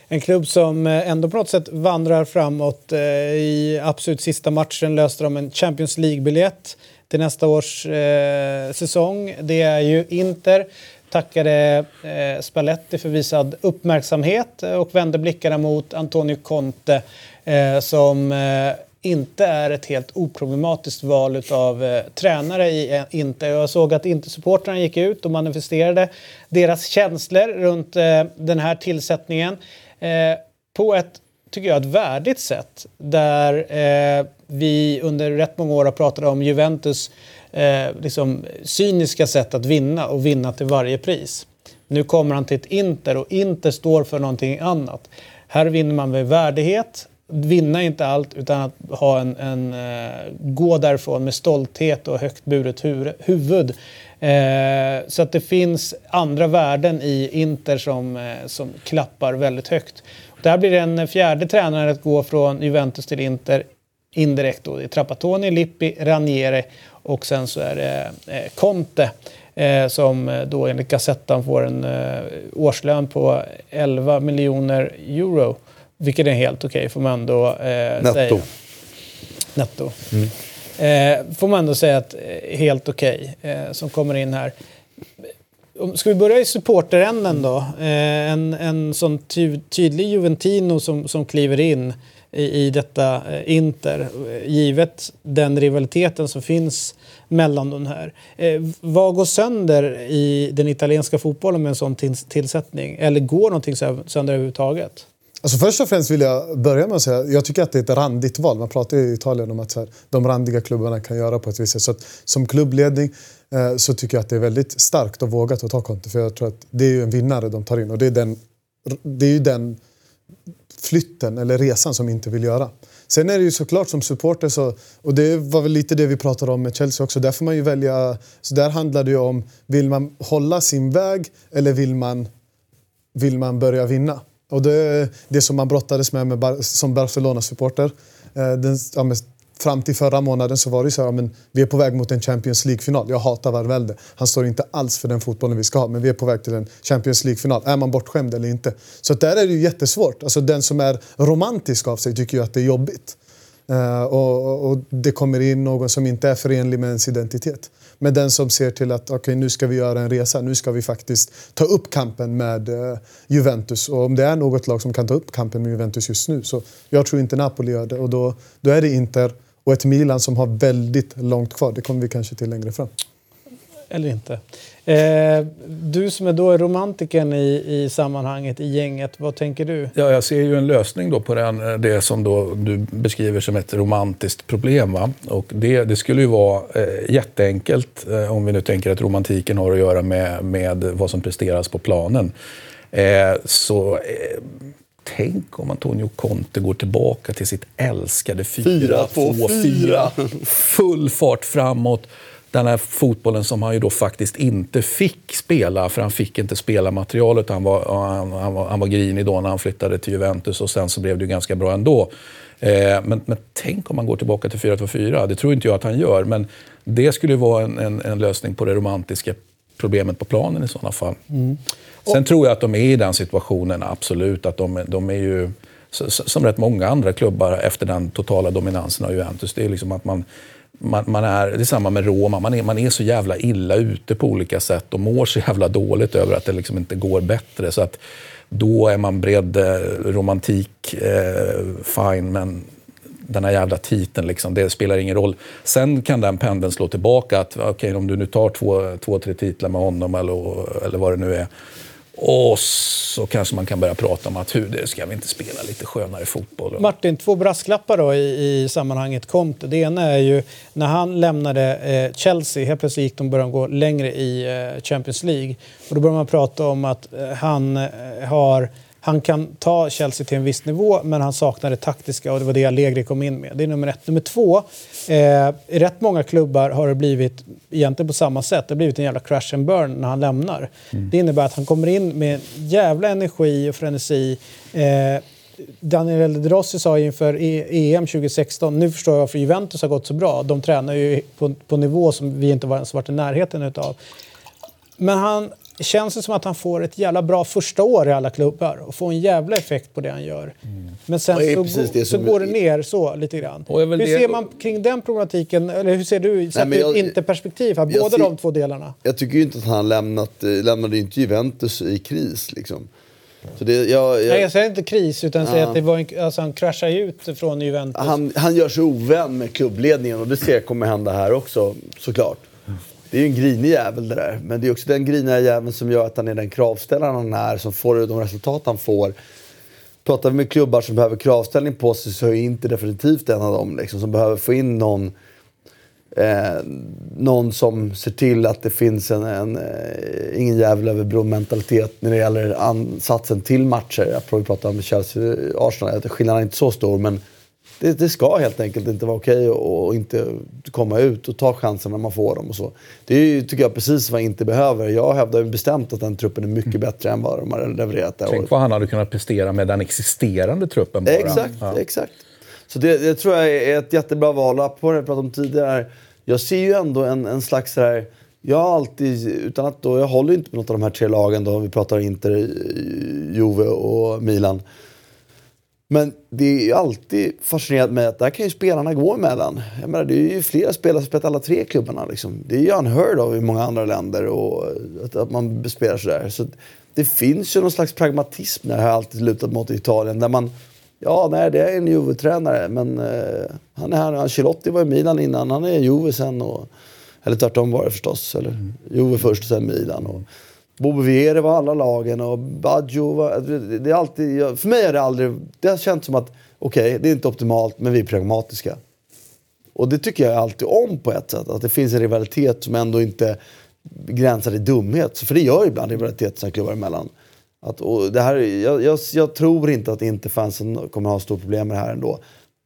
En klubb som eh, ändå på något sätt vandrar framåt. Eh, I absolut sista matchen löste de en Champions League-biljett till nästa års eh, säsong. Det är ju Inter. Tackade eh, Spalletti för visad uppmärksamhet och vände blickarna mot Antonio Conte eh, som eh, inte är ett helt oproblematiskt val av eh, tränare i Inte. Inter. Jag såg att Inte-supportrarna gick ut och manifesterade deras känslor runt eh, den här tillsättningen eh, på ett tycker jag, ett värdigt sätt. Där eh, vi under rätt många år har pratat om Juventus eh, liksom, cyniska sätt att vinna och vinna till varje pris. Nu kommer han till ett Inter och Inter står för någonting annat. Här vinner man med värdighet, vinna inte allt utan att ha en, en uh, gå därifrån med stolthet och högt buret hu huvud. Uh, så att det finns andra värden i Inter som, uh, som klappar väldigt högt. Där blir den fjärde tränaren att gå från Juventus till Inter indirekt då. Det är Trapattoni, Lippi, Ranieri och sen så är det Conte eh, som då enligt Gazettan får en eh, årslön på 11 miljoner euro. Vilket är helt okej okay, får man ändå eh, Netto. säga. Netto. Mm. Eh, får man ändå säga att eh, helt okej okay, eh, som kommer in här. Ska vi börja i supporteränden då? Eh, en, en sån ty tydlig Juventino som, som kliver in i, i detta eh, Inter, givet den rivaliteten som finns mellan de här. Eh, vad går sönder i den italienska fotbollen med en sån tillsättning? Eller går någonting sönder överhuvudtaget? Alltså först och främst vill jag börja med att säga jag tycker att det är ett randigt val. Man pratar i Italien om att här, de randiga klubbarna kan göra på ett visst sätt. Så att, som klubbledning eh, så tycker jag att det är väldigt starkt och vågat att ta Conte. För jag tror att det är ju en vinnare de tar in och det är, den, det är ju den flytten eller resan som inte vill göra. Sen är det ju såklart som supporter, så, och det var väl lite det vi pratade om med Chelsea också, där får man ju välja, så där handlar det ju om, vill man hålla sin väg eller vill man, vill man börja vinna? Och det, det som man brottades med, med som Barcelona-supporter, eh, ja, fram till förra månaden så var det så här, men vi är på väg mot en Champions League-final. Jag hatar Valverde. Han står inte alls för den fotbollen vi ska ha, men vi är på väg till en Champions League-final. Är man bortskämd eller inte? Så där är det ju jättesvårt. Alltså den som är romantisk av sig tycker ju att det är jobbigt. Uh, och, och, det kommer in någon som inte är förenlig med ens identitet. Men den som ser till att okay, nu ska vi göra en resa, nu ska vi faktiskt ta upp kampen med uh, Juventus. Och om det är något lag som kan ta upp kampen med Juventus just nu så jag tror inte Napoli gör det. Och då, då är det Inter och ett Milan som har väldigt långt kvar. Det kommer vi kanske till längre fram. Eller inte. Eh, du som är då romantiken i, i sammanhanget, i gänget, vad tänker du? Ja, jag ser ju en lösning då på den, det som då du beskriver som ett romantiskt problem. Va? Och det, det skulle ju vara eh, jätteenkelt eh, om vi nu tänker att romantiken har att göra med, med vad som presteras på planen. Eh, så eh, Tänk om Antonio Conte går tillbaka till sitt älskade 4-2-4. Full fart framåt. Den här fotbollen som han ju då faktiskt inte fick spela, för han fick inte spela materialet. Han var, han, han, var, han var grinig då när han flyttade till Juventus och sen så blev det ju ganska bra ändå. Eh, men, men tänk om han går tillbaka till 4-2-4. Det tror inte jag att han gör, men det skulle vara en, en, en lösning på det romantiska problemet på planen i sådana fall. Mm. Sen tror jag att de är i den situationen, absolut. Att de, de är ju, som rätt många andra klubbar efter den totala dominansen av Juventus, det är liksom att man, man, man är, det är samma med Roma, man är, man är så jävla illa ute på olika sätt och mår så jävla dåligt över att det liksom inte går bättre. Så att då är man beredd, eh, romantik, eh, fine, men den här jävla titeln, liksom, det spelar ingen roll. Sen kan den pendeln slå tillbaka. att okay, Om du nu tar två, två, tre titlar med honom eller, eller vad det nu är. Och så kanske man kan börja prata om att hur ska vi inte spela lite skönare fotboll. Martin, två brasklappar då i, i sammanhanget Conte. Det ena är ju när han lämnade eh, Chelsea, helt plötsligt gick de började gå längre i eh, Champions League. Och då börjar man prata om att eh, han eh, har han kan ta Chelsea till en viss nivå, men han saknar det taktiska och det var det Allegri kom in med. Det är nummer ett. Nummer två, eh, i rätt många klubbar har det blivit egentligen på samma sätt. Det har blivit en jävla crash and burn när han lämnar. Mm. Det innebär att han kommer in med jävla energi och frenesi. Eh, Daniel De Rossi sa inför EM e 2016, nu förstår jag varför Juventus har gått så bra. De tränar ju på, på nivå som vi inte ens varit i närheten utav. Men han känns det som att han får ett jävla bra första år i alla klubbar och får en jävla effekt på det han gör. Mm. Men sen så, går, så går det ner så lite grann. Hur det... ser man kring den problematiken? Eller hur ser du? Sett ur inte perspektiv här, båda ser, de två delarna. Jag tycker inte att han lämnat, lämnade inte Juventus i kris liksom. Så det, jag, jag... Nej, jag säger inte kris, utan jag säger att det var en, alltså, han kraschade ut från Juventus. Han, han gör sig ovän med klubbledningen och det ser kommer hända här också, såklart. Det är ju en grinig jävel det där. Men det är också den griniga jäveln som gör att han är den kravställaren han är, som får de resultat han får pratar vi med klubbar som behöver kravställning på sig så är inte definitivt en av dem liksom, som behöver få in någon Eh, någon som ser till att det finns en, en eh, ingen jävel över bron-mentalitet när det gäller ansatsen till matcher. Jag pratar om Chelsea-Arsenal, skillnaden är inte så stor men det, det, ska helt enkelt inte vara okej okay att inte komma ut och ta chansen när man får dem. Och så. Det är, tycker jag precis vad inte behöver. Jag hävdar bestämt att den truppen är mycket mm. bättre än vad de har levererat det Tänk året. vad han hade kunnat prestera med den existerande truppen bara. Exakt, ja. exakt. Så det, det, tror jag är ett jättebra val. På det jag pratade om tidigare. Jag ser ju ändå en, en slags sådär... Jag har alltid, utan att då, jag håller inte på något av de här tre lagen då, vi pratar Inter, Juve och Milan. Men det är ju alltid fascinerat med att där kan ju spelarna gå emellan. Jag menar, det är ju flera spelare som spelat alla tre klubbarna. Liksom. Det är ju unheard of i många andra länder och att, att man spelar sådär. Så det finns ju någon slags pragmatism när har jag alltid lutat mot i Italien. Där man, ja, nej, det är en Juve-tränare, men eh, han är här. Ancelotti var i Milan innan, han är i Juve sen. Och, eller tvärtom var det förstås. Eller. Juve först och sen Milan. Och, Bobo Viere var alla lagen och Baggio var... Det är alltid, för mig är det aldrig... Det har känts som att okej, okay, det är inte optimalt, men vi är pragmatiska. Och det tycker jag alltid om på ett sätt. Att det finns en rivalitet som ändå inte gränsar i dumhet. För det gör ibland rivalitet klubbar emellan. Att, och det här, jag, jag, jag tror inte att inte fansen kommer ha stora problem med det här ändå.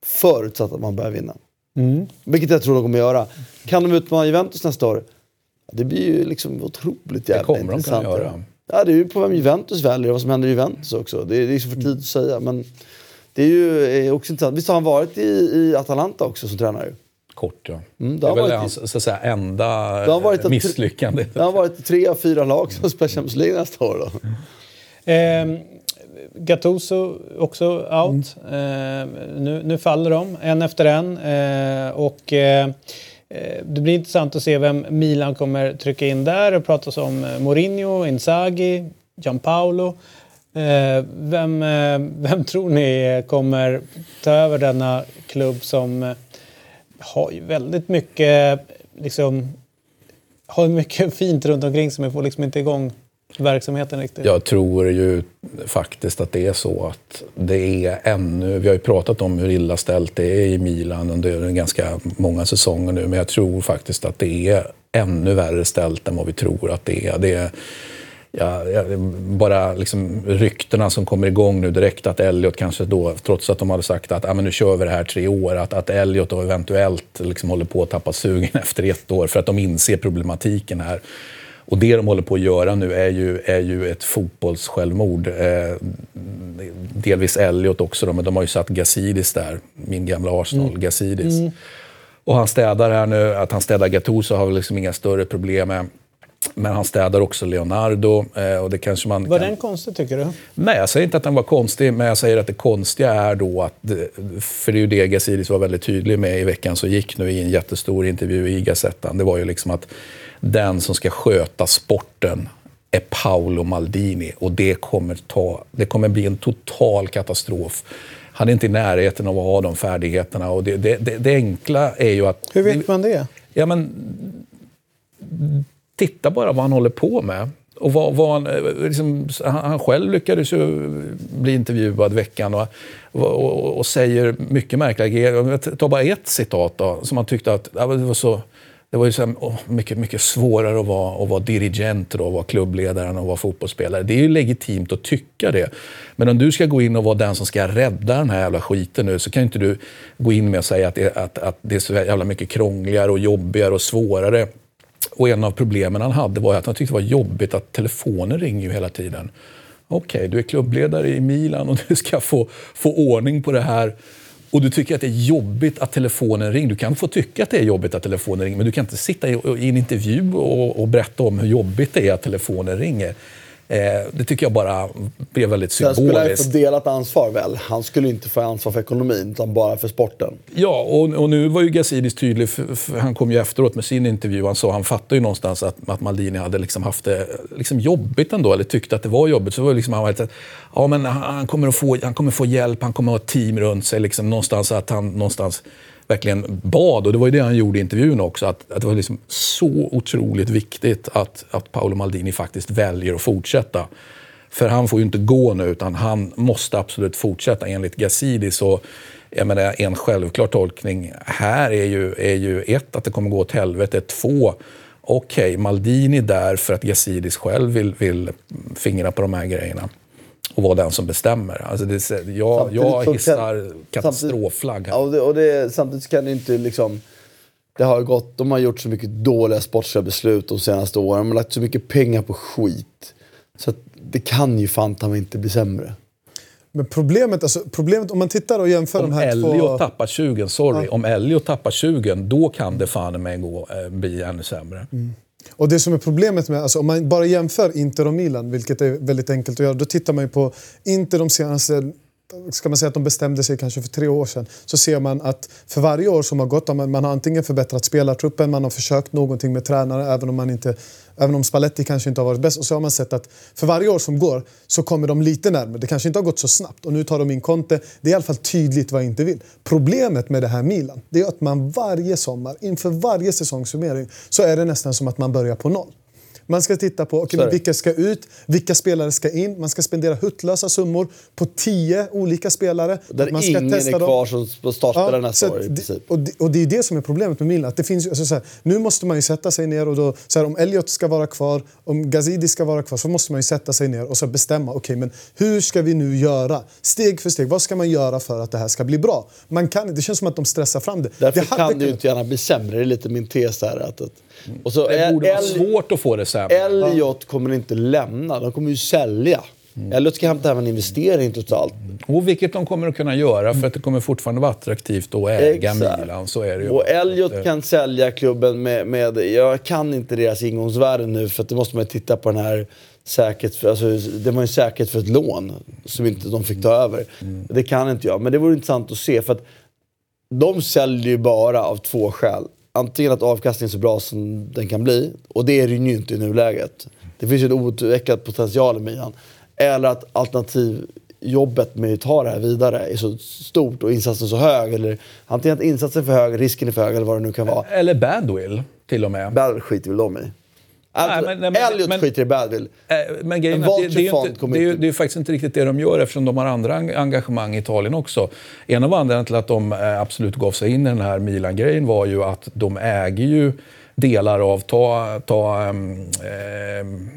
Förutsatt att man börjar vinna. Mm. Vilket jag tror de kommer göra. Kan de utmana Juventus nästa år? Det blir ju liksom otroligt jävla det kommer intressant. De kan göra. Ja, det är ju på vem Juventus väljer och vad som händer i Juventus också. Det är, så för tidigt att säga. Men det är ju också intressant. Visst har han varit i, i Atalanta också som tränare? Kort ja. Mm, det, det är väl hans så att säga, enda det har varit misslyckande. Det har varit tre av fyra lag som spelar Champions League nästa år. Då. Eh, Gattuso också out. Mm. Eh, nu, nu faller de en efter en. Eh, och eh, Eh, Eh, det blir intressant att se vem Milan kommer trycka in där. Det pratas om eh, Mourinho, Inzaghi, Gianpaolo. Eh, vem, vem tror ni kommer ta över denna klubb som har ju väldigt mycket, liksom, har mycket fint runt omkring sig men får liksom inte igång verksamheten riktigt? Jag tror ju faktiskt att det är så att det är ännu... Vi har ju pratat om hur illa ställt det är i Milan under ganska många säsonger nu, men jag tror faktiskt att det är ännu värre ställt än vad vi tror att det är. Det är ja, bara liksom ryktena som kommer igång nu direkt att Elliot kanske då, trots att de hade sagt att ah, men nu kör vi det här tre år, att, att Elliot då eventuellt liksom håller på att tappa sugen efter ett år för att de inser problematiken här. Och det de håller på att göra nu är ju, är ju ett fotbollssjälvmord. Eh, delvis Elliot också, då, men de har ju satt Gazidis där, min gamla Arsenal, mm. Gazidis. Mm. Och han städar här nu, att han städar Gattuso har vi liksom inga större problem med. Men han städar också Leonardo. Eh, och det kanske man var kan... den konstig tycker du? Nej, jag säger inte att den var konstig, men jag säger att det konstiga är då att, för det är ju det Gazidis var väldigt tydlig med i veckan som gick nu i en jättestor intervju i Gazettan. Det var ju liksom att den som ska sköta sporten är Paolo Maldini och det kommer, ta, det kommer bli en total katastrof. Han är inte i närheten av att ha de färdigheterna. Och det, det, det, det enkla är ju att... Hur vet man det? Ja, men, titta bara vad han håller på med. Och vad, vad han, liksom, han, själv lyckades ju bli intervjuad veckan och, och, och säger mycket märkliga grejer. Ta bara ett citat då, som han tyckte att det var så det var ju så oh, mycket, mycket svårare att vara, att vara dirigent, då, att vara klubbledare än att vara fotbollsspelare. Det är ju legitimt att tycka det. Men om du ska gå in och vara den som ska rädda den här jävla skiten nu så kan inte du gå in med och säga att det, att, att det är så jävla mycket krångligare och jobbigare och svårare. Och en av problemen han hade var att han tyckte det var jobbigt att telefonen ringer ju hela tiden. Okej, okay, du är klubbledare i Milan och du ska få, få ordning på det här och du tycker att det är jobbigt att telefonen ringer. Du kan få tycka att det är jobbigt att telefonen ringer, men du kan inte sitta i, i en intervju och, och, berätta om hur jobbigt det är att telefonen ringer. Eh, det tycker jag bara blev väldigt symboliskt. Sen han få delat ansvar väl? Han skulle inte få ansvar för ekonomin, utan bara för sporten. Ja, och, och nu var ju Gazidis tydlig, för, för han kom ju efteråt med sin intervju. Han sa, han fattade ju någonstans att, att Maldini hade liksom haft det liksom jobbigt ändå, eller tyckte att det var jobbigt. Så var liksom, han var att ja, men han, kommer att få, han kommer få hjälp, han kommer att ha ett team runt sig. Liksom, någonstans att han någonstans verkligen bad, och det var ju det han gjorde i intervjun också, att, att det var liksom så otroligt viktigt att, att Paolo Maldini faktiskt väljer att fortsätta. För han får ju inte gå nu, utan han måste absolut fortsätta. Enligt Gazzidi så jag menar, en självklar tolkning här är ju, är ju ett, att det kommer gå åt helvete. Två, okej, okay, Maldini där för att Gazidis själv vill, vill fingra på de här grejerna och vara den som bestämmer. Alltså det, jag, jag hissar katastrofflagg här. Ja, och det, och det, samtidigt kan det inte liksom... Det har gått, de har gjort så mycket dåliga sportsliga beslut de senaste åren. De har lagt så mycket pengar på skit. Så det kan ju fan inte bli sämre. Men problemet, alltså, problemet om man tittar och jämför om de här Elliot två... tappar 20, sorry. Ja. Om Elliot tappar 20, då kan det fan med gå, eh, bli ännu sämre. Mm. Och det som är problemet med, alltså, om man bara jämför Inter och Milan, vilket är väldigt enkelt att göra, då tittar man ju på Inter de senaste ska man säga att de bestämde sig kanske för tre år sedan, så ser man att för varje år som har gått man, man har antingen förbättrat spelartruppen, man har försökt någonting med tränare, även om, man inte, även om Spalletti kanske inte har varit bäst. Och så har man sett att för varje år som går så kommer de lite närmare. Det kanske inte har gått så snabbt och nu tar de in Conte. Det är i alla fall tydligt vad jag inte vill. Problemet med det här Milan, det är att man varje sommar, inför varje säsongssummering, så är det nästan som att man börjar på noll. Man ska titta på okay, vilka ska ut, vilka spelare ska in. Man ska spendera huttlösa summor på tio olika spelare. Där man ska ingen testa är kvar dem. som startspelare ja, nästa år. Och det, och det är det som är problemet med Milan. Att det finns, alltså, så här, nu måste man ju sätta sig ner och då, så här, om Elliot ska vara kvar, om Gazidi ska vara kvar så måste man ju sätta sig ner och så bestämma. Okay, men hur ska vi nu göra? Steg för steg. Vad ska man göra för att det här ska bli bra? Man kan, det känns som att de stressar fram det. Därför det kan det ju inte gärna bli sämre. Det är lite min tes här. Att, att och så det borde vara svårt att få det sämre. Elliot kommer inte lämna, de kommer ju sälja. Mm. Elliot ska hämta hem en investering totalt. Och vilket de kommer att kunna göra för att det kommer fortfarande vara attraktivt att äga Exakt. Milan. Så är det ju. Och Elliot kan sälja klubben med, med, jag kan inte deras ingångsvärden nu för att det måste man titta på den här säkerhet, alltså, det var ju säkerhet för ett lån som inte de fick ta över. Mm. Det kan inte jag, men det vore intressant att se för att de säljer ju bara av två skäl antingen att avkastningen är så bra som den kan bli, och det är det ju inte i nuläget. Det finns ju en outvecklad potential i Milan. Eller att alternativjobbet med att ta det här vidare är så stort och insatsen så hög. Eller antingen att insatsen är för hög, risken är för hög eller vad det nu kan vara. Eller badwill till och med. Badwill skiter väl de i. Alltså, nej, men, nej, Elliot men, skiter i Badwill. Äh, men grejen, det, det, är inte, det, är, det är faktiskt inte riktigt det de gör eftersom de har andra engagemang i Italien också. En av anledningarna till att de eh, absolut gav sig in i den här Milan-grejen var ju att de äger ju delar av, ta, ta ähm, ähm,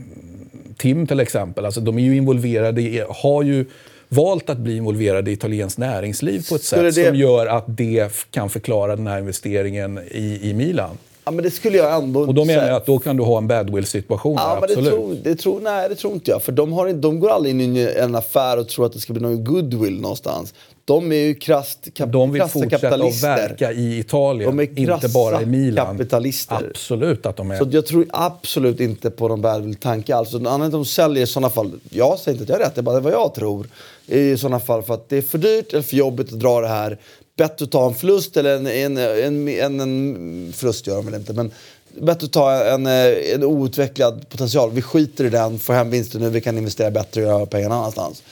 Tim till exempel. Alltså, de är ju involverade i, har ju valt att bli involverade i italienskt näringsliv på ett sätt det... som gör att det kan förklara den här investeringen i, i Milan. Ja, men det skulle jag ändå Och då menar jag att då kan du ha en badwill-situation ja, absolut. Det tror, det tror, nej, det tror inte jag. För de, har, de går aldrig in i en affär och tror att det ska bli någon goodwill någonstans. De är ju krasst kap, De vill fortsätta att verka i Italien, inte bara i Milan. kapitalister. Absolut att de är. Så jag tror absolut inte på någon badwill-tanke alls. Anledningen till att de säljer i sådana fall, jag säger inte att jag har rätt, det är bara vad jag tror. I sådana fall för att det är för dyrt eller för jobbigt att dra det här bättre att ta en förlust, eller en, en, en, en, en förlust gör de väl inte, men bättre att ta en, eh, en outvecklad potential. Vi skiter i den, får hem vinsten nu, vi kan investera bättre och göra pengarna annanstans.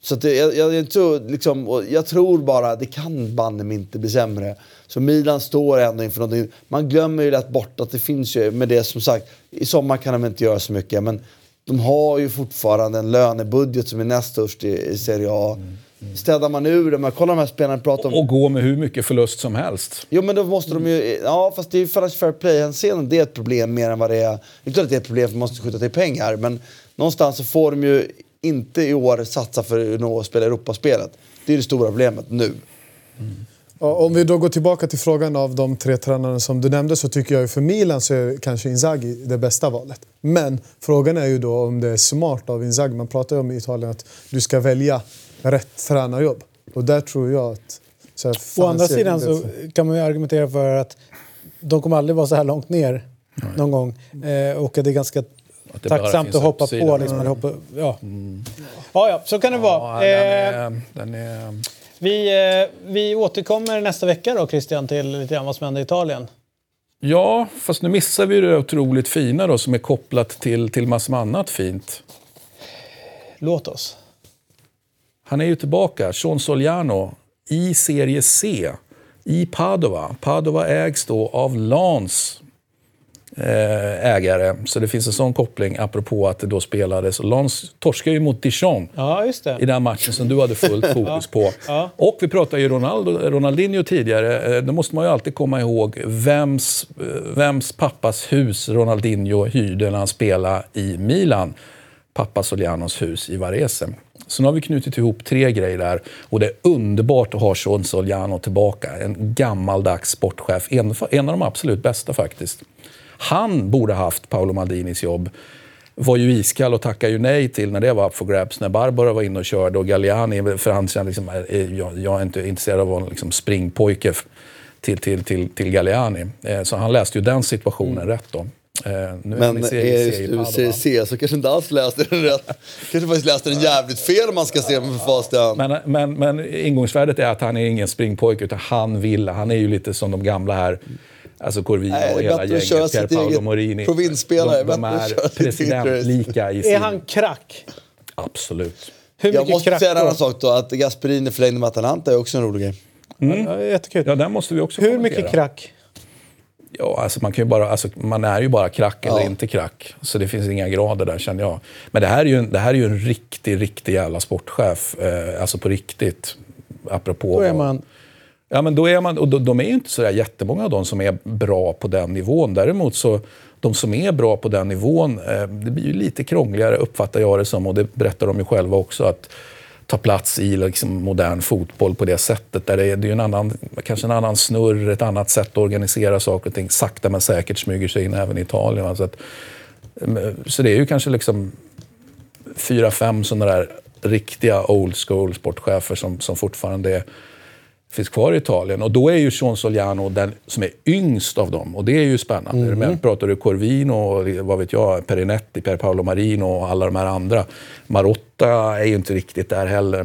Så det, jag, jag, jag, tror, liksom, jag tror bara, det kan banne inte bli sämre. Så Milan står ändå inför någonting. Man glömmer ju lätt bort att det finns ju, med det som sagt, i sommar kan de inte göra så mycket, men de har ju fortfarande en lönebudget som är näst störst i, i Serie A. Mm. Städar man ur det, man kollar de här spelarna pratar om... Och gå med hur mycket förlust som helst. Jo men då måste de ju... Ja fast det är ju fair play-hänseende, det är ett problem mer än vad det är... Det är klart att det är ett problem för man måste skjuta till pengar men någonstans så får de ju inte i år satsa för att nå spela Europaspelet. Det är det stora problemet nu. Mm. Om vi då går tillbaka till frågan av de tre tränarna som du nämnde så tycker jag för Milan så är kanske Inzaghi det bästa valet. Men frågan är ju då om det är smart av Inzaghi. Man pratar ju om i Italien att du ska välja rätt tränarjobb. Och där tror jag att... Så här, Å andra sidan så kan man ju argumentera för att de kommer aldrig vara så här långt ner Nej. någon gång. Eh, och det är ganska det tacksamt att hoppa på. Liksom, eller hoppa, ja. Mm. ja, ja, så kan det ja, vara. Den är, eh, den är... Vi, eh, vi återkommer nästa vecka då, Christian, till lite grann vad som händer i Italien. Ja, fast nu missar vi det otroligt fina då, som är kopplat till, till massor med annat fint. Låt oss. Han är ju tillbaka, Sean Soliano, i serie C i Padova. Padova ägs då av Lans eh, ägare. Så det finns en sån koppling apropå att det då spelades. Lens torskade ju mot Dijon Ja, i den matchen som du hade fullt fokus på. Ja. Och vi pratade ju Ronaldo, Ronaldinho tidigare. Eh, Då måste man ju alltid komma ihåg vems, eh, vems pappas hus Ronaldinho hyrde när han spelade i Milan. Pappa Solianos hus i Varese. Så nu har vi knutit ihop tre grejer där. Och det är underbart att ha Sean Soliano tillbaka. En gammaldags sportchef. En, en av de absolut bästa faktiskt. Han borde haft Paolo Maldinis jobb var ju iskall och tackade ju nej till när det var up for grabs. När Barbara var inne och körde och Galliani, för han kände liksom, äh, äh, jag, jag är inte intresserad av att vara liksom springpojke till, till, till, till Galliani. Eh, så han läste ju den situationen rätt då. Nu är han Men i är Serie C i du Padova. Serie C så kanske inte alls läste den rätt. Kanske faktiskt läste den jävligt fel om man ska se facit i hand. Men, men, men ingångsvärdet är att han är ingen springpojke utan han vill. Han är ju lite som de gamla här. Alltså Corvino Nej, och är hela gänget. Pier Paolo Morini. provinsspelare. De, de är presidentlika i Är sin... han krack? Absolut. Hur Jag måste krack säga en annan sak då, att Gasperini förlängde med Atalanta är också en rolig grej. Ja, jättekul. Ja, den måste vi också Hur kommentera. mycket krack? Ja, alltså man, kan ju bara, alltså man är ju bara krack eller Ja. inte krack. Så det finns inga grader där känner jag. Men det här är ju en, det här är ju en riktig, riktig jävla sportchef. Eh, alltså på riktigt. Apropå Då är man... Ja, men då är man, och de, de är ju inte så där jättemånga av de som är bra på den nivån. Däremot så, de som är bra på den nivån, eh, det blir ju lite krångligare uppfattar jag det som. Och det berättar de ju själva också. att ta plats i liksom, modern fotboll på det sättet. Där det, är, det är en annan, kanske en annan snurr, ett annat sätt att organisera saker och ting. Sakta men säkert smyger sig in även i Italien. Så, att, eh, så det är ju kanske liksom fyra, fem sådana där riktiga old school sportchefer som, som fortfarande är, finns kvar i Italien. Och då är ju Sean Soliano den som är yngst av dem. Och det är ju spännande. Men pratar du Corvino, och vad vet jag, Perinetti, Per Paolo Marino och alla de här andra. Marotta är ju inte riktigt där heller.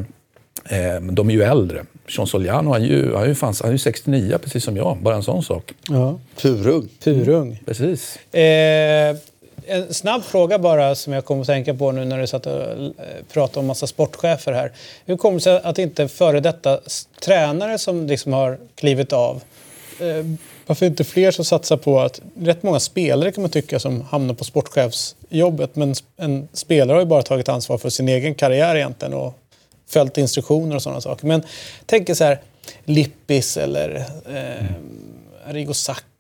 Eh, men de är ju äldre. Sean Soliano han är ju, han är ju, fanns, han är ju 69, precis som jag. Bara en sån sak. Ja. Purung. Purung. Precis. Eh, en snabb fråga bara som jag kom att tänka på nu när du satt och eh, pratade om massa sportchefer här. Hur kommer det sig att inte före detta tränare som liksom har klivit av eh, varför inte fler som satsar på att rätt många spelare kan man tycka som hamnar på sportchefsjobbet men en spelare har ju bara tagit ansvar för sin egen karriär egentligen och följt instruktioner och sådana saker. Men tänk så här Lippis eller eh, Arrigo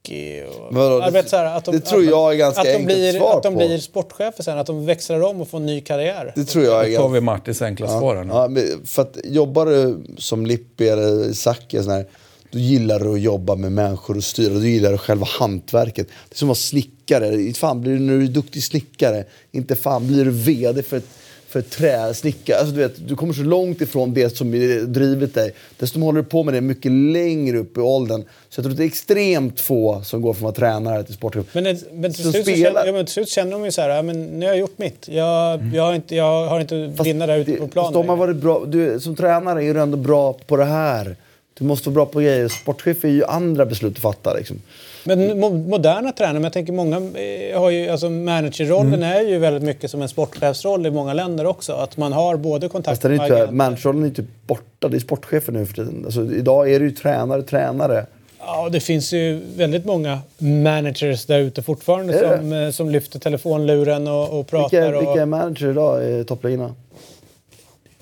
Sacchi. Och, Vadå, det- Jag vet så här, att de, det tror jag är ganska att de enkelt blir, svar Att de på. blir sportchefer sen, att de växlar om och får en ny karriär. Det tror jag är Då tar ganska... vi Martins enkla svar här nu. Ja, för att jobbar du som Lippi eller och sån här, då gillar du att jobba med människor och styra. Du gillar själva hantverket. Det är som att vara snickare. Inte fan blir du när du är duktig snickare. Inte fan blir du VD för ett, för ett träsnickare. Alltså, du, vet, du kommer så långt ifrån det som är drivet dig. Dessutom håller du på med det mycket längre upp i åldern. Så jag tror att det är extremt få som går från att vara tränare till sportchef. Men, det- men, till slut känner, ja, men till slut känner de ju så här, ja, men nu har jag gjort mitt. Jag, jag, har, inte, jag har inte vinna där ute på fast planen. de har varit bra. Du, som tränare är du ändå bra på det här. Du måste vara bra på grejer. Sportchef är ju andra beslut att fatta. Liksom. Men mo- moderna tränare, men jag tänker många eh, har ju, alltså managerrollen Mm. är ju väldigt mycket som en sportchefsroll i många länder också. Att man har både kontakt med inte, agenter. managerrollen är inte borta. Det är sportchefen nu för tiden. Alltså, idag är det ju tränare, tränare. Ja, det finns ju väldigt många managers där ute fortfarande som, eh, som lyfter telefonluren och, och pratar. Vilka, och, vilka är manager idag i toppligorna?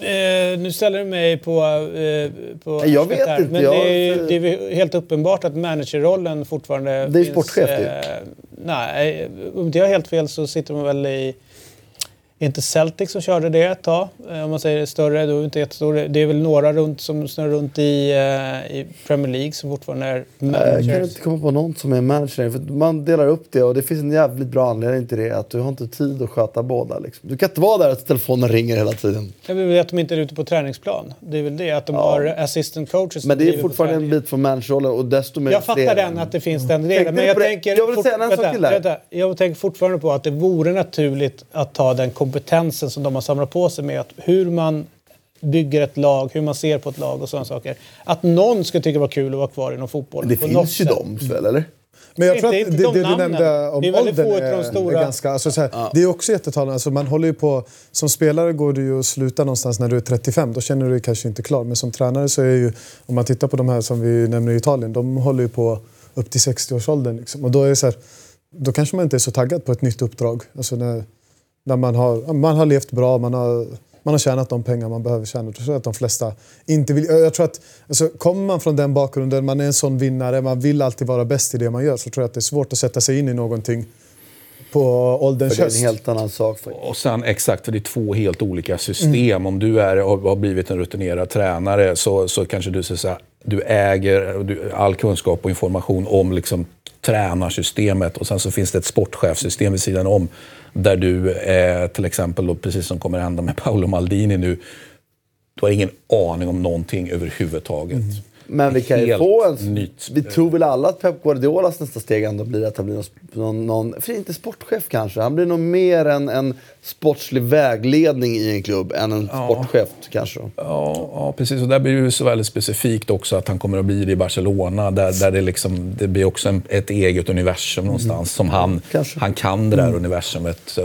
Eh, nu ställer du mig på... Eh, på jag vet här. inte, Men jag- det, är, det är helt uppenbart att managerrollen fortfarande Det är ju sportchef, eh, Nej, om inte jag har helt fel så sitter man väl i... Inte Celtic som körde det ett tag, eh, om man säger större, då är det inte jättestor. Det är väl några runt som snurrar runt i, eh, i Premier League som fortfarande är Jag kan managers. inte komma på någon som är manager. För man delar upp det och det finns en jävligt bra anledning till det. Att du har inte tid att sköta båda. Liksom. Du kan inte vara där att telefonen ringer hela tiden. Jag vill att de inte är ute på träningsplan. Det är väl det, att de har assistant coaches Men det är fortfarande en bit från managerrollen och desto mer Jag fattar den, att det finns den delen. Men du jag det? tänker, Jag vill säga en sak till jag tänker fortfarande på att det vore naturligt att ta den kompetensen som de har samlat på sig med att hur man bygger ett lag, hur man ser på ett lag och sådana saker. Att någon ska tycka det var kul att vara kvar inom fotboll. Det finns ju sätt. de väl, eller? Men jag tror att det, de det du nämnde om Det är väldigt åldern få utav de är, stora. är ganska... Alltså, så här, Det är också jättetalande. Alltså, man håller ju på, som spelare går du ju att sluta någonstans när du är 35. Då känner du dig kanske inte klar. Men som tränare så är ju, om man tittar på de här som vi nämner i Italien, de håller ju på upp till 60-årsåldern. Liksom. Och då är det så här, då kanske man inte är så taggad på ett nytt uppdrag. Alltså när, när man, har, man har levt bra, man har, man har tjänat de pengar man behöver tjäna. Jag tror att de flesta inte vill... Jag tror att, alltså, kommer man från den bakgrunden, man är en sån vinnare, man vill alltid vara bäst i det man gör, så tror jag att det är svårt att sätta sig in i någonting på ålderns För det är en höst. helt annan sak. Och sen exakt, för det är två helt olika system. Om du är, har blivit en rutinerad tränare så, så kanske du, så att säga, du äger du, all kunskap och information om liksom, tränarsystemet. Och sen så finns det ett sportchefssystem vid sidan om. Där du, eh, till exempel, då, precis som kommer hända med Paolo Maldini nu, du har ingen aning om någonting överhuvudtaget. Men vi kan ju få en... nytt- Vi tror väl alla att Pep Guardiolas nästa steg ändå blir att han blir någon, någon, för inte sportchef kanske. Han blir nog mer en, en sportslig vägledning i en klubb än en sportchef kanske. Ja, ja, precis. Och där blir det ju så väldigt specifikt också att han kommer att bli det i Barcelona. Där, där det, liksom, det blir också en, ett eget universum någonstans. Som han, Kanske. han kan det där universumet.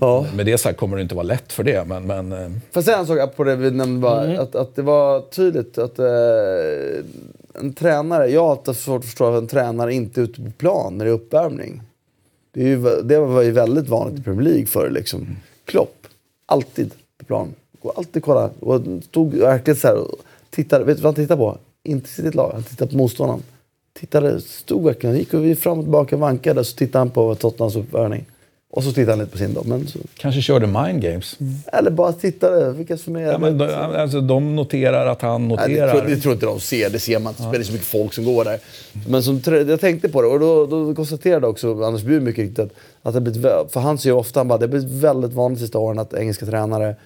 Ja. Med det sagt kommer det inte vara lätt för det. Men, men Får jag säga en sak på det vi nämnde bara, att, att det var tydligt att eh, en tränare, jag har alltid svårt att förstå att en tränare inte är ute på plan när det är uppvärmning. Det, är ju, det var ju väldigt vanligt i Premier League förr liksom. Klopp, alltid på plan. Går alltid kolla. Och stod verkligen så här och tittade. Vet du vad han tittade på? Inte sitt lag, han tittade på motståndaren. Tittade, stod verkligen, gick och vi fram och tillbaka, vankade, så tittade han på Tottenhams uppvärmning. Och så tittade han lite på sin då. Men så, kanske körde mind games. eller bara tittade, vilka som är... Ja, men de, alltså, de noterar att han Nej, det, noterar. tror, det tror inte de ser, det ser man inte. Det är så mycket folk som går där. Men som, jag tänkte på det och då, då konstaterade också Anders Bjur mycket riktigt att, att det blivit, för han säger ofta han bara, det har blivit väldigt vanligt de sista åren att engelska tränare,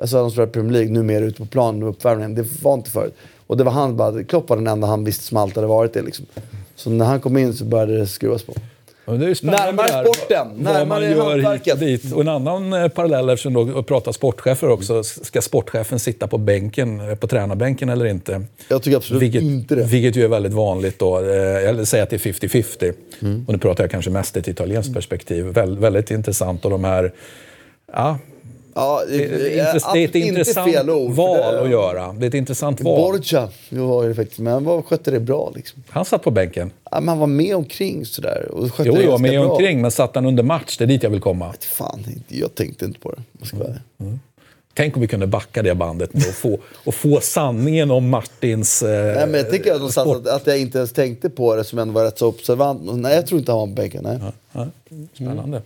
alltså de spelar Premier League, numera ute på plan med uppvärmningen. Det var inte förut. Och det var han bara, Klopp var den enda han visste som alltid hade varit det liksom. Så när han kom in så började det skruvas på. Ja, Närmare sporten, vad närmare man gör hit hantverket. dit. Och en annan eh, parallell, eftersom du pratar sportchefer också. Ska sportchefen sitta på bänken, eh, på tränarbänken eller inte? Jag tycker absolut Vilket, inte det. vilket ju är väldigt vanligt då. Eh, Jag säger att det är 50-50. Mm. Och nu pratar jag kanske mest i ett italienskt perspektiv. Väl, väldigt intressant. Och de här... Ja, Ja, det, det, är intress- det är ett intressant val att göra. Det är ett intressant val. Borgia, var det faktiskt, men han var- skötte det bra liksom. Han satt på bänken. Ja, men han var med omkring sådär. Och skötte Jo, jo, med bra. omkring, men satt han under match? Det är dit jag vill komma. Fan, jag tänkte inte på det. Jag vara ärlig. Tänk om vi kunde backa det bandet nu och få, och få sanningen om Martins... Eh, Nej, men jag tycker att, någonstans att, att jag inte ens tänkte på det som ändå var rätt så observant. Nej, jag tror inte han var på bänken. Nej. ja, spännande.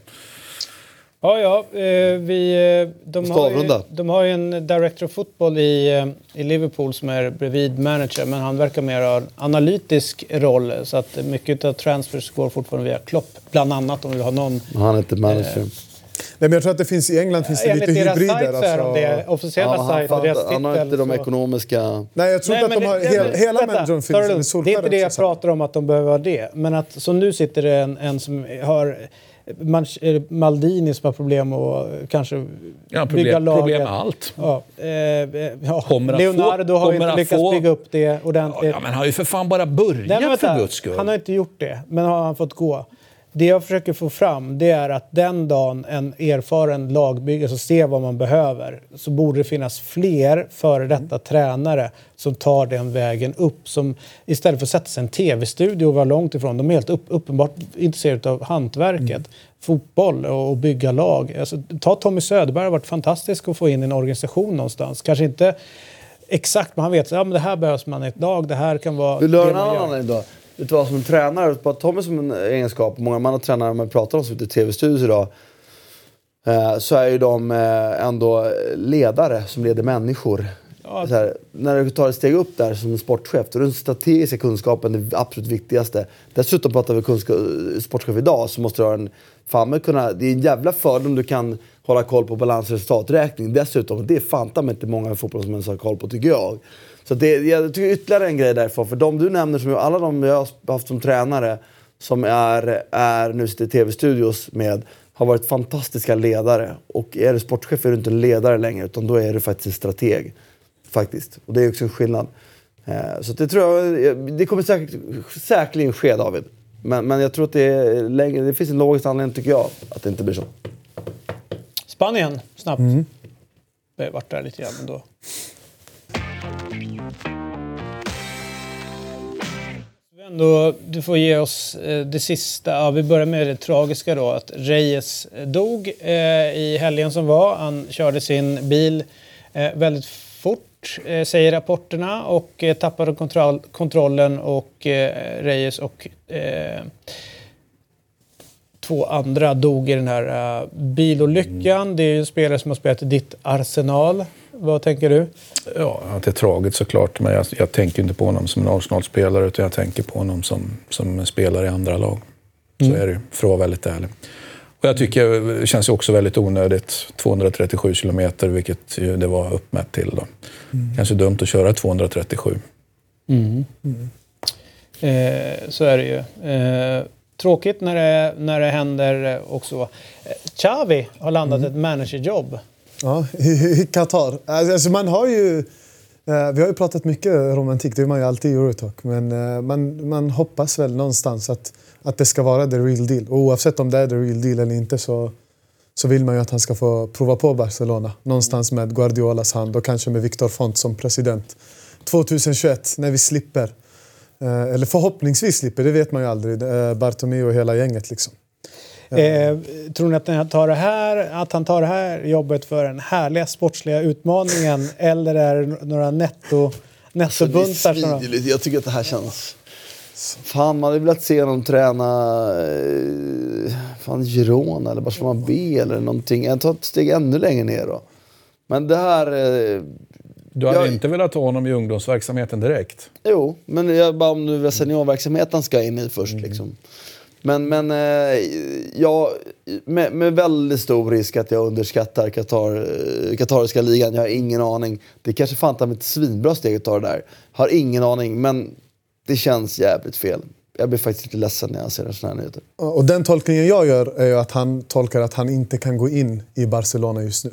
Ja, ja. Eh, vi, eh, de, har ju, de har ju en director of football i, eh, i Liverpool som är bredvid manager, men han verkar mer ha en analytisk roll. Så att mycket av transfers går fortfarande via Klopp, bland annat om vi vill ha någon. Han är inte manager. Nej, men jag tror att det finns, i England finns det Enligt lite deras hybrider. sajt så är de alltså. det. Officiella Ja, han, sajten, deras fattar- han har titel. inte de så- ekonomiska... Nej, jag tror Nej, inte att men de har det- hela, det- hela managern finns. Det är inte det jag pratar om att de behöver ha det. Men att som nu sitter det en, en som har man, Maldini som har problem att kanske Ja, bygga problem, laget. problem med allt. Ja, eh, ja. Leonardo få- har inte lyckats få- bygga upp det ordentligt. Ja, men han har ju för fan bara börjat Nej, vänta. för guds skull. Han har inte gjort det, men har han fått gå. Det jag försöker få fram det är att den dagen en erfaren lagbyggare som ser vad man behöver så borde det finnas fler före detta tränare som tar den vägen upp. Som istället för att sätta sig i en tv-studio och vara långt ifrån. De är helt upp, uppenbart intresserade av hantverket, fotboll och, och bygga lag. Alltså, ta Tommy Söderberg har varit fantastisk att få in i en organisation någonstans. Kanske inte exakt, men han vet att ja, men det här behövs man i ett lag. Det här kan vara Vill du höra en annan gör. Vet du vad, som tränare, bara Tommy som en egenskap, många andra tränare man pratar om som sitter i tv-studios idag, eh, så är ju de eh, ändå ledare som leder människor. Ja. Här, när du tar ett steg upp där som en sportchef, då är den strategiska kunskapen det absolut viktigaste. Dessutom pratar vi sportchef idag, så måste du ha en... Fan, kunna, det är en jävla fördel om du kan hålla koll på balans och resultaträkning. Dessutom, det är fan ta inte många i fotboll som har koll på tycker jag. Så det, jag tycker ytterligare en grej därifrån, för de du nämner, som jag, alla de jag har haft som tränare som är, är nu sitter i tv-studios med har varit fantastiska ledare. Och är du sportchef är du inte ledare längre utan då är du faktiskt en strateg. Faktiskt. Och det är också en skillnad. Eh, så det tror jag, det kommer säkert, säkerligen ske David. Men, men jag tror att det, är längre, det finns en logisk anledning tycker jag att det inte blir så. Spanien, snabbt. Vi har varit där lite grann ändå. Ändå, du får ge oss eh, det sista. Ja, vi börjar med det tragiska då. Att Reyes eh, dog eh, i helgen som var. Han körde sin bil eh, väldigt fort, eh, säger rapporterna. Och eh, tappade kontroll, kontrollen och eh, Reyes och eh, två andra dog i den här uh, bilolyckan. Det är ju en spelare som har spelat i ditt Arsenal. Vad tänker du? Ja, att det är tragiskt såklart. Men jag, jag tänker inte på honom som en Arsenal-spelare utan jag tänker på honom som, som spelare i andra lag. Så mm. är det för att vara väldigt ärlig. Och jag tycker det känns också väldigt onödigt. 237 kilometer, vilket ju det var uppmätt till. Då. Mm. Kanske dumt att köra 237. Mm. Mm. Eh, så är det ju. Eh, tråkigt när det, när det händer också. Eh, Xavi har landat mm. ett managerjobb. Ja, i Qatar. Alltså, alltså man har ju... Eh, vi har ju pratat mycket romantik, det är man ju alltid i Eurotalk. Men eh, man, man hoppas väl någonstans att, att det ska vara the real deal. Och oavsett om det är the real deal eller inte så, så vill man ju att han ska få prova på Barcelona. Någonstans med Guardiolas hand och kanske med Victor Font som president. 2021, när vi slipper eh, eller förhoppningsvis slipper, det vet man ju aldrig. Bartomeu och hela gänget liksom. Eh, tror ni att han, tar det här, att han tar det här jobbet för den härliga sportsliga utmaningen eller är det några netto, nettobuntar? Alltså, det jag tycker att det här känns... Fan, man hade velat se honom träna eh, fan, Girona eller Barcelona B eller någonting. Jag tar ett steg ännu längre ner då. Men det här... Eh, du hade jag, inte velat ha honom i ungdomsverksamheten direkt? Jo, men jag bara om nu seniorverksamheten ska in i först. Mm. Liksom. Men, men eh, med, med, väldigt stor risk att jag underskattar Qatar, eh, Qatariska ligan. Jag har ingen aning. Det kanske fan ett svinbra steg att ta det där. Har ingen aning, men det känns jävligt fel. Jag blir faktiskt lite ledsen när jag ser sådana här nyheter. Och den tolkningen jag gör är att han tolkar att han inte kan gå in i Barcelona just nu.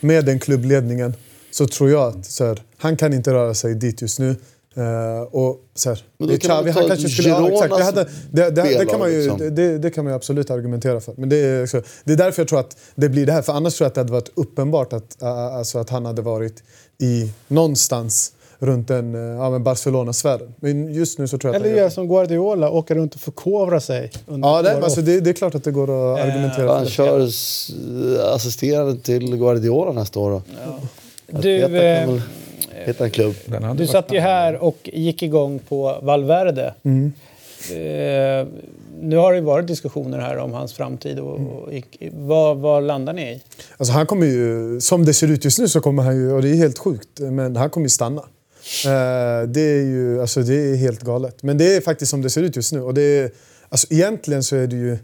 Med den klubbledningen så tror jag att så här, han kan inte röra sig dit just nu. Uh, och så här, men då kan Xavi, han kanske skulle... Ja, exakt, det, hade, det, det, det, kan man ju, liksom. det, det, kan man ju absolut argumentera för. Men det är, så, det är därför jag tror att det blir det här. För annars tror jag att det hade varit uppenbart att, uh, alltså att han hade varit i någonstans runt den uh, ja, Barcelona-sfären. Men just nu så tror jag Eller gör som Guardiola, åka runt och förkovra sig. ja, det, alltså, det, det, är klart att det går att argumentera för. Han kör assisterande till Guardiola nästa år. Då. Ja. Du, eh, hitta en klubb. Du satt ju här och gick igång på Valverde. Mm. Eh, nu har det varit diskussioner här om hans framtid. Och, och, vad, vad landar ni i? Alltså han kommer ju, som det ser ut just nu så kommer han ju, och det är helt sjukt, men han kommer ju stanna. Eh, det är ju alltså det är helt galet. Men det är faktiskt som det ser ut just nu. Och det är, alltså egentligen så är det ju...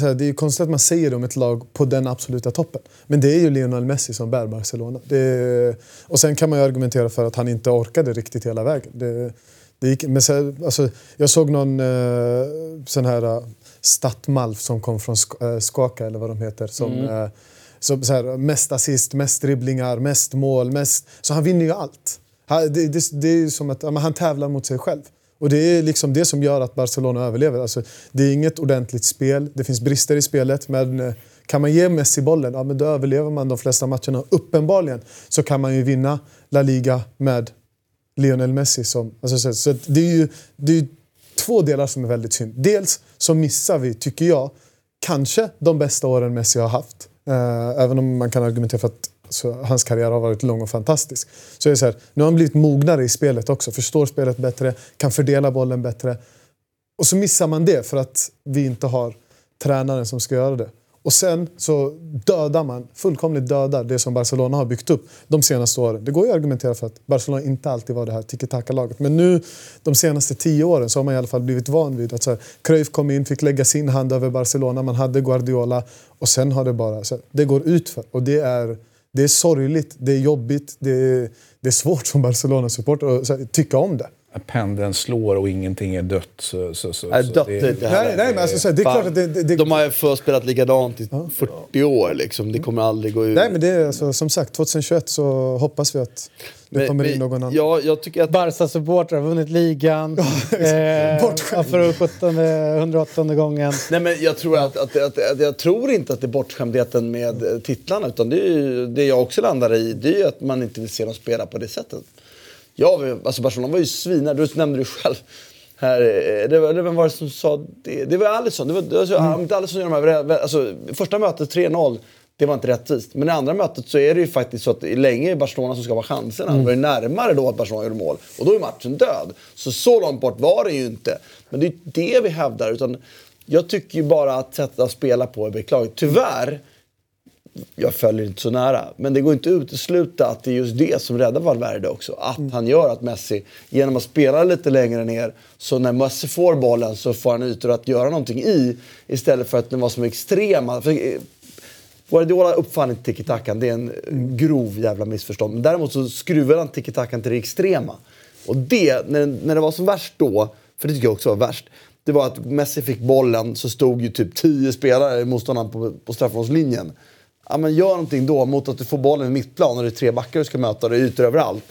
Här, det är konstigt att man säger det om ett lag på den absoluta toppen. Men det är ju Lionel Messi som bär Barcelona. Det, och sen kan man ju argumentera för att han inte orkade riktigt hela vägen. Det, det gick, men så, alltså, jag såg någon eh, sån här uh, Stattmalf som kom från Sk äh, Skaka eller vad de heter. Som, mm. eh, så, så här, mest assist, mest dribblingar, mest mål. Mest, så han vinner ju allt. Han, det, det, det är som att ja, han tävlar mot sig själv. Och det är liksom det som gör att Barcelona överlever. Alltså, det är inget ordentligt spel, det finns brister i spelet. Men eh, kan man ge Messi bollen, ja, men då överlever man de flesta matcherna. Uppenbarligen så kan man ju vinna La Liga med Lionel Messi. Som, alltså, så, så det är ju det är två delar som är väldigt synd. Dels så missar vi, tycker jag, kanske de bästa åren Messi har haft. Eh, även om man kan argumentera för att så hans karriär har varit lång och fantastisk. Så är så här, nu har han blivit mognare i spelet också. Förstår spelet bättre, kan fördela bollen bättre. Och så missar man det för att vi inte har tränaren som ska göra det. Och sen så dödar man, fullkomligt dödar det som Barcelona har byggt upp de senaste åren. Det går ju att argumentera för att Barcelona inte alltid var det här tiki-taka-laget. Men nu, de senaste tio åren, så har man i alla fall blivit van vid att så här, Cruyff kom in, fick lägga sin hand över Barcelona, man hade Guardiola och sen har det bara... Så här, det går ut för och det är det är sorgligt, det är jobbigt, det är, det är svårt som Barcelona-supporter att tycka om det. Pendeln slår och ingenting är dött. Så, så, så, nej, dött det, det, det nej, nej, men alltså, det är klart att det, det, De har ju förspelat likadant i 40 år. Liksom. Det kommer aldrig gå ut. Nej, men det är alltså, som sagt, 2021 så hoppas vi att det kommer in någon annan. Ja, jag tycker att... Barca-supportrar har vunnit ligan. eh, för 17, 108 gången. Nej, men jag, tror att, att, att, att, jag tror inte att det är bortskämdheten med titlarna. Utan det, är ju, det jag också landar i det är ju att man inte vill se dem spela på det sättet. Ja, alltså Barcelona var ju svina. Du nämnde det själv. Här, eh, det var, det, vem var det som sa det? Det var Alisson. Det var, alltså, mm. inte Alisson gör de här, alltså, första mötet 3-0, det var inte rättvist. Men i andra mötet så är det ju faktiskt så att länge är Barcelona som ska vara chanserna. Mm. Det var ju närmare då att Barcelona gjorde mål. Och då är matchen död. Så så långt bort var det ju inte. Men det är det vi hävdar. Utan jag tycker ju bara att sättet att spela på är beklagligt. Tyvärr jag följer inte så nära. Men det går inte att utesluta att det är just det som räddar Valverde också. Att mm. han gör att Messi, genom att spela lite längre ner, så när Messi får bollen så får han ytor att göra någonting i. Istället för att den var som extrema. För, eh, Guardiola uppfann inte tiki-takan, det är en grov jävla missförstånd. Men däremot så skruvade han tiki-takan till det extrema. Och det, när, när det var som värst då, för det tycker jag också var värst, det var att Messi fick bollen så stod ju typ tio spelare i motståndaren på, på straffområdeslinjen ja, men gör någonting då mot att du får bollen i mittplan och det är tre backar du ska möta och det är ytor överallt.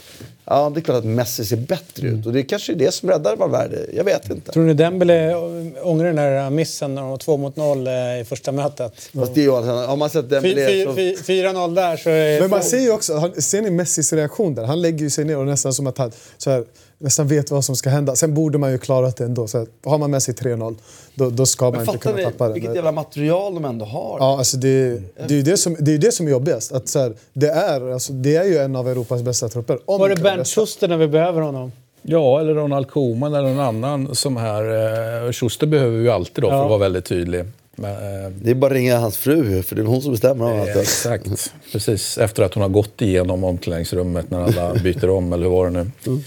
Ja, det är klart att Messi ser bättre ut och det är kanske är det som räddar Valverde. Jag vet inte. Tror ni Dembele ångrar den där missen när de var 2 mot 0 eh, i första mötet? Fast det är ju, har man sett Dembele 4-0 där så är Men man ser ju också, ser ni Messis reaktion där? Han lägger ju sig ner och nästan som att han så här, nästan vet vad som ska hända. Sen borde man ju klarat det ändå. Så har man med sig 3-0, då, då ska man inte kunna ni, tappa det. Vilket jävla material de ändå har. Ja, alltså det, det är ju det som, det, är det som är jobbigast. Att så här, det, är, alltså, det är ju en av Europas bästa trupper. Var det Bernt Schuster när vi behöver honom? Ja, eller Ronald Koeman eller någon annan som här. Eh, Schuster behöver vi ju alltid då, för att vara väldigt tydlig. Men, eh, det är bara att ringa hans fru, för det är hon som bestämmer om allt. Exakt, precis. Efter att hon har gått igenom omklädningsrummet när alla byter om, eller hur var det nu? Mm.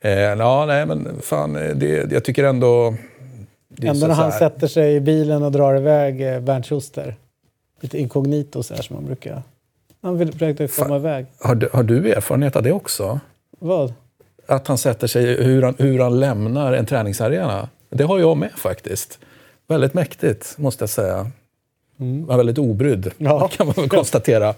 Eh, ja, nej, men fan, eh, det, jag tycker ändå... ändå när han sätter sig i bilen och drar iväg eh, Bernt Schuster. Lite inkognito så här som man brukar... Han vill försöka komma iväg. Har du, har du erfarenhet av det också? Vad? Att han sätter sig, hur han, hur han lämnar en träningsarena. Det har jag med faktiskt. Väldigt mäktigt, måste jag säga. Mm. Var väldigt obrydd, ja. kan man väl konstatera.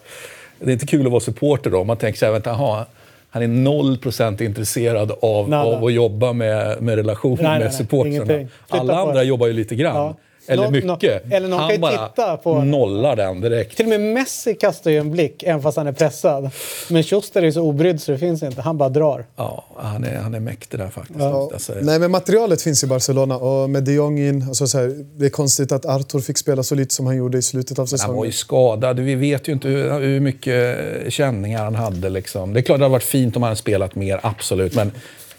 Det är inte kul att vara supporter då. Man tänker så här, vänta, aha, han är noll procent intresserad av, av att jobba med, med relationer med supportrarna. Alla andra jobbar ju lite grann. Ja. Eller no, mycket. No, eller någon han kan bara titta på... nollar den direkt. Till och med Messi kastar ju en blick, även fast han är pressad. Men Schuster är så obrydd så det finns inte. Han bara drar. Ja, han är, han är mäktig där faktiskt. Ja. Nej, men materialet finns i Barcelona. Och med de Jong in, alltså så här, det är konstigt att Arthur fick spela så lite som han gjorde i slutet av säsongen. Han var ju skadad. Vi vet ju inte hur, hur mycket känningar han hade. Liksom. Det är klart det hade varit fint om han hade spelat mer, absolut. Men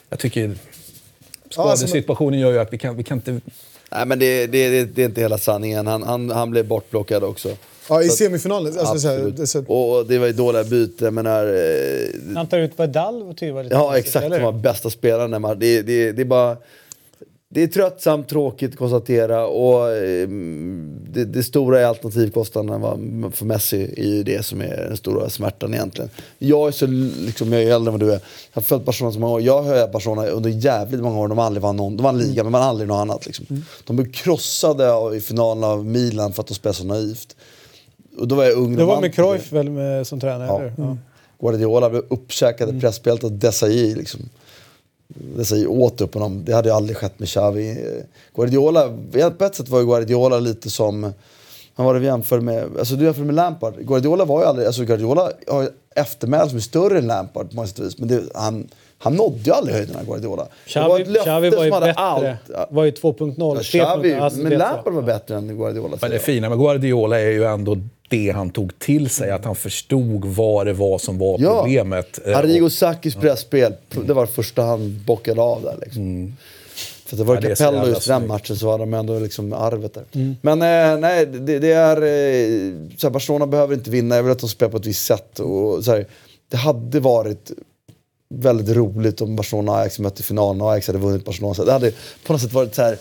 jag tycker skadesituationen gör ju att vi kan, vi kan inte Nej men det, det, det, är inte hela sanningen. Han, han, han blev bortplockad också. Ja, i semifinalen. Alltså. Så här, så... Och det var ju dåliga byten. menar, eh... Han tar ut Badal Ja, exakt. Som var bästa spelaren. Det, det, det är bara det är tröttsamt, tråkigt att konstatera och eh, det, det stora i alternativkostnaderna för Messi är ju det som är den stora smärtan egentligen. Jag är så liksom, jag är äldre än vad du är. Jag har följt Barcelona så många år. Jag har Barcelona under jävligt många år. De har aldrig vann någon. De vann liga, mm. men vann aldrig något annat. Liksom. Mm. De blev krossade i finalen av Milan för att de spelade så naivt. Och då var jag ung. Det var med Cruyff väl med, som tränare? Ja. Eller? Mm. Guardiola blev uppkäkad mm. pressspelet av Desailly. Liksom det säger åt upp honom. Det hade ju aldrig skett med Xavi. Guardiola, på ett sätt var ju Guardiola lite som... Han var det vi jämförde med? Alltså du jämför med Lampard. Guardiola var ju aldrig... Alltså Guardiola har eftermäle som är större än Lampard på många sätt och vis. Men det, han, han nådde ju aldrig höjderna, Guardiola. Xavi, var, ett Xavi var ju bättre. Allt. Var ju 2.0. Ja, Xavi, alltså, men Lampard var bättre än Guardiola. Men det fina med Guardiola är ju ändå det han tog till sig, att han förstod vad det var som var ja. problemet. Eh, Arrigo Sakis presspel, det var det första han bockade av där. Liksom. Mm. För det var ja, Capello just den matchen så hade de ändå liksom arvet där. Mm. Men eh, nej, det, det är... Eh, så här, Barcelona behöver inte vinna, jag vill att de spelar på ett visst sätt. Och, så här, det hade varit väldigt roligt om Barcelona och Ajax mötte finalen och Ajax hade vunnit Barcelona. Så det hade på något sätt varit så här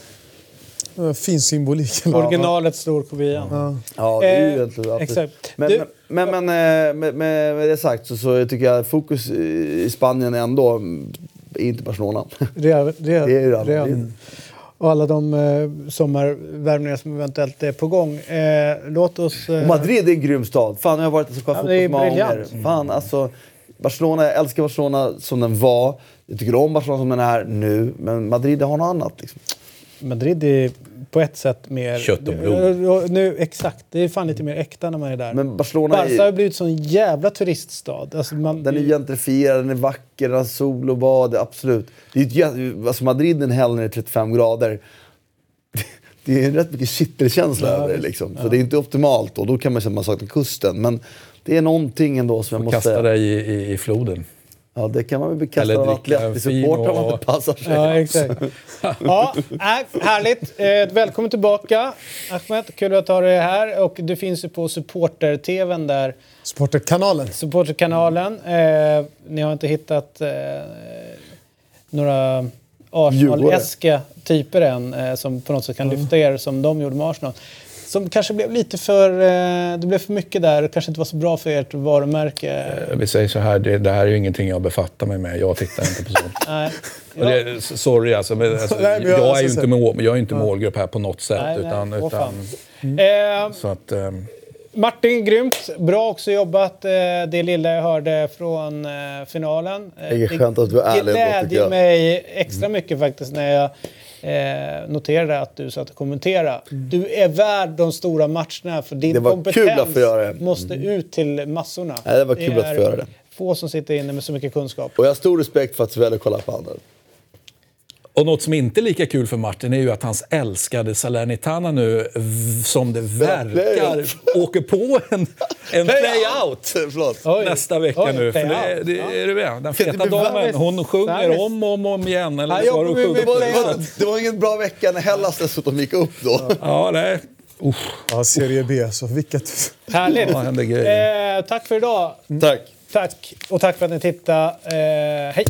Fin symbolik. Originalets storkopian. Ja. ja, det är ju eh, egentligen exakt. Men, du, men, men, men eh, med, med, med, det sagt så, så tycker jag att fokus i Spanien ändå är inte Barcelona. Real, Real, det är Real. Real. Och alla de eh, sommarvärvningar som eventuellt är på gång. Eh, låt oss... Eh... Madrid är en grym stad. Fan, jag har varit där så ja, fotboll många gånger. Fan, alltså, Barcelona, jag älskar Barcelona som den var. Jag tycker om Barcelona som den är nu. Men Madrid har något annat. Liksom. Madrid är på ett sätt mer... Kött och blod. Nu, exakt, det är fan lite mer äkta när man är där. Men Barcelona Barca är, har blivit sån jävla turiststad. Alltså man, Den är gentrifierad, den är vacker, den har sol och bad, absolut. Det är alltså Madrid en helg när det är 35 grader. Det är rätt mycket kittelkänsla Ja, över det liksom. Så det är inte optimalt och då kan man känna att man saknar kusten. Men det är någonting ändå som jag måste Kasta dig i, i, i floden. Ja, det kan man väl Eller av Atleti-supportrar om man inte passar sig. Ja, exakt. Ja, nej, härligt. Eh, välkommen tillbaka, Ahmed. Kul att ha dig här. Och du finns ju på Supporter-TVn där. Supporterkanalen. Supporterkanalen. Eh, ni har inte hittat eh, några Arsenal-eska typer än eh, som på något sätt kan lyfta er som de gjorde med Arsenal. Som kanske blev lite för... Eh, det blev för mycket där och kanske inte var så bra för ert varumärke. Vi säger så här, det, det här är ju ingenting jag befattar mig med. Jag tittar inte på sånt. Nej. Och det, sorry alltså, men, alltså Nej, men jag- jag, är ju inte mål, jag är inte målgrupp här på något sätt. Nej, utan, Åh, utan. Eh, så att, ehm, Martin, grymt. Bra också jobbat, eh, det lilla jag hörde från eh, finalen. Eh, Det är skönt att du är ärlig glädjer jag. mig extra mycket faktiskt när jag eh, noterade att du satt och kommenterade. Du är värd de stora matcherna för din Mm. Det kompetens att det. måste ut till massorna. Nej, det var kul att få göra det. få som sitter inne med så mycket kunskap. Och jag har stor respekt för att Sverige kollar på andra. Och något som inte är lika kul för Martin är ju att hans älskade Salernitana nu, som det verkar, åker på en, en play-out nästa vecka Oj, nu. För det, det, Ja. är du med? Den feta damen, hon Ja, sjunger om och om, om igen. Eller har jobbar hon sjungit. var, play-out. det, var, det var ingen bra vecka när Hellas dessutom gick upp då. Ja, nej. Usch, Ja, Serie B, så vilket... Härligt. grejer. Eh, tack för idag. Tack. Tack. Och tack för att ni tittade. Eh, hej!